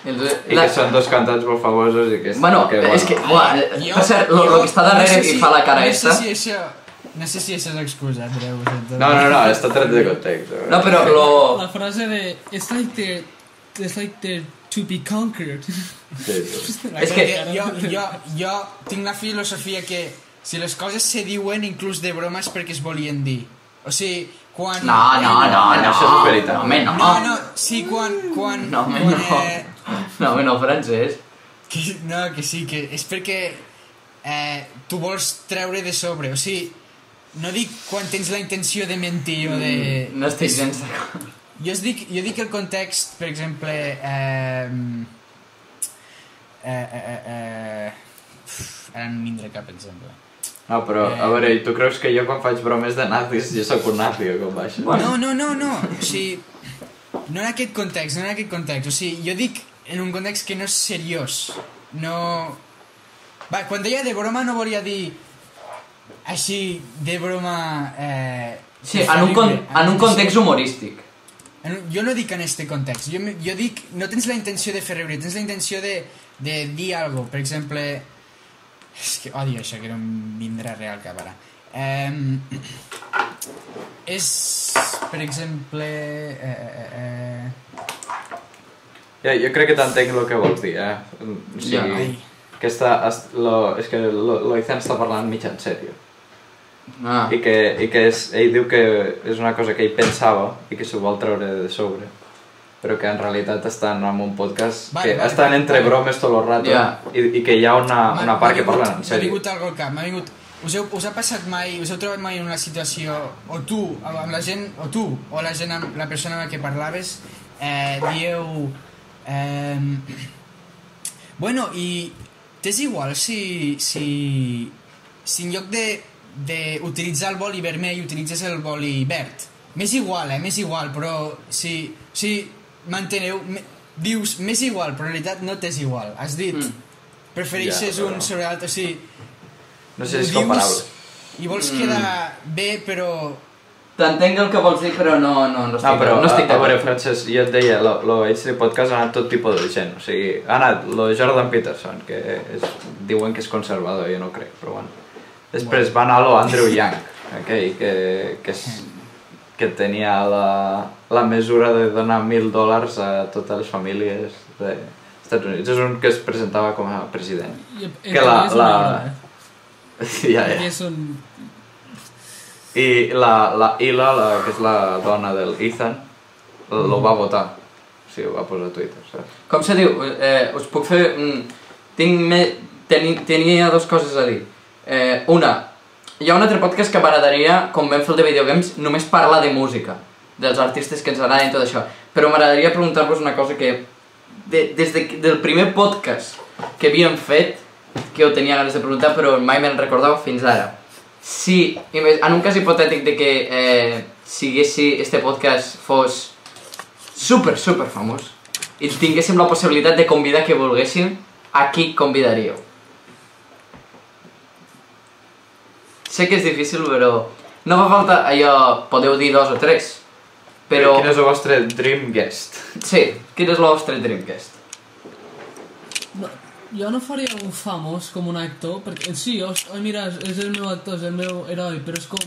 El, I que són dos cantants molt famosos i que... Bueno, que, és que... Buah, Jo- per cert, lo, jo lo que està darrere no sé i fa la cara no esta... sé si això... No sé si això és excusa, Andreu. No, no, no, està tret de context. eh. No, però lo... La frase de It's like they're, it's like they're to be conquered. Sí, sí. És que- jo, jo, jo tinc la filosofia que si les coses se diuen inclús de broma és perquè es volien dir. O sigui, quan... No, no, no, no. això és veritat. No, home, no. No, no, sí, quan... quan No, home, quan, no. Eh, No, home, no, francès. que, no, que sí, que és perquè eh, tu vols treure de sobre. O sigui, no dic quan tens la intenció de mentir o de... No estic gens d'acord. Jo, es dic, jo dic el context, per exemple... Eh, eh, eh, eh, eh, uf, ara no em vindrà cap exemple. No, però, a veure, i tu creus que jo quan faig bromes de nazis jo sóc un nazi o com va això? No, no, no, no. O sigui, no en aquest context, no en aquest context. O sigui, jo dic en un context que no és seriós. No... Va, quan deia de broma no volia dir així, de broma... Eh, Sí, en un, con en un context humorístic. En un- Jo no dic en este context, jo, jo dic, no tens la intenció de fer riure, tens la intenció de, de dir alguna Per exemple, és que odio això, que no em vindrà real cap ara. Um, és, per exemple... Eh, eh, eh, Ja, jo crec que t'entenc el que vols dir, eh? O sigui, Ja. ai, que està, es- lo, és que lo, lo Izan està parlant mig en sèrio. Ah. I que, i que és, ell diu que és una cosa que ell pensava i que s'ho vol treure de sobre però que en realitat estan en un podcast Vale, que vale, estan vale. entre bromes tot el rato Ja. i, i que hi ha una, m'ha- una part m'ha que parlen en M'ha sèrio. vingut algo al cap, m'ha vingut... Us, heu, us ha passat mai, us heu trobat mai en una situació, o tu, amb la gent, o tu, o la gent amb la persona amb la que parlaves, eh, dieu... Eh, bueno, i t'és igual si, si, si en lloc de d'utilitzar el boli vermell utilitzes el boli verd. M'és igual, eh? M'és igual, però si, si manteneu... Me, dius, m'és igual, però en realitat no t'és igual. Has dit, Mm. prefereixes Ja, però- un sobre l'altre, o sigui... No sé si és comparable. I vols Mm. quedar bé, però... T'entenc el que vols dir, però no, no, no estic, No, però no estic a, a veure, d'acord. Francesc, jo et deia, lo, lo HD Podcast ha anat tot tipus de gent, o sigui, ha anat lo Jordan Peterson, que és, diuen que és conservador, jo no crec, però bueno. Després va anar lo Andrew Yang, aquell que, que, és, que tenia la, la mesura de donar mil dòlars a totes les famílies dels Estats Units. És un que es presentava com a president. I, Que la- és la- eh? ja, ja. Perquè són... I la, la Ila, la, que és la dona del Ethan, lo va votar. O sigui, ho va posar a Twitter, saps? Com se diu? Eh, us puc fer... Mm, tinc me... Teni, tenia dues coses a dir. Eh, una, hi ha un altre podcast que m'agradaria, com vam fer el de videogames, només parlar de música, dels artistes que ens agraden i tot això. Però m'agradaria preguntar-vos una cosa que de, des de, del primer podcast que havíem fet, que ho tenia ganes de preguntar, però mai me'n recordava fins ara. Si, en un cas hipotètic de que eh, siguessi este podcast fos super, super famós i tinguéssim la possibilitat de convidar que volguéssim, a qui convidaríeu? Sé que és difícil, però no fa falta allò, podeu dir dos o tres, però... Quin és el vostre dream guest? Sí, quin és el vostre Dreamcast? No, jo no faria algú famós com un actor, perquè sí, os, oh, mira, és el meu actor, és el meu heroi, però és com...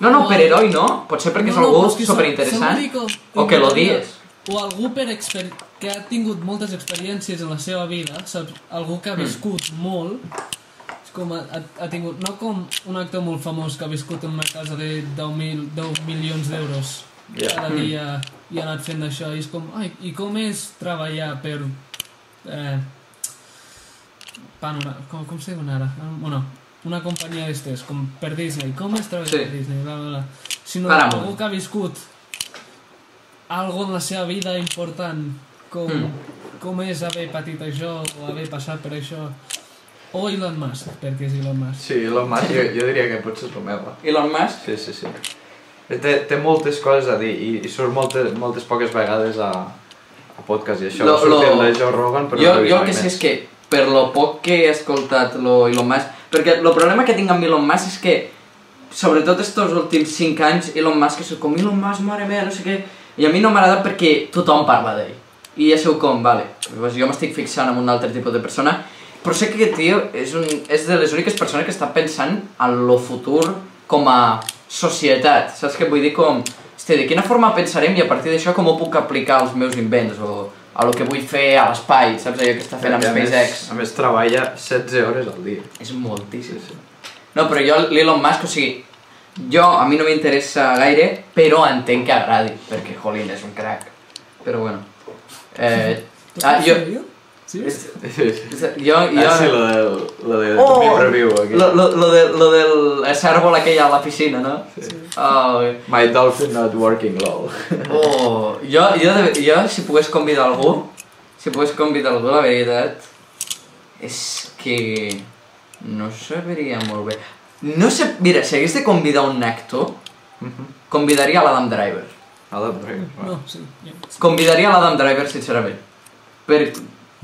No, no, O per heroi no, potser perquè és No, no, algú però és que superinteressant, com- o que l'odies. O algú per exper que ha tingut moltes experiències en la seva vida, saps? Algú que ha Mm. viscut molt, és com ha, ha, ha tingut, no com un actor molt famós que ha viscut en una casa de 10, mil, 10 milions d'euros Ja. cada Mm. dia i ha anat fent això, i és com, ai, i com és treballar per... Eh, panorama, com, com se diuen ara? Bueno, una companyia d'estes, com per Disney, com és treballar Sí. per Disney, bla, bla, bla. Sinó Paramount. algú que ha viscut algo en la seva vida important, com, Mm. com és haver patit això, o haver passat per això, o Elon Musk, perquè és Elon Musk. Sí, Elon Musk jo, jo diria que potser és el meu. Elon Musk? Sí, sí, sí. Té, té moltes coses a dir i, i surt moltes, moltes poques vegades a, a podcast i això. Lo- Lo, el de Joe Rogan, però jo, no jo el que sé més. és que, per lo poc que he escoltat lo Elon Musk, perquè el problema que tinc amb Elon Musk és que, sobretot estos últims 5 anys, Elon Musk és com Elon Musk, mare meva, no sé què, i a mi no m'agrada perquè tothom parla d'ell. I ja seu com, vale, doncs jo m'estic fixant en un altre tipus de persona, Però sé que aquest tio és, un, és de les úniques persones que està pensant en lo futur com a societat. Saps què vull dir? Com, hosti, de quina forma pensarem i a partir d'això com ho puc aplicar als meus invents o a lo que vull fer a l'espai, saps allò que està fent amb més- SpaceX? A més, treballa 16 hores al dia. És moltíssim. No, però jo, l'Elon Musk, o sigui, jo, a mi no m'interessa gaire, però entenc que agradi, perquè, jolín, és un crack. Però bueno. Eh, ah, jo, ¿En ¿Sí? és- Sí, sí. és- jo, jo... Ah, sí, lo del, lo del Oh! mi review aquí. Lo, lo, lo, de, lo del cèrvol aquell a la piscina, no? Sí. Oh, My dolphin not working, lol. oh. Jo, jo, de, jo, si pogués convidar algú, si pogués convidar algú, la veritat, és que no sabria molt bé. No sé, mira, si hagués de convidar un actor, convidaria l'Adam Driver. Adam Driver. No, sí. ja. Convidaria l'Adam Driver, sincerament. Per,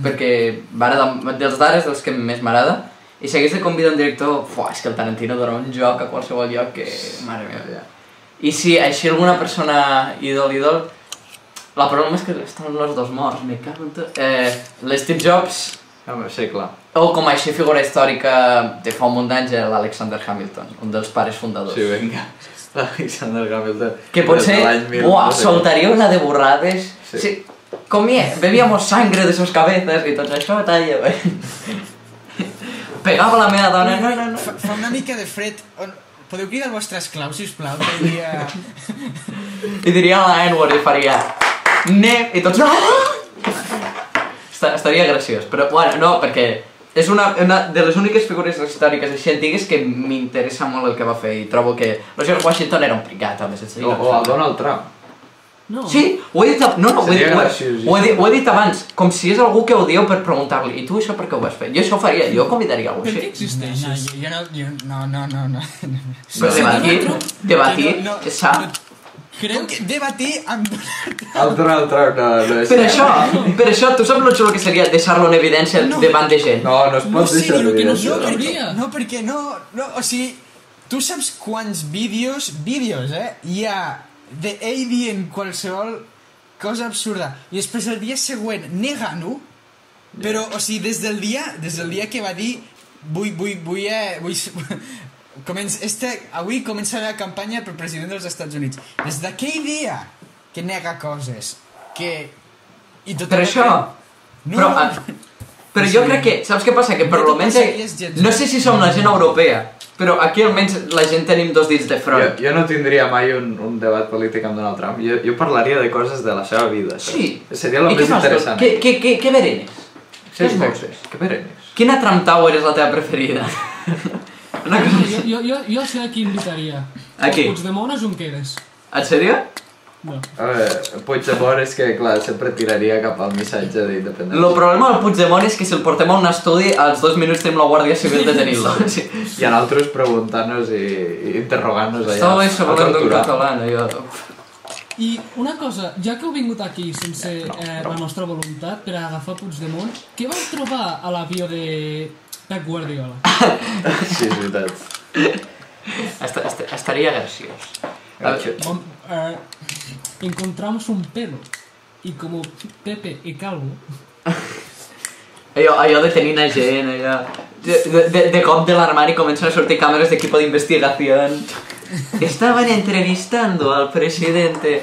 perquè m'agrada, dels d'ara és dels que més m'agrada, i si hagués de convidar un director, fuà, és que el Tarantino dona un joc a qualsevol lloc que... Mare meva, ja. I si així alguna persona idol, idol, la problema és que estan els dos morts, me cago en tot. Eh, L'Steve Jobs, Home, sí, clar. o com així figura històrica de fa un munt d'anys, l'Alexander Hamilton, un dels pares fundadors. Sí, vinga. Alexander Hamilton. Que potser, buah, soltaria una de borrades. Sí. Sí. Comía, bebíamos sangre de sus cabezas i tot això, talla, bé. Pegava la meva dona, no, no, no. Fa, fa una mica de fred. On... Podeu cridar el vostre esclau, sisplau? Que dia... I diria la N-word i faria... Ne, i tots... Esta- Estaria graciós, però bueno, no, perquè és una, una de les úniques figures històriques així antigues que m'interessa molt el que va fer i trobo que George Washington era un pricat, home, sense dir O, o el. Donald Trump. No. Sí, ho he dit, ab- no, no, ho he, dit, ho, he, ho, he dit, ho he dit abans, com si és algú que odieu per preguntar-li, i tu això per què ho vas fer? Jo això ho faria, jo convidaria algú Per què així. No, no, jo, no, no, no, no, no. Però debatir, debatir, No, no, sa. Creu que debatir amb... El Donald Trump no, no és... Per això, per això, tu saps lo xulo que seria deixar-lo en evidència No. davant de gent? No, no es No pot sé, deixar no, de que no, no, perquè, no, perquè no, no, o sigui, tu saps quants vídeos, vídeos, eh, hi ha d'ell dient qualsevol cosa absurda i després el dia següent negant-ho, però, o sigui, des del dia, des del dia que va dir vull, vull, vull, eh, vull, comença, este, avui comença la campanya per president dels Estats Units. Des d'aquell dia que nega coses, que... I tot Per això, No, però, ah, però jo crec que, saps què passa? Que per No almenys, no sé si som la gent europea, però aquí almenys la gent tenim dos dits de Jo, front. jo no tindria mai un, un debat polític amb Donald Trump. Jo, jo parlaria de coses de la seva vida. saps? Sí. Seria el I què més tu? interessant. Què, què, què, què berenes? Sí, què es exacte. vols? Que perennes. Quina Trump Tower és la teva preferida? Una cosa Jo, jo, jo, jo sé a qui invitaria. A qui? Puigdemont o Junqueras. En sèrio? No. A veure, Puigdemont és que, clar, sempre tiraria cap al missatge d'independència. El problema del Puigdemont és que si el portem a un estudi, als dos minuts tenim la Guàrdia Civil detenint-lo. Sí. I a nosaltres preguntant-nos i, i interrogant-nos allà. Estava bé a parlant d'un català, no? Jo... I una cosa, ja que heu vingut aquí sense eh, la nostra voluntat per a agafar Puigdemont, què vau trobar a l'avió de Pep Guardiola? Sí, és veritat. Est est estaria graciós. Gràcies. Vam, eh, encontramos un pelo y como Pepe y Calvo Allò, allò de tenir a gent, allò... De, de, de cop de l'armari comencen a sortir càmeres d'equipo d'investigació. Estaban entrevistando al presidente.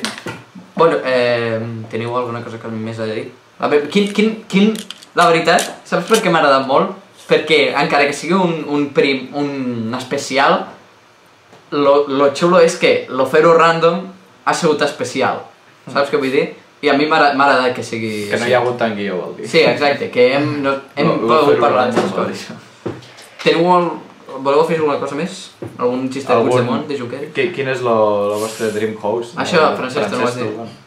Bueno, eh, teniu alguna cosa que més a dir? A veure, quin, quin, quin... La veritat, saps per què m'ha agradat molt? Perquè, encara que sigui un, un, prim, un especial, lo, lo xulo és que lo fer-ho random ha sigut especial. Saps què vull dir? I a mi m'ha agradat que sigui... Que no hi ha hagut tant guió, vol dir. Sí, exacte, que hem, no, hem No, pogut parlar de coses. Teniu el... Voleu fer alguna cosa més? Algun xiste de Puigdemont, de Junqueras? Qui, quin és lo, lo vostre dream host? Això, Eh, Francesc, te no ho has dit.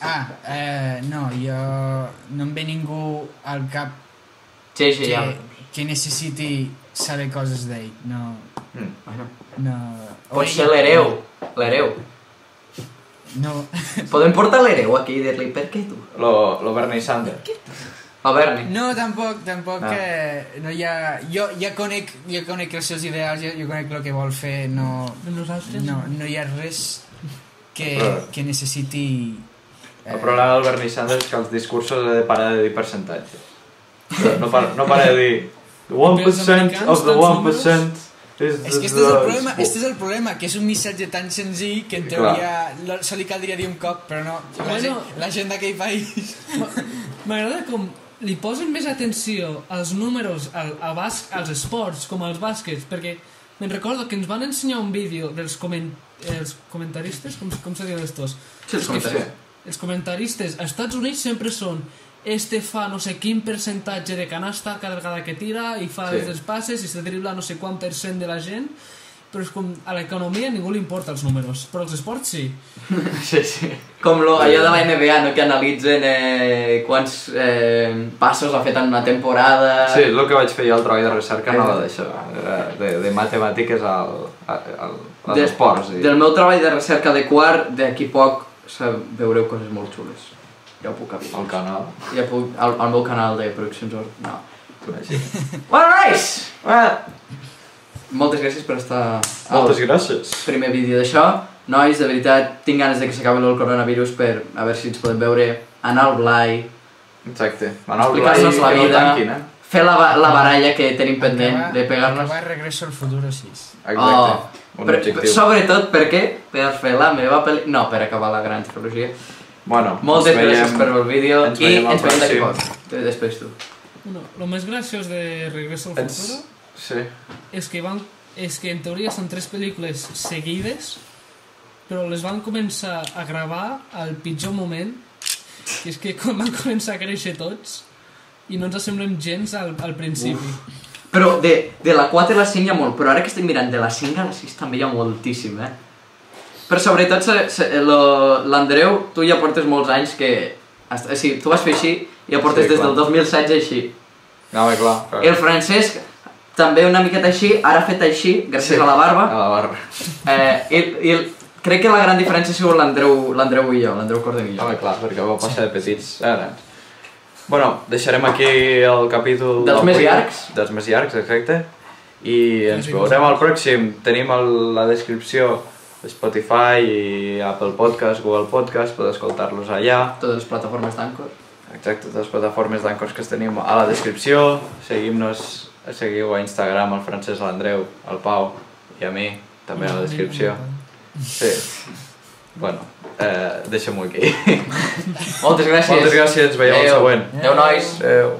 Ah, eh, no, jo... No em ve ningú al cap Sí, sí, que, ja. que necessiti saber coses d'ell. No, Mm. Bueno, no... pot ser l'hereu, l'hereu. No, Podem portar l'hereu aquí i dir-li, per què tu? Lo, lo Bernie Sanders. El Berni. no tampoc, tampoc No. que... No hi ha... Jo ja conec, jo conec els seus ideals, jo, jo conec el que vol fer, no... nosaltres. No, no hi ha res que, Però- que necessiti... eh, El problema del Bernie Sanders és que els discursos ha de parar de dir percentatges. No, para, no para de dir The 1% americans, of the tants 1% is És que este és el problema, este és el problema, que és un missatge tan senzill que en teoria lo- se li caldria dir un cop, però no. La, Bueno. gent, la gent d'aquell país... M'agrada com li posen més atenció als números, al, a bas, als esports, com als bàsquets, perquè me'n recordo que ens van ensenyar un vídeo dels coment, els comentaristes, com, com se diuen estos? Sí, els comentaris. Els comentaristes als Estats Units sempre són este fa no sé quin percentatge de canasta cada vegada que tira i fa Sí. els passes i se dribla no sé quant per cent de la gent però és com a l'economia ningú li importa els números però els esports sí Sí, sí. Com lo, allò de la NBA, no? que analitzen eh, quants eh, passos ha fet en una temporada... Sí, és el que vaig fer jo al treball de recerca, no d'això, de, de matemàtiques al, al, al, als De- esports. I... Del meu treball de recerca de quart, d'aquí poc veureu coses molt xules. Ja ho puc al avisar. canal. Ja puc, al, al meu canal de produccions... Or... No. Well, guys! Well, moltes gràcies per estar Moltes al gràcies. primer vídeo d'això. Nois, de veritat, tinc ganes de que s'acabi el coronavirus per a veure si ens podem veure anar al Blai, Exacte. Manol explicar-nos la que no vida, tanquin, eh? fer la, la baralla que tenim pendent Acabar- de pegar-nos. Acabar Regreso al Futur així. Exacte. Oh, un per, objectiu. sobretot perquè per fer la meva pel·li... No, per acabar la gran trilogia. Bueno, Moltes veiem- gràcies per el vídeo ens i ens veiem d'aquí poc. De- Després tu. bueno, el més graciós de Regreso al Ens... Futuro Sí. és que van és que en teoria són tres pel·lícules seguides però les van començar a gravar al pitjor moment que és que quan van començar a créixer tots i no ens assemblem gens al, al principi Però de, de la 4 a la 5 hi ha molt, però ara que estic mirant de la 5 a la 6 també hi ha moltíssim, eh? Però sobretot l'Andreu, tu ja portes molts anys que... O sigui, tu vas fer així i ja portes Sí, des clar. del 2016 així. No, home, clar. clar. El Francesc també una miqueta així, ara ha fet així, gràcies Sí. a la barba. A la barba. Eh, i, i el, crec que la gran diferència ha sigut l'Andreu l'Andreu i jo, l'Andreu Cordon i jo. Home, clar, perquè va passar de petits a grans. Bueno, deixarem aquí el capítol... Dels més llargs. Dels més llargs, exacte. I ens veurem al pròxim. Tenim el, la descripció Spotify i Apple Podcast, Google Podcast, podeu escoltar-los allà. Totes les plataformes d'Anchor. Exacte, totes les plataformes d'Ancors que tenim a la descripció. Seguim-nos, seguiu a Instagram al Francesc, l'Andreu, al Pau i a mi, també a la descripció. Sí. Bueno, eh, deixem-ho aquí. Moltes gràcies. Moltes gràcies, ens veiem al Adéu. següent. Adéu, nois. Adéu.